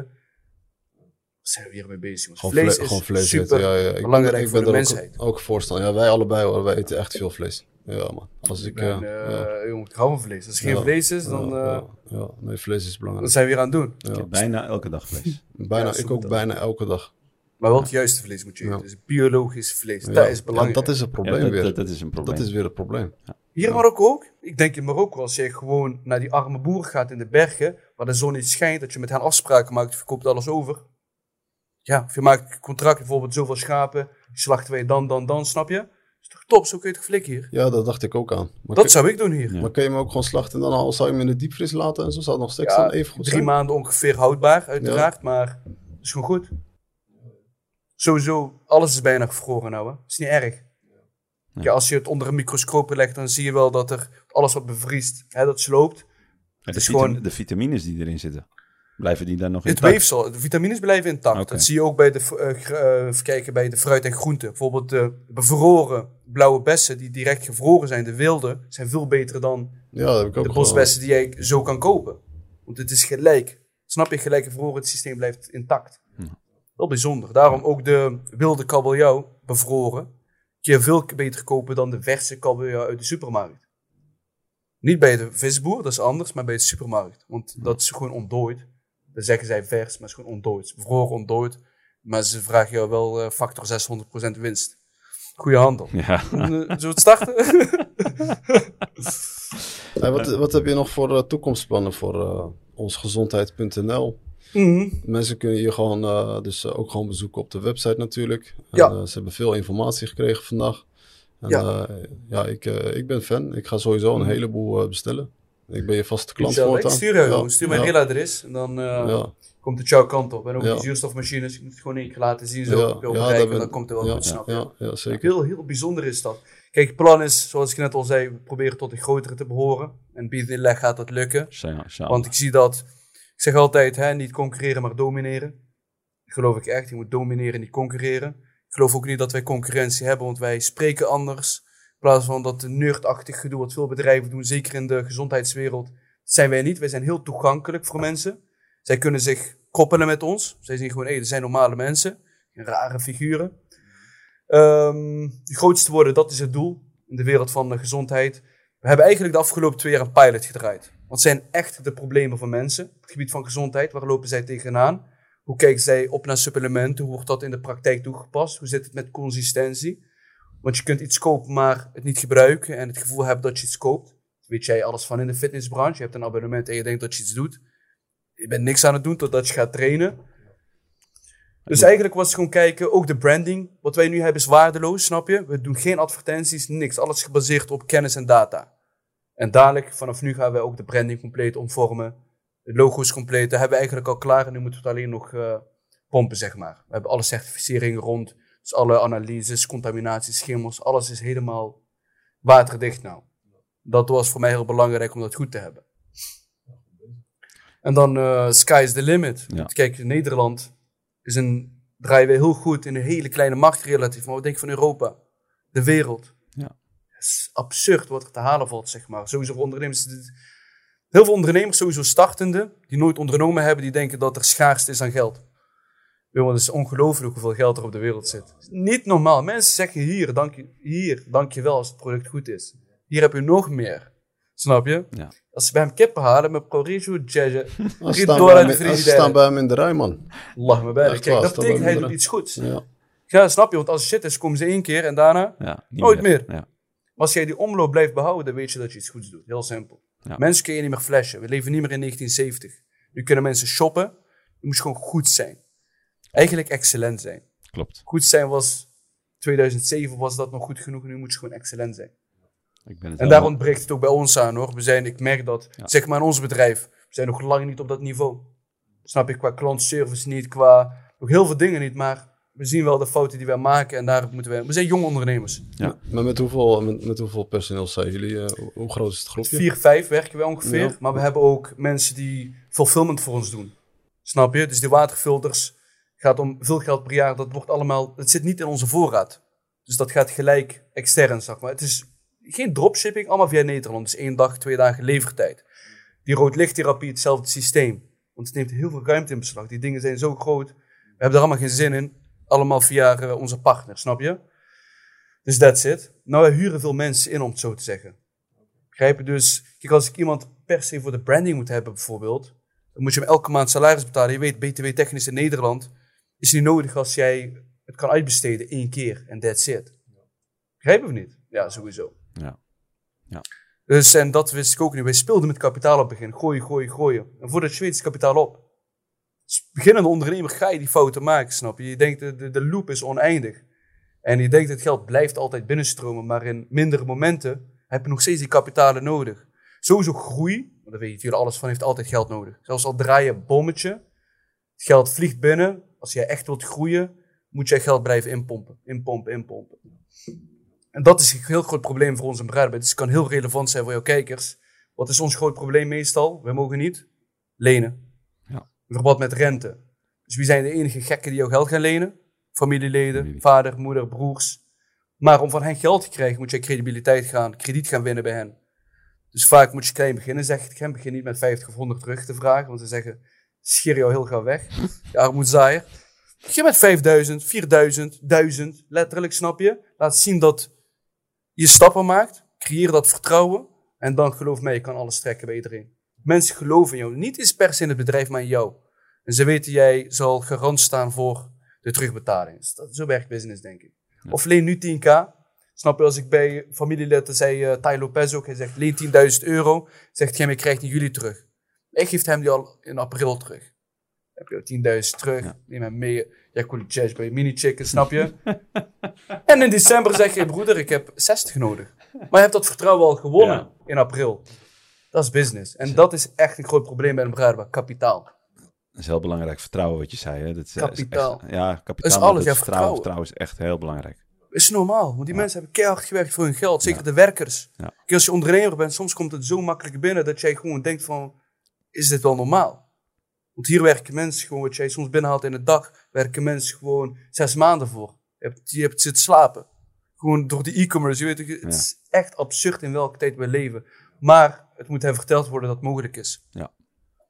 Wat zijn we hier mee bezig? Gewoon vlees vle- is gewoon vlees super eten. Ja, ja. Ik, belangrijk ik voor ben de er ook, mensheid. ook voorstander. Ja, wij allebei hoor. Wij eten echt veel vlees. Ja, man. Als ik... En, ja, eh ja, jongen, ik hou van vlees. Als er geen Ja. vlees is, dan ja, eh, ja, ja. Nee, vlees is wat belangrijk. zijn we hier aan het doen? Ik Ja. heb bijna elke dag vlees. Bijna, Ja, ik ook bijna elke dag. Maar wel het juiste vlees moet je eten. Ja. Dus biologisch vlees. Ja. Dat is Ja, belangrijk. dat is het Ja, probleem dat, weer. dat, dat is een probleem. Dat is weer het probleem. Hier in Marokko ook. Ik denk in Marokko, als je gewoon naar die arme boeren gaat in de bergen, waar de zon niet schijnt, dat je met hen afspraken maakt, je verkoopt alles over. Ja, of je maakt een contract, bijvoorbeeld zoveel schapen, slachten wij dan, dan, dan, snap je? is toch top, zo kun je het flikken hier. Ja, dat dacht ik ook aan. Maar, Dat kun, zou ik doen hier. Ja. maar kun je hem ook gewoon slachten en dan al zou je hem in de diepvries laten en zo zou het nog steeds Ja, dan even goed drie zijn? maanden ongeveer houdbaar, uiteraard, maar het is gewoon goed. Sowieso, alles is bijna gevroren nou, hè. is niet erg. Ja. als je het onder een microscoop legt, dan zie je wel dat er alles wat bevriest, hè, dat sloopt. De, is gewoon- de vitamines die erin zitten, blijven die dan nog Het intact? weefsel, de vitamines blijven intact. Dat zie je ook bij de, kijken, bij de fruit en groenten. Bijvoorbeeld de bevroren blauwe bessen, die direct gevroren zijn, de wilde, zijn veel beter dan Ja, dat heb ik ook de bosbessen die jij zo kan kopen. Want het is gelijk. Snap je? Gelijk gevroren, het systeem blijft intact. Wel bijzonder. Daarom ook de wilde kabeljauw, bevroren, kun je veel beter kopen dan de verse kabeljauw uit de supermarkt. Niet bij de visboer, dat is anders, maar bij de supermarkt. Want dat is gewoon ontdooid. Dan zeggen zij vers, maar het is gewoon ontdooid. Het is Bevroren ontdooid. Maar ze vragen jou wel eh, factor 600% winst. Goeie handel. Ja, Eh, Zullen we het starten? Hey, wat, wat heb je nog voor eh, toekomstplannen voor eh onsgezondheid.nl? Mhm. Mensen kunnen je gewoon, eh, dus eh, ook gewoon bezoeken op de website natuurlijk. En, Ja. eh, ze hebben veel informatie gekregen vandaag. En, Ja. ja, ja ik, ik ben fan. Ik ga sowieso een heleboel eh, bestellen. Ik ben je vaste klant voortaan. Ik stuur jou, Ja. Stuur mijn ja, mailadres en dan eh, Ja, komt het jouw kant op. En ook Ja. die zuurstofmachines, je moet het gewoon één keer laten zien zo ja, op ja, ben- dan komt er wel ja, goed, snap je? ja, ja, zeker. Heel, heel bijzonder is dat. Kijk, het plan is, zoals ik net al zei, we proberen tot de grotere te behoren. En binnen gaat dat lukken. Want ik zie dat, ik zeg altijd, hè, niet concurreren, maar domineren. Dat geloof ik echt, je moet domineren, niet concurreren. Ik geloof ook niet dat wij concurrentie hebben, want wij spreken anders. In plaats van dat nerdachtig gedoe wat veel bedrijven doen, zeker in de gezondheidswereld, zijn wij niet. Wij zijn heel toegankelijk voor mensen. Zij kunnen zich koppelen met ons. Zij zien gewoon, hé, er zijn normale mensen. Rare figuren. De grootste worden, dat is het doel in de wereld van de gezondheid. We hebben eigenlijk de afgelopen twee jaar een pilot gedraaid. Wat zijn echt de problemen van mensen op het gebied van gezondheid? Waar lopen zij tegenaan? Hoe kijken zij op naar supplementen? Hoe wordt dat in de praktijk toegepast? Hoe zit het met consistentie? Want je kunt iets kopen, maar het niet gebruiken en het gevoel hebben dat je iets koopt. Weet jij alles van in de fitnessbranche. Je hebt een abonnement en je denkt dat je iets doet. Je bent niks aan het doen totdat je gaat trainen. Dus eigenlijk was het gewoon kijken, ook de branding. Wat wij nu hebben is waardeloos, snap je? We doen geen advertenties, niks. Alles gebaseerd op kennis en data. En dadelijk, vanaf nu gaan wij ook de branding compleet omvormen. De logo's compleet, dat hebben we eigenlijk al klaar. En nu moeten we het alleen nog uh, pompen, zeg maar. We hebben alle certificeringen rond. Dus alle analyses, contaminaties, schimmels, alles is helemaal waterdicht nou. Dat was voor mij heel belangrijk om dat goed te hebben. En dan uh, sky is the limit. Ja. Kijk, Nederland is een, draaien we heel goed in een hele kleine markt relatief. Maar wat denk je van Europa? De wereld. Absurd wat er te halen valt, zeg maar. Sowieso voor ondernemers. Heel veel ondernemers, sowieso startende, die nooit ondernomen hebben, die denken dat er schaarste is aan geld. Het is ongelooflijk hoeveel geld er op de wereld zit. Niet normaal. Mensen zeggen hier, dank je, hier, dank je wel als het product goed is. Hier heb je nog meer. Snap je? Ja. Als ze bij hem kippen halen met Proregio, Jazz, Als ze Rit staan door bij aan hem- de als ze frigidaire. staan bij hem in de rij, man. Lach me bij. Kijk, waar, dat betekent hij doet iets goeds. Ja. Ja, snap je? Want als shit is, komen ze één keer en daarna... Ja, Nooit meer. Ja. Maar als jij die omloop blijft behouden, dan weet je dat je iets goeds doet. Heel simpel. Ja. Mensen kun je niet meer flashen. We leven niet meer in 1970. Nu kunnen mensen shoppen. Je moet gewoon goed zijn. Eigenlijk excellent zijn. Klopt. Goed zijn was... 2007 was dat nog goed genoeg. Nu moet je gewoon excellent zijn. Ik ben het En daar ontbreekt het ook bij ons aan hoor. We zijn, ik merk dat, Ja. zeg maar in ons bedrijf, we zijn nog lang niet op dat niveau. Snap je, qua klantservice niet, qua nog heel veel dingen niet, maar we zien wel de fouten die wij maken en daar moeten we... We zijn jonge ondernemers. Ja. Maar met hoeveel, met, met hoeveel personeel zijn jullie? eh, hoe- groot is het groepje? Vier, vijf werken wij ongeveer, Ja. maar we hebben ook mensen die fulfillment voor ons doen. Snap je? Dus die waterfilters gaat om veel geld per jaar. Dat wordt allemaal, het zit niet in onze voorraad. Dus dat gaat gelijk extern, zeg maar. Het is geen dropshipping, allemaal via Nederland. Dus één dag, twee dagen levertijd. Die roodlichttherapie, hetzelfde systeem. Want het neemt heel veel ruimte in beslag. Die dingen zijn zo groot. We hebben er allemaal geen zin in. Allemaal via eh, onze partner, snap je? Dus that's it. Nou, wij huren veel mensen in, om het zo te zeggen. Begrijp je? Dus, kijk, als ik iemand per se voor de branding moet hebben, bijvoorbeeld, dan moet je hem elke maand salaris betalen. Je weet, BTW-technisch in Nederland is niet nodig als jij het kan uitbesteden één keer en that's it. Begrijpen we niet? Ja, sowieso. Ja. Ja. Dus, en dat wist ik ook niet. Wij speelden met kapitaal op het begin. Gooien, gooien, gooien. En voordat je weet is het kapitaal op. Als beginnende ondernemer ga je die fouten maken, snap je? Je denkt, de, de, loop is oneindig. En je denkt, het geld blijft altijd binnenstromen. Maar in mindere momenten heb je nog steeds die kapitalen nodig. Sowieso groei, want daar weet je alles van, heeft altijd geld nodig. Zelfs al draai je bommetje, het geld vliegt binnen. Als jij echt wilt groeien, moet jij geld blijven inpompen. Inpompen, inpompen. En dat is een heel groot probleem voor onze bedrijf. Dus het kan heel relevant zijn voor jouw kijkers. Wat is ons groot probleem meestal? We mogen niet lenen. In verband met rente. Dus wie zijn de enige gekken die jou geld gaan lenen? Familieleden, Familie. vader, moeder, broers. Maar om van hen geld te krijgen, moet je credibiliteit gaan, krediet gaan winnen bij hen. Dus vaak moet je klein beginnen, zeg ik. hem. Begin niet met 50 of 100 terug te vragen, want ze zeggen, scheer jou heel gauw weg. Je armoedzaaier. Begin met 5000, 4000, 1000, letterlijk, snap je? Laat zien dat je stappen maakt, creëer dat vertrouwen en dan geloof mij, je kan alles trekken bij iedereen. Mensen geloven in jou, niet eens per se in het bedrijf, maar in jou. En ze weten, jij zal garant staan voor de terugbetaling. Dus dat, zo werkt business, denk ik. Of leen nu 10k. Snap je, als ik bij familieleden zei, uh, Tai Lopez ook, hij zegt leen 10.000 euro, zegt hij, ik krijg die jullie terug. Ik geef hem die al in april terug. Heb je 10.000 terug, Ja. neem hem mee, jij kon die cash bij mini chicken, snap je? en in december zeg je, broeder, ik heb 60 nodig. Maar je hebt dat vertrouwen al gewonnen Ja. in april. Dat is business. En dat is echt een groot probleem bij een bedrijf, kapitaal. Dat is heel belangrijk. Vertrouwen, wat je zei. Hè? Dat is, is echt- Kapitaal. ja, kapitaal. Is alles, dat ja, vertrouwen, vertrouwen. vertrouwen is echt heel belangrijk. is normaal, want die Ja. mensen hebben keihard gewerkt voor hun geld. Zeker Ja. de werkers. Ja. Als je ondernemer bent, soms komt het zo makkelijk binnen dat jij gewoon denkt van, is dit wel normaal? Want hier werken mensen gewoon, wat jij soms binnenhaalt in een dag, werken mensen gewoon zes maanden voor. Je hebt, je hebt zitten slapen. Gewoon door de e-commerce, je weet, het is echt absurd in welke tijd we leven. Maar het moet hen verteld worden dat het mogelijk is. Ja.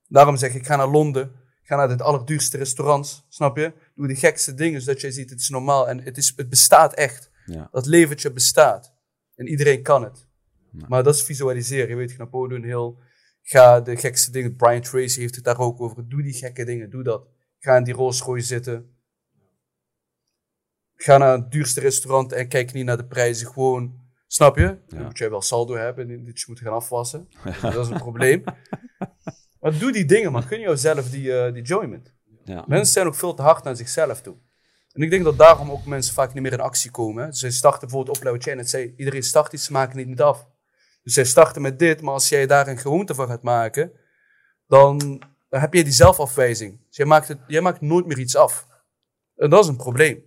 Daarom zeg ik, ik ga naar Londen. Ga naar de allerduurste restaurants, snap je? Doe de gekste dingen, zodat jij ziet, het is normaal. En het, is, het bestaat echt. Ja. Dat leventje bestaat. En iedereen kan het. Ja. Maar dat is visualiseren. Je weet, podium heel... Ga de gekste dingen... Brian Tracy heeft het daar ook over. Doe die gekke dingen, doe dat. Ga in die Rolls Royce zitten. Ga naar het duurste restaurant en kijk niet naar de prijzen. Gewoon, snap je? Dan Ja. moet jij wel saldo hebben en dat je moet gaan afwassen. Dat is een probleem. Maar doe die dingen, man. Gun jezelf die, eh, die enjoyment. Ja. Mensen zijn ook veel te hard naar zichzelf toe. En ik denk dat daarom ook mensen vaak niet meer in actie komen. hè. Ze starten bijvoorbeeld op jij net zei. Iedereen start iets, ze maken het niet af. Dus zij starten met dit, maar als jij daar een gewoonte van gaat maken, dan, dan heb je die zelfafwijzing. Dus jij maakt, het, jij maakt nooit meer iets af. En dat is een probleem.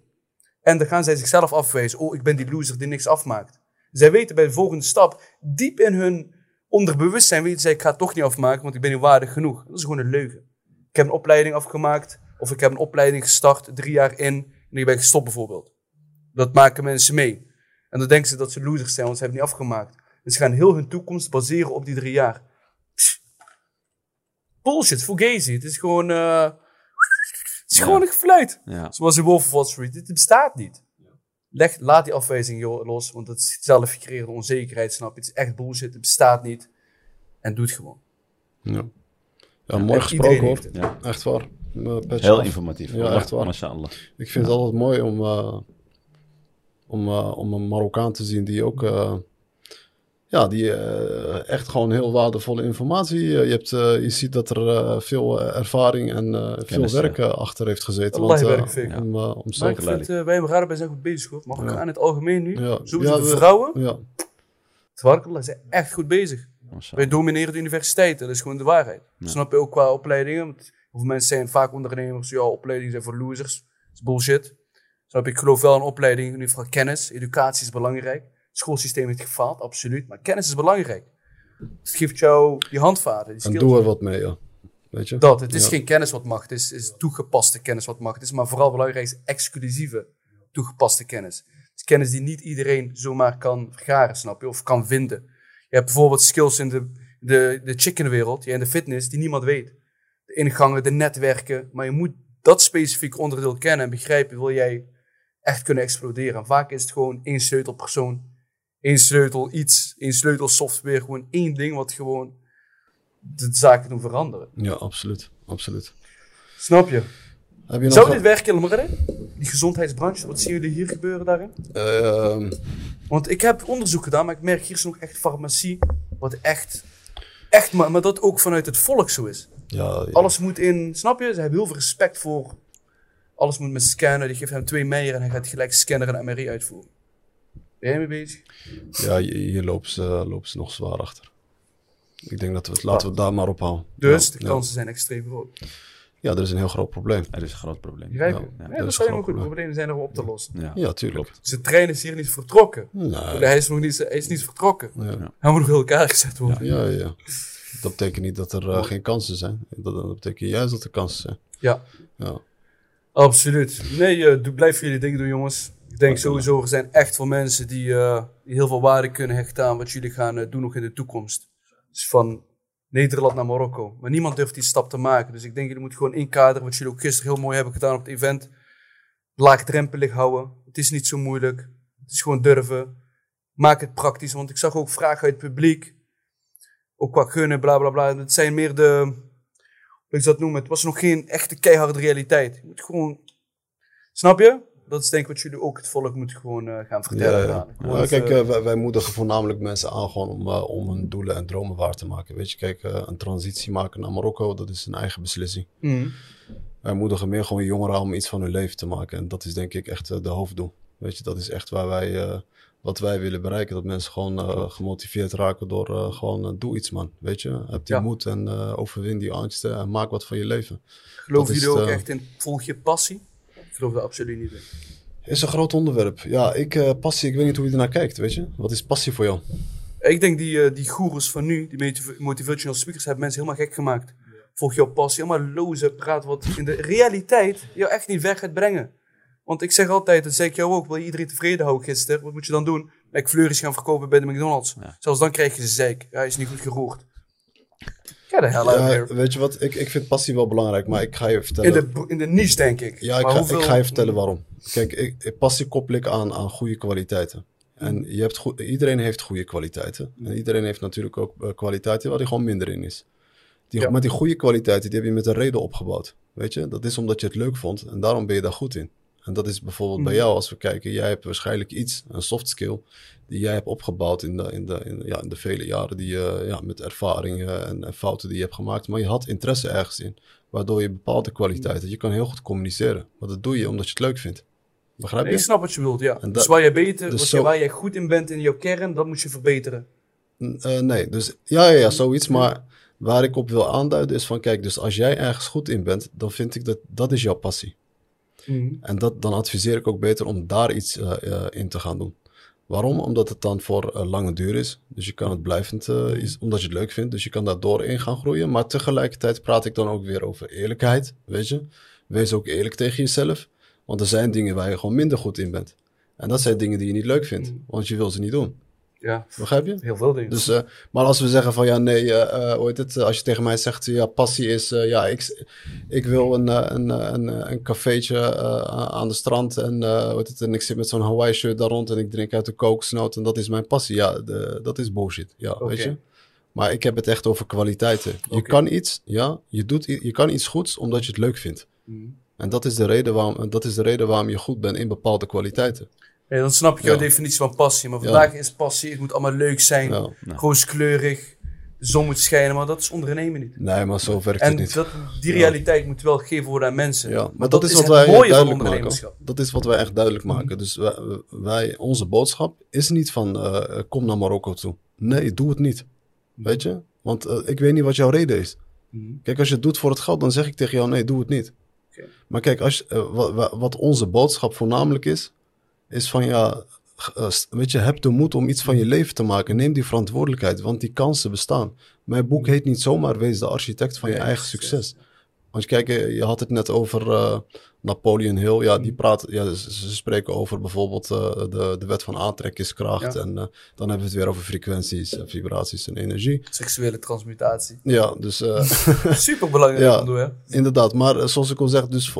En dan gaan zij zichzelf afwijzen. Oh, ik ben die loser die niks afmaakt. Zij weten bij de volgende stap, diep in hun onderbewustzijn, weten zij, ik ga het toch niet afmaken, want ik ben niet waardig genoeg. Dat is gewoon een leugen. Ik heb een opleiding afgemaakt, of ik heb een opleiding gestart, drie jaar in, en ik ben gestopt bijvoorbeeld. Dat maken mensen mee. En dan denken ze dat ze losers zijn, want ze hebben het niet afgemaakt. Dus ze gaan heel hun toekomst baseren op die drie jaar. Bullshit, fugazi. Het is gewoon... eh, het is Ja. gewoon een gefluit. Ja. Zoals in Wolf of Wall Street. Dit bestaat niet. Leg, laat die afwijzing los, want het is zelf gecreëerde onzekerheid, snap je? Het is echt bullshit, het bestaat niet. En doe het gewoon. Ja, ja mooi gesproken hoor. Ja. Echt waar. Eh, Heel af. informatief. Ja, echt waar. Mashallah. Ik vind het altijd mooi om, eh, om, eh, om een Marokkaan te zien die ook... ja, die eh, echt gewoon heel waardevolle informatie. eh, je, hebt, eh, je ziet dat er eh, veel ervaring en eh, veel Kennis, werk achter heeft gezeten. Want, eh, werk zeker. om, om Maar ik vind, eh, wij in Raarden zijn goed bezig hoor. Maar ook Ja. aan het algemeen nu. Ja. Sowieso Ja, de we- vrouwen, Ja, Tabakallah, zijn echt goed bezig. Wij domineren de universiteiten, dat is gewoon de waarheid. Ja. Snap je ook qua opleidingen? Want mensen zijn vaak ondernemers. Ja, opleidingen zijn voor losers. Dat is bullshit. Snap je? Ik geloof wel in opleidingen, in ieder geval kennis. Educatie is belangrijk. Schoolsysteem heeft gefaald, absoluut. Maar kennis is belangrijk. Het geeft jou die handvaten, die en doe er wat mee, ja. Weet je? Dat, het is Ja. geen kennis wat macht is, het is toegepaste kennis wat macht is. Maar vooral belangrijk is exclusieve toegepaste kennis. Het is kennis die niet iedereen zomaar kan vergaren, snap je? Of kan vinden. Je hebt bijvoorbeeld skills in de, de, de chickenwereld, ja, in de fitness, die niemand weet. De ingangen, de netwerken. Maar je moet dat specifiek onderdeel kennen en begrijpen, wil jij echt kunnen exploderen. En vaak is het gewoon één sleutelpersoon, één sleutel iets, één sleutel software. Gewoon één ding wat gewoon de zaken doen veranderen. Ja, absoluut. absoluut. Snap je? Heb je nog... Zou dit werken, Ilmarre? Die gezondheidsbranche, wat zien jullie hier gebeuren daarin? Ehm, Want ik heb onderzoek gedaan, maar ik merk hier is nog echt farmacie, wat echt, echt maar, maar dat ook vanuit het volk zo is. ja, ja. Alles moet in, snap je? Ze hebben heel veel respect voor, alles moet met scannen, die geeft hem twee meijer en hij gaat gelijk scanner en MRI uitvoeren. Ben jij mee bezig? Ja, hier lopen ze, lopen ze nog zwaar achter. Ik denk dat we het, laten we het daar maar op houden. Dus ja, de kansen zijn extreem groot. Ja. er is een heel groot probleem. Er is een groot probleem. Begrijp je? Ja, Ja, dat is zijn een ook goed. Problemen zijn er op te lossen. Ja. Ja, tuurlijk. Dus de trein is hier niet vertrokken. Nee. Hij is nog niet, hij is niet vertrokken. Ja. Hij moet nog in elkaar gezet worden. Ja, ja. Dat betekent niet dat er eh, geen kansen zijn. Dat, dat betekent juist dat er kansen zijn. Ja. Ja. Absoluut. Nee, eh, doe, blijf jullie dingen doen, jongens. Ik denk sowieso, er zijn echt veel mensen die, eh, die heel veel waarde kunnen hechten aan wat jullie gaan eh, doen nog in de toekomst. Dus van Nederland naar Marokko. Maar niemand durft die stap te maken. Dus ik denk, jullie moeten gewoon inkaderen wat jullie ook gisteren heel mooi hebben gedaan op het event. Laagdrempelig houden. Het is niet zo moeilijk. Het is gewoon durven. Maak het praktisch, want ik zag ook vragen uit het publiek. Ook qua gunnen, bla bla bla. Het zijn meer de, hoe ik dat noemen, het was nog geen echte keiharde realiteit. Je moet gewoon, snap je? Dat is denk ik wat jullie ook het volk moeten gewoon eh, gaan vertellen. Ja, kijk, eh, wij, wij moedigen voornamelijk mensen aan gewoon om, eh, om hun doelen en dromen waar te maken. Weet je, kijk, eh, een transitie maken naar Marokko, dat is een eigen beslissing. Mhm. Wij moedigen meer gewoon jongeren om iets van hun leven te maken. En dat is denk ik echt eh, de hoofddoel. Weet je, dat is echt waar wij, eh, wat wij willen bereiken. Dat mensen gewoon eh, gemotiveerd raken door eh, gewoon, eh, doe iets man. Weet je, heb die Ja. moed en eh, overwin die angsten en maak wat van je leven. Dat is jullie ook eh, echt in volg je passie? Ik geloof daar absoluut niet in. Is een groot onderwerp. Ja, ik, eh, passie, ik weet niet hoe je ernaar kijkt, weet je. Wat is passie voor jou? Ik denk die, eh, die goeroes van nu, die motiv- motivational speakers, hebben mensen helemaal gek gemaakt. Volg jouw passie, helemaal loze praat wat in de realiteit jou echt niet weg gaat brengen. Want ik zeg altijd, dat zei ik jou ook, wil je iedereen tevreden houden gisteren? Wat moet je dan doen? McFlurry's gaan verkopen bij de McDonald's. Ja. Zelfs dan krijg je ze zeik. Ja, hij is niet goed geroerd. Get the hell out of Ja, here. weet je wat, ik, ik vind passie wel belangrijk, maar ik ga je vertellen... In de, in de niche, denk ik. Ja, ik ga, hoeveel- ik ga je vertellen waarom. Kijk, ik, ik- passie koppel ik aan, aan goede kwaliteiten. En je hebt goed, iedereen heeft goede kwaliteiten. En iedereen heeft natuurlijk ook eh, kwaliteiten waar hij gewoon minder in is. Die, Ja. Maar die goede kwaliteiten, die heb je met een reden opgebouwd. Weet je, dat is omdat je het leuk vond en daarom ben je daar goed in. En dat is bijvoorbeeld bij Mhm. jou, als we kijken, jij hebt waarschijnlijk iets, een soft skill, die jij hebt opgebouwd in de, in de, in, ja, in de vele jaren die je, ja, met ervaringen en, en fouten die je hebt gemaakt. Maar je had interesse ergens in, waardoor je bepaalde kwaliteiten, je kan heel goed communiceren. Maar dat doe je omdat je het leuk vindt. Begrijp Nee, je? ik snap wat je bedoelt, ja. En dus waar jij beter, dus zo- je, waar jij goed in bent in jouw kern, dat moet je verbeteren. N- eh, nee, dus ja, ja, ja, zoiets. Maar waar ik op wil aanduiden is van, kijk, dus als jij ergens goed in bent, dan vind ik dat dat is jouw passie. En dat, dan adviseer ik ook beter om daar iets eh, eh, in te gaan doen. Waarom? Omdat het dan voor eh, lange duur is. Dus je kan het blijvend, eh, is, omdat je het leuk vindt. Dus je kan daar door in gaan groeien. Maar tegelijkertijd praat ik dan ook weer over eerlijkheid. Weet je? Wees ook eerlijk tegen jezelf. Want er zijn dingen waar je gewoon minder goed in bent. En dat zijn dingen die je niet leuk vindt. Want je wil ze niet doen. Ja, Begrijp je? heel veel dingen. Dus, eh, maar als we zeggen van ja, nee, eh, eh, hoe heet het? Als je tegen mij zegt, ja, passie is, eh, ja, ik, ik wil een, eh, een, eh, een, eh, een cafeetje eh, aan de strand en, eh, het? en ik zit met zo'n Hawaii shirt daar rond en ik drink uit de kokosnoot en dat is mijn passie. Ja, de, dat is bullshit. Ja, weet je? Maar ik heb het echt over kwaliteiten. Je kan iets, ja, je, doet, je kan iets goeds omdat je het leuk vindt. Mhm. En dat is, de reden waarom, dat is de reden waarom je goed bent in bepaalde kwaliteiten. Ja, dan snap ik jouw Ja. definitie van passie. Maar vandaag is passie, het moet allemaal leuk zijn, Ja. rooskleurig, de zon moet schijnen, maar dat is ondernemen niet. Nee, maar zo werkt En het niet. dat, die realiteit moet wel gegeven worden aan mensen. Ja, maar dat, is wat het wij mooie van duidelijk maken. ondernemerschap. Dat is wat wij echt duidelijk maken. Dus wij, wij- onze boodschap is niet van eh, kom naar Marokko toe. Nee, doe het niet. Weet je? Want eh, ik weet niet wat jouw reden is. Mhm. Kijk, als je het doet voor het geld, dan zeg ik tegen jou nee, doe het niet. Oké. Maar kijk, als, je- eh, wa- wa- wat onze boodschap voornamelijk is, is van ja, eh, weet je, heb de moed om iets van je leven te maken. Neem die verantwoordelijkheid, want die kansen bestaan. Mijn boek heet niet zomaar Wees de architect van je eigen succes. Want kijk, eh, je had het net over eh, Napoleon Hill. Ja, Mm. die praat, ja, ze, ze spreken over bijvoorbeeld eh, de, de wet van aantrekkingskracht. Ja. En dan hebben we het weer over frequenties, vibraties en energie. Seksuele transmutatie. Ja, dus eh, Super belangrijk Ja. om te doen, hè? inderdaad. Maar zoals ik al zeg, dus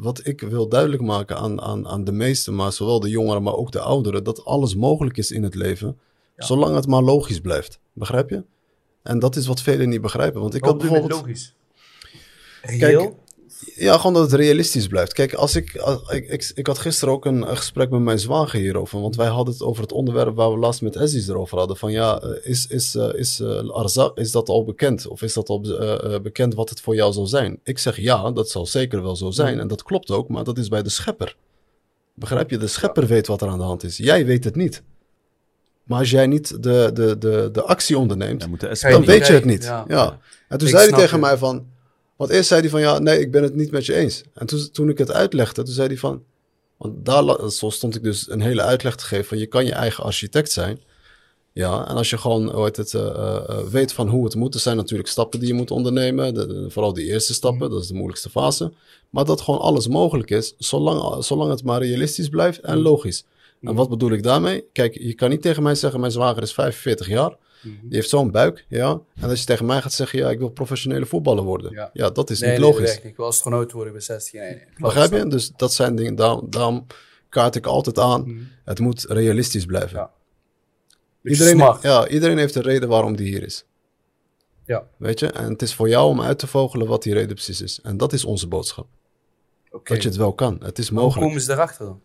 wat ik wil duidelijk maken aan, aan, aan de meesten, maar zowel de jongeren, maar ook de ouderen, dat alles mogelijk is in het leven, Ja. zolang het maar logisch blijft. Begrijp je? En dat is wat velen niet begrijpen. Want ik Wat had je bijvoorbeeld. logisch? Reëel? Ja, gewoon dat het realistisch blijft. Kijk, als ik, als, ik, ik, ik had gisteren ook een, een gesprek met mijn zwager hierover. Want wij hadden het over het onderwerp waar we laatst met Aziz erover hadden. Van ja, eh, is, is, eh, is eh, Arzak, is dat al bekend? Of is dat al bekend wat het voor jou zal zijn? Ik zeg ja, dat zal zeker wel zo zijn. En dat klopt ook, maar dat is bij de schepper. Begrijp je? De schepper weet wat er aan de hand is. Jij weet het niet. Maar als jij niet de, de, de, de actie onderneemt, Dan weet je het niet. ja. Ja. En toen Ik zei hij tegen je. mij van... Want eerst zei hij van, ja, nee, ik ben het niet met je eens. En toen, toen ik het uitlegde, toen zei hij van... Want daar zo stond ik dus een hele uitleg te geven van... je kan je eigen architect zijn. Ja, en als je gewoon heet het, eh, eh, eh, weet van hoe het moet... er zijn natuurlijk stappen die je moet ondernemen. De, de- vooral die eerste stappen, dat is de moeilijkste fase. Maar dat gewoon alles mogelijk is... zolang, zolang het maar realistisch blijft en logisch. En wat bedoel ik daarmee? Kijk, je kan niet tegen mij zeggen... mijn zwager is 45 jaar... Die heeft zo'n buik, ja. En als je tegen mij gaat zeggen, ja, ik wil professionele voetballer worden. Ja. Ja, dat is Nee, niet nee, logisch. niet. Ik wil astronaut worden bij 16. Nee, nee. Begrijp je? Dus dat zijn dingen, daarom, daarom kaart ik altijd aan. Het moet realistisch blijven. Ja. Iedereen, smart. ja, iedereen heeft een reden waarom die hier is. Ja. Weet je? En het is voor jou om uit te vogelen wat die reden precies is. En dat is onze boodschap. Oké. Dat je het wel kan. Het is Hoe mogelijk. komen ze daarachter dan?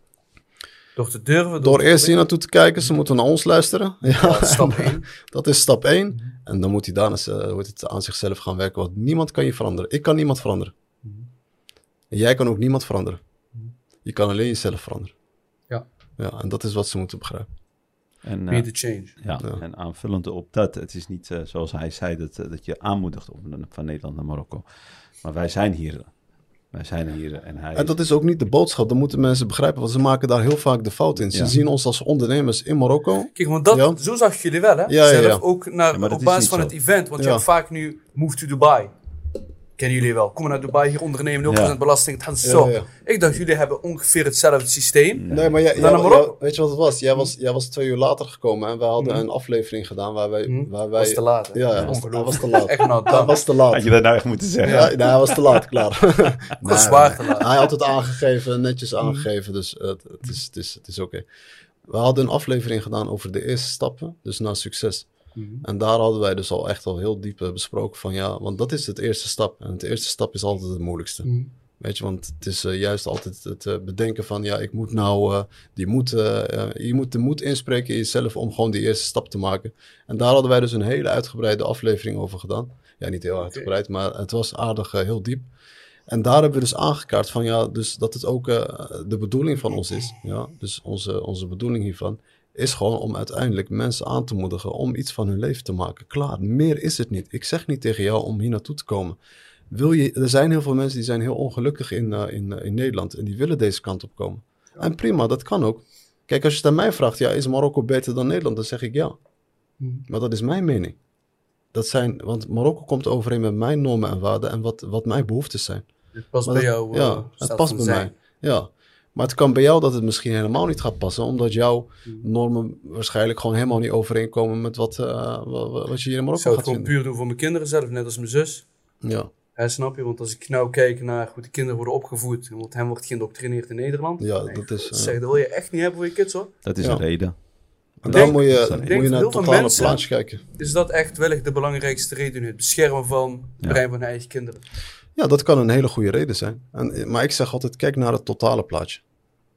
Door te durven? Door te eerst hier naartoe te kijken, ze moeten naar ons luisteren. Ja, Ja, stap 1. Dat is stap 1. En dan moet hij daarna eh, hoe heet het, aan zichzelf gaan werken. Want niemand kan je veranderen. Ik kan niemand veranderen. En jij kan ook niemand veranderen. Je kan alleen jezelf veranderen. Ja. Ja, en dat is wat ze moeten begrijpen. En, Be eh, the change. ja, Ja. en aanvullend op dat, het is niet eh, zoals hij zei dat, eh, dat je aanmoedigt om van Nederland naar Marokko. Maar wij zijn hier. Wij zijn hier en hij... En dat is ook niet de boodschap. Dat moeten mensen begrijpen. Want ze maken daar heel vaak de fout in. Ze Ja. zien ons als ondernemers in Marokko. Kijk, want dat, Ja. zo zag ik jullie wel, hè? Ja, ja, Zelf ook naar, op is basis van zo. het event. Want je hebt vaak nu Move to Dubai. Kennen jullie wel. Kom naar Dubai, hier ondernemen, 0% Ja. belasting. Het gaat Ja, zo. ja. Ik dacht, jullie hebben ongeveer hetzelfde systeem. Nee, maar jij, Dan jij- naar Marokko. jij- weet je wat het was? Jij was, jij was twee uur later gekomen en wij hadden Mhm. een aflevering gedaan waar wij... Hm? Waar wij was te laat. hè? Ja, hij was, hij Ongelooflijk. was te laat. Echt nou, Hij was te laat. Had je dat nou echt moeten zeggen? Ja, nee, hij was te laat, klaar. Nee, zwaar te laat. Hij had het aangegeven, netjes Mhm. aangegeven, dus het, het is, het is, het is oké. We hadden een aflevering gedaan over de eerste stappen, dus naar succes. Mhm. En daar hadden wij dus al echt al heel diep eh, besproken van ja, want dat is het eerste stap. En het eerste stap is altijd het moeilijkste. Mhm. Weet je, want het is eh, juist altijd het eh, bedenken van ja, ik moet nou, die moed, eh, je moet de moed inspreken in jezelf om gewoon die eerste stap te maken. En daar hadden wij dus een hele uitgebreide aflevering over gedaan. Ja, niet heel uitgebreid, maar het was aardig heel diep. En daar hebben we dus aangekaart van ja, dus dat het ook de bedoeling van ons is. Ja, dus onze, onze bedoeling hiervan is gewoon om uiteindelijk mensen aan te moedigen om iets van hun leven te maken. Klaar, meer is het niet. Ik zeg niet tegen jou om hier naartoe te komen. Wil je, er zijn heel veel mensen die zijn heel ongelukkig in, eh, in, eh, in Nederland en die willen deze kant op komen. En prima, dat kan ook. Kijk, als je het aan mij vraagt, ja, is Marokko beter dan Nederland? Dan zeg ik ja. Mhm. Maar dat is mijn mening. Dat zijn, want Marokko komt overeen met mijn normen en waarden en wat, wat mijn behoeftes zijn. Het past Maar bij jou. ja, eh, het past bij zijn. mij. Ja. Maar het kan bij jou dat het misschien helemaal niet gaat passen, omdat jouw Hmm. normen waarschijnlijk gewoon helemaal niet overeenkomen met wat, eh, wat, wat je hier in Ik Marokko zou het gaat gewoon vinden. puur doen voor mijn kinderen zelf, net als mijn zus. Ja, Ja, snap je? Want als ik nou kijk naar hoe de kinderen worden opgevoed, want hen wordt geïndoctrineerd in Nederland. Ja, Nee, dat is, ik eh, zeg, dat wil je echt niet hebben voor je kids hoor. Dat is Ja. een reden. en denk- dan moet je, moet je naar het totale mensen- plaatje kijken. Is dat echt wellicht de belangrijkste reden nu? Het beschermen van het Ja. brein van hun eigen kinderen. Ja, dat kan een hele goede reden zijn. En, maar ik zeg altijd, kijk naar het totale plaatje.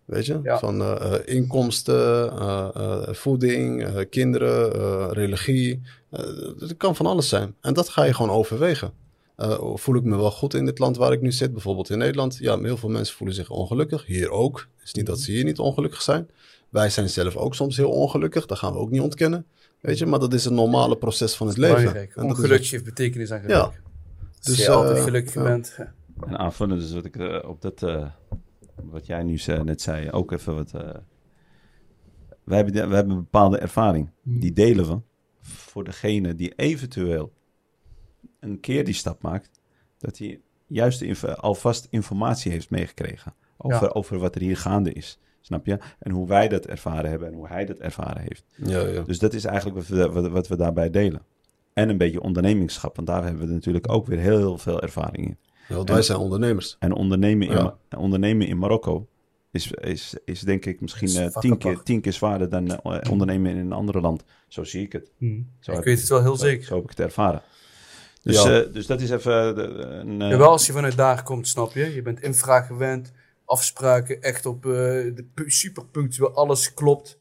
Weet je? Ja. Van eh, eh, inkomsten, eh, voeding, kinderen, religie. Het kan van alles zijn. En dat ga je gewoon overwegen. Voel ik me wel goed in dit land waar ik nu zit, bijvoorbeeld in Nederland? Ja, heel veel mensen voelen zich ongelukkig. Hier ook. Het is niet dat ze hier niet ongelukkig zijn. Wij zijn zelf ook soms heel ongelukkig. Dat gaan we ook niet ontkennen. Weet je, maar dat is een normale proces van het leven. Belangrijk. En dat is Ongeluk geeft betekenis aan geluk. Ja. Dus, je altijd eh, gelukkig bent. En aanvullend dus wat ik eh, op dat, eh, wat jij nu net zei, ook even wat... eh, wij, hebben, wij hebben een bepaalde ervaring. Die delen we voor degene die eventueel een keer die stap maakt, dat hij juist inf- alvast informatie heeft meegekregen over, Ja. over wat er hier gaande is. Snap je? En hoe wij dat ervaren hebben en hoe hij dat ervaren heeft. Ja, ja. Dus dat is eigenlijk wat we, wat, wat we daarbij delen. En een beetje ondernemingschap, want daar hebben we natuurlijk ook weer heel veel ervaring in. Ja, want wij zijn ondernemers. En ondernemen in, Ja. Ondernemen in Marokko is, is, is denk ik misschien Is vak tien, keer, tien keer zwaarder dan eh, ondernemen in een ander land. Zo zie ik het. Hm. Zo Ik weet het wel heel zo- zeker. Zo heb ik het ervaren. Dus, Ja. eh, dus dat is even de- een... eh, Ja, wel als je vanuit daar komt, snap je. Je bent infraag gewend, afspraken, echt op de super punctueel, alles klopt.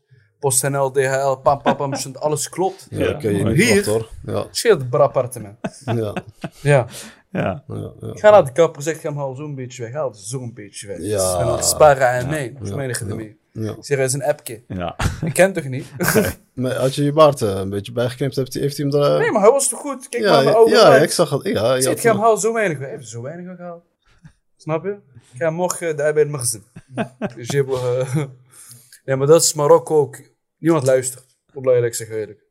PostNL, DHL, pam, pam, pam, alles klopt. Ja, Ja, dat kun je niet Hier- wachten hoor. Ja, Scheelt het appartement. ja, Ja. ja, ja, ja. Ik ga naar de kapper, zeg hem haal zo'n beetje weg. Haal zo'n beetje weg. Ja. Aan het sparen en Ja. nee. Ja. meen je het Ja. ermee? ja. Ik zeg, is een appje. ja. Ik ken het toch niet? Maar als je je baard eh, een beetje bijgeknipt hebt, heeft hij hem daar... Nee, maar hij was toch goed? Kijk ja, maar mijn ja, ogen. ja, uit. ik zag het. Ja, Ik je zeg, had- ik ga hem halen zo weinig weg. Even zo weinig weggehaald. Snap je? Ik ga morgen daar bij het magazijn. dus je hebt, eh, Ja, maar dat is Marokko ook. Niemand luistert. Moet eerlijk zeggen, eerlijk.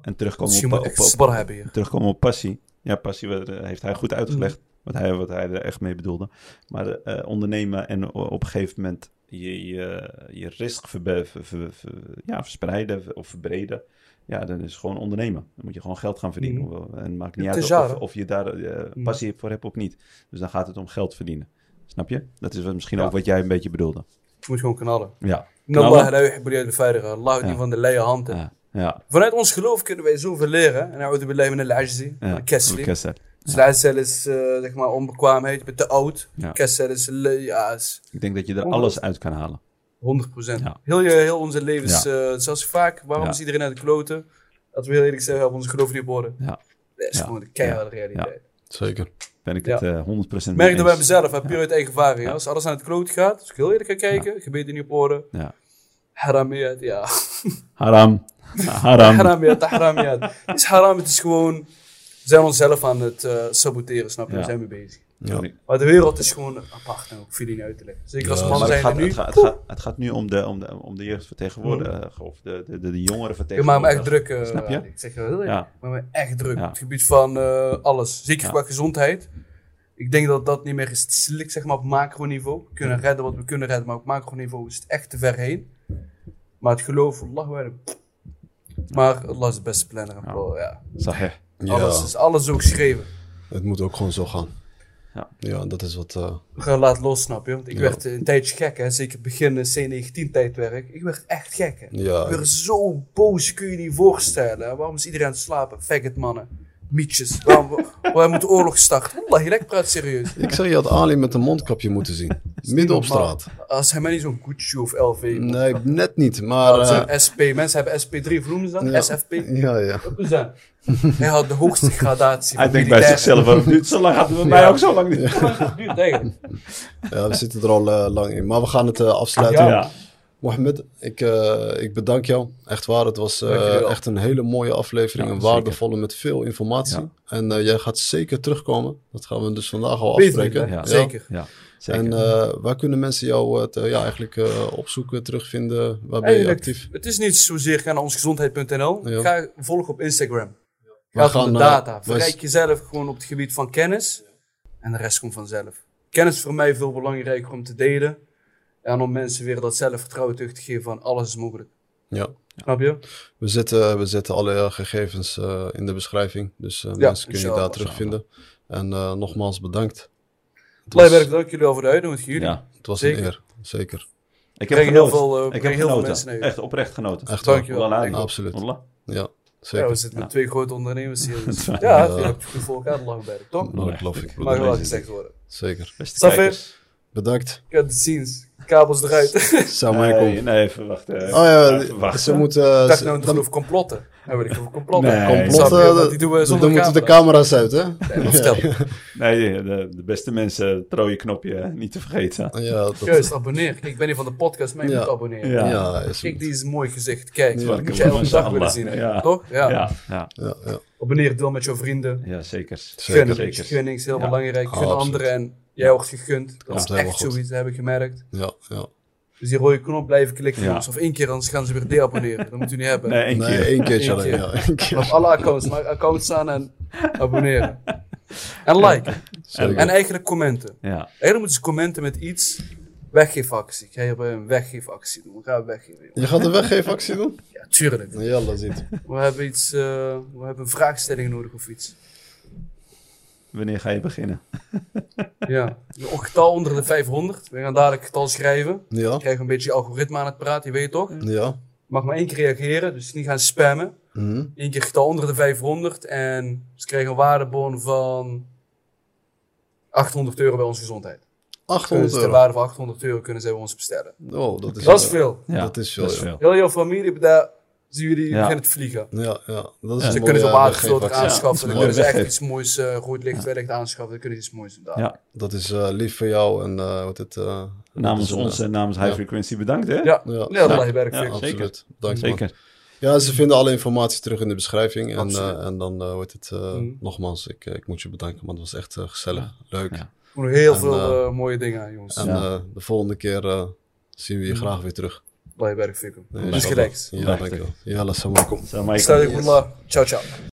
En terugkomen Dus op, op, op, spar hebben hier. terugkomen op passie. Ja, passie wat, eh, heeft hij goed uitgelegd. Mm. Wat, hij, wat hij er echt mee bedoelde. Maar eh, ondernemen en op een gegeven moment je, je, je risk ver- ver- ver- ja, verspreiden of verbreden. Ja, dan is het gewoon ondernemen. Dan moet je gewoon geld gaan verdienen. Mm. En het maakt niet uit of, of je daar eh, Mm. passie voor hebt of niet. Dus dan gaat het om geld verdienen. Snap je? Dat is wat, misschien Ja. ook wat jij een beetje bedoelde. Je moet gewoon knallen. Ja. Knallen. Allah la yuhibbu al-fajr. Allah Ja. niet van de leie handen. Ja. Ja. Vanuit ons geloof kunnen wij zoveel leren. En a'udhu billahi min al-ajzi. ja. Kessel. Kessel. Dus al-ajzi is eh, zeg maar onbekwaamheid. Je bent te oud. Ja. Kessel is, ja, is Ik denk dat je er alles uit kan halen. 100%. Ja. Heel, je, heel onze levens, eh, zoals vaak, waarom Ja. is iedereen uit de kloten? Dat we heel eerlijk zeggen, op onze geloof niet op orde. Ja. Dat is Ja. gewoon de keiharde realiteit. Zeker. Ben ik Ja. het eh 100% Merk dat bij mezelf, hè, puur uit eigen ervaring. Ja. Als alles aan het kloot gaat, als ik heel eerlijk ga kijken, gebeden niet op orde. Ja. Haramiyat, ja. Haram. Haram. Haramiyat, haramiyat. Het is haram, het is gewoon, we zijn onszelf aan het eh, saboteren, snap je? Ja. Daar zijn we bezig. Ja. Maar de wereld is gewoon apart en ook veel niet uit te leggen. Zeker als Ja, mannen zijn gaat, het, nu. gaat, het, gaat, het gaat nu om de, om de, om de jeugdvertegenwoordiger, of de, de, de, de jongere Ik maak me echt druk. eh, Snap je? Ik zeg heel eerlijk. Ja. Ik maak me echt druk. Ja. Op het gebied van eh, alles. Zeker Ja. qua gezondheid. Ik denk dat dat niet meer is slick, zeg maar, op macroniveau. We kunnen redden wat we kunnen redden, maar op macroniveau is het echt te ver heen. Maar het geloof, Allah. Maar Allah is de beste planner. en Ja. wel, Ja. Sahih. Ja, Alles is alles ook geschreven. het moet ook gewoon zo gaan. Ja. Ja, dat is wat... eh, We gaan laten los, snap je? Want ik Ja. werd een tijdje gek, hè. Zeker begin C19-tijdwerk. Ik werd echt gek, hè. ja, Ik werd zo boos, kun je niet voorstellen. hè. Waarom is iedereen aan het slapen? Faggot mannen. Mietjes. Waarom, waarom moet de oorlog starten? Allah, je praat serieus. ik zeg, je had Ali met een mondkapje moeten zien. Midden op straat. Als hij maar niet zo'n Gucci of LV. Nee, net niet, maar... Dat eh, zijn SP. Mensen hebben SP3, of noemen ze dat? Ja. SFP. ja, ja. Dat? Hij had de hoogste gradatie Hij denkt bij zichzelf ook, duurt zo lang, hadden we mij ook zo lang niet. Lang het eigenlijk? ja, we zitten er al eh, lang in. Maar we gaan het eh, afsluiten. Ja. Mohammed, ik, eh, ik bedank jou. Echt waar, het was eh, echt een hele mooie aflevering. Ja, een zeker. waardevolle met veel informatie. Ja. En eh, jij gaat zeker terugkomen. Dat gaan we dus vandaag al Beter, afspreken. Ja. Zeker. Ja, zeker. En eh, waar kunnen mensen jou eh, te- ja, eigenlijk eh, opzoeken, terugvinden? Waar ben je Eigenlijk, actief? het is niet zozeer ga naar onsgezondheid.nl. Ja. Ga volgen op Instagram. Om gaan, de data. Verrijk jezelf gewoon op het gebied van kennis. En de rest komt vanzelf. Kennis is voor mij veel belangrijker om te delen. En om mensen weer dat zelfvertrouwen terug te geven van alles is mogelijk. Ja. Snap je? We zetten, we zetten alle gegevens eh, in de beschrijving. Dus mensen kunnen je daar terugvinden. En eh, nogmaals bedankt. Het was, Blijkbaar dank jullie wel voor de uitnodiging. Jullie. ja. het was Zeker. een eer. Zeker. Ik heb heel genoten. veel, eh, ik heb heel veel mensen naar je. Echt oprecht genoten. Echt Dankjewel. Absoluut. Ja, Ja, zeker. we zitten met twee grote ondernemers hier. Dus ja, Ja. je hebt goed voor elkaar Langberg, toch? Nou, dat geloof ik. Mag wel gezegd worden. Zeker. Beste Safir? Bedankt. Heb het ziens. Kabels eruit. Nee, alaikum. nee, even wachten. Oh ja, Even wachten. ze moeten... Ik dacht nou, dan- geloof complotten. Dan ik over complotten. Nee. Complotten, je? Dat- die doen we dan zonder moeten de camera. camera's uit, hè? Nee, vertel. Nee, de, de beste mensen, het rode knopje eh, niet te vergeten. Ja, dat, Juist, abonneer. Kijk, ik ben niet van de podcast, maar je Ja. moet abonneren. Ja. ja, is Kijk, die is een mooi gezicht. Kijk, Ja, dat moet je elke dag willen zien. hè. Ja. Toch? Ja. Ja, ja, Ja, ja. Abonneer, deel met jouw vrienden. ja zeker. Zeker. Gun, Zeker. gunning is heel Ja. belangrijk. Gun absoluut. anderen en jij wordt gegund. Dat is echt zoiets, dat heb ik gemerkt. ja, ja. Dus die rode knop blijven klikken, Ja. Of één keer, anders gaan ze weer deabonneren. Dat moet u niet hebben. Nee, één Nee, keer. één keertje alleen. keer. Ja, één keer. Op alle accounts, maar accounts staan en abonneren. En like. En eigenlijk commenten. Ja, Eigenlijk moeten ze commenten met iets. Weggeefactie. Ik ga hier bij een weggeefactie doen. We gaan weggeven. Je gaat een weggeefactie doen? Ja, tuurlijk. Ja, dat ziet. We hebben iets, eh, we hebben een vraagstelling nodig of iets. Wanneer ga je beginnen? Ja. Een getal onder de 500. We gaan dadelijk getal schrijven. Ja, Dan krijgen we een beetje algoritme aan het praten, je weet toch? Je ja. mag maar één keer reageren, dus niet gaan spammen. Mhm. Eén keer getal onder de 500 en ze krijgen een waardebon van 800 euro bij onze gezondheid. Kunnen 800 ze ter euro. waarde van 800 euro kunnen ze bij ons bestellen. Oh, dat is, Dat is veel. Ja, Dat is veel, dat is ja. veel. Heel jouw familie, zien jullie Ja. beginnen te vliegen. Ja, ja. Dat is Ja. Ze mooie kunnen zo'n waterfilter weggeefactie. aanschaffen. Ja, Dan kunnen ze echt iets moois, eh rood licht, wellicht aanschaffen. Dan kunnen ze iets moois doen. Ja, Dat is eh, lief voor jou en eh wat het... eh, namens dat ons en namens High ja. Frequency bedankt, hè? Ja, Ja, ja, je werk Ja. Absoluut. Man. Zeker. Ja, ze vinden alle informatie terug in de beschrijving. En, eh, en dan uh, wordt het... eh, Mhm. Nogmaals, ik, eh, ik moet je bedanken, want het was echt eh, gezellig. Leuk. Heel En, veel eh, eh, mooie dingen jongens. En Ja. eh, de volgende keer eh, zien we je Mhm. graag weer terug. Allah je werk veel. Nee, Dus inshallah. gelijk. Ja, dankjewel. Ja, assalamu alaikum.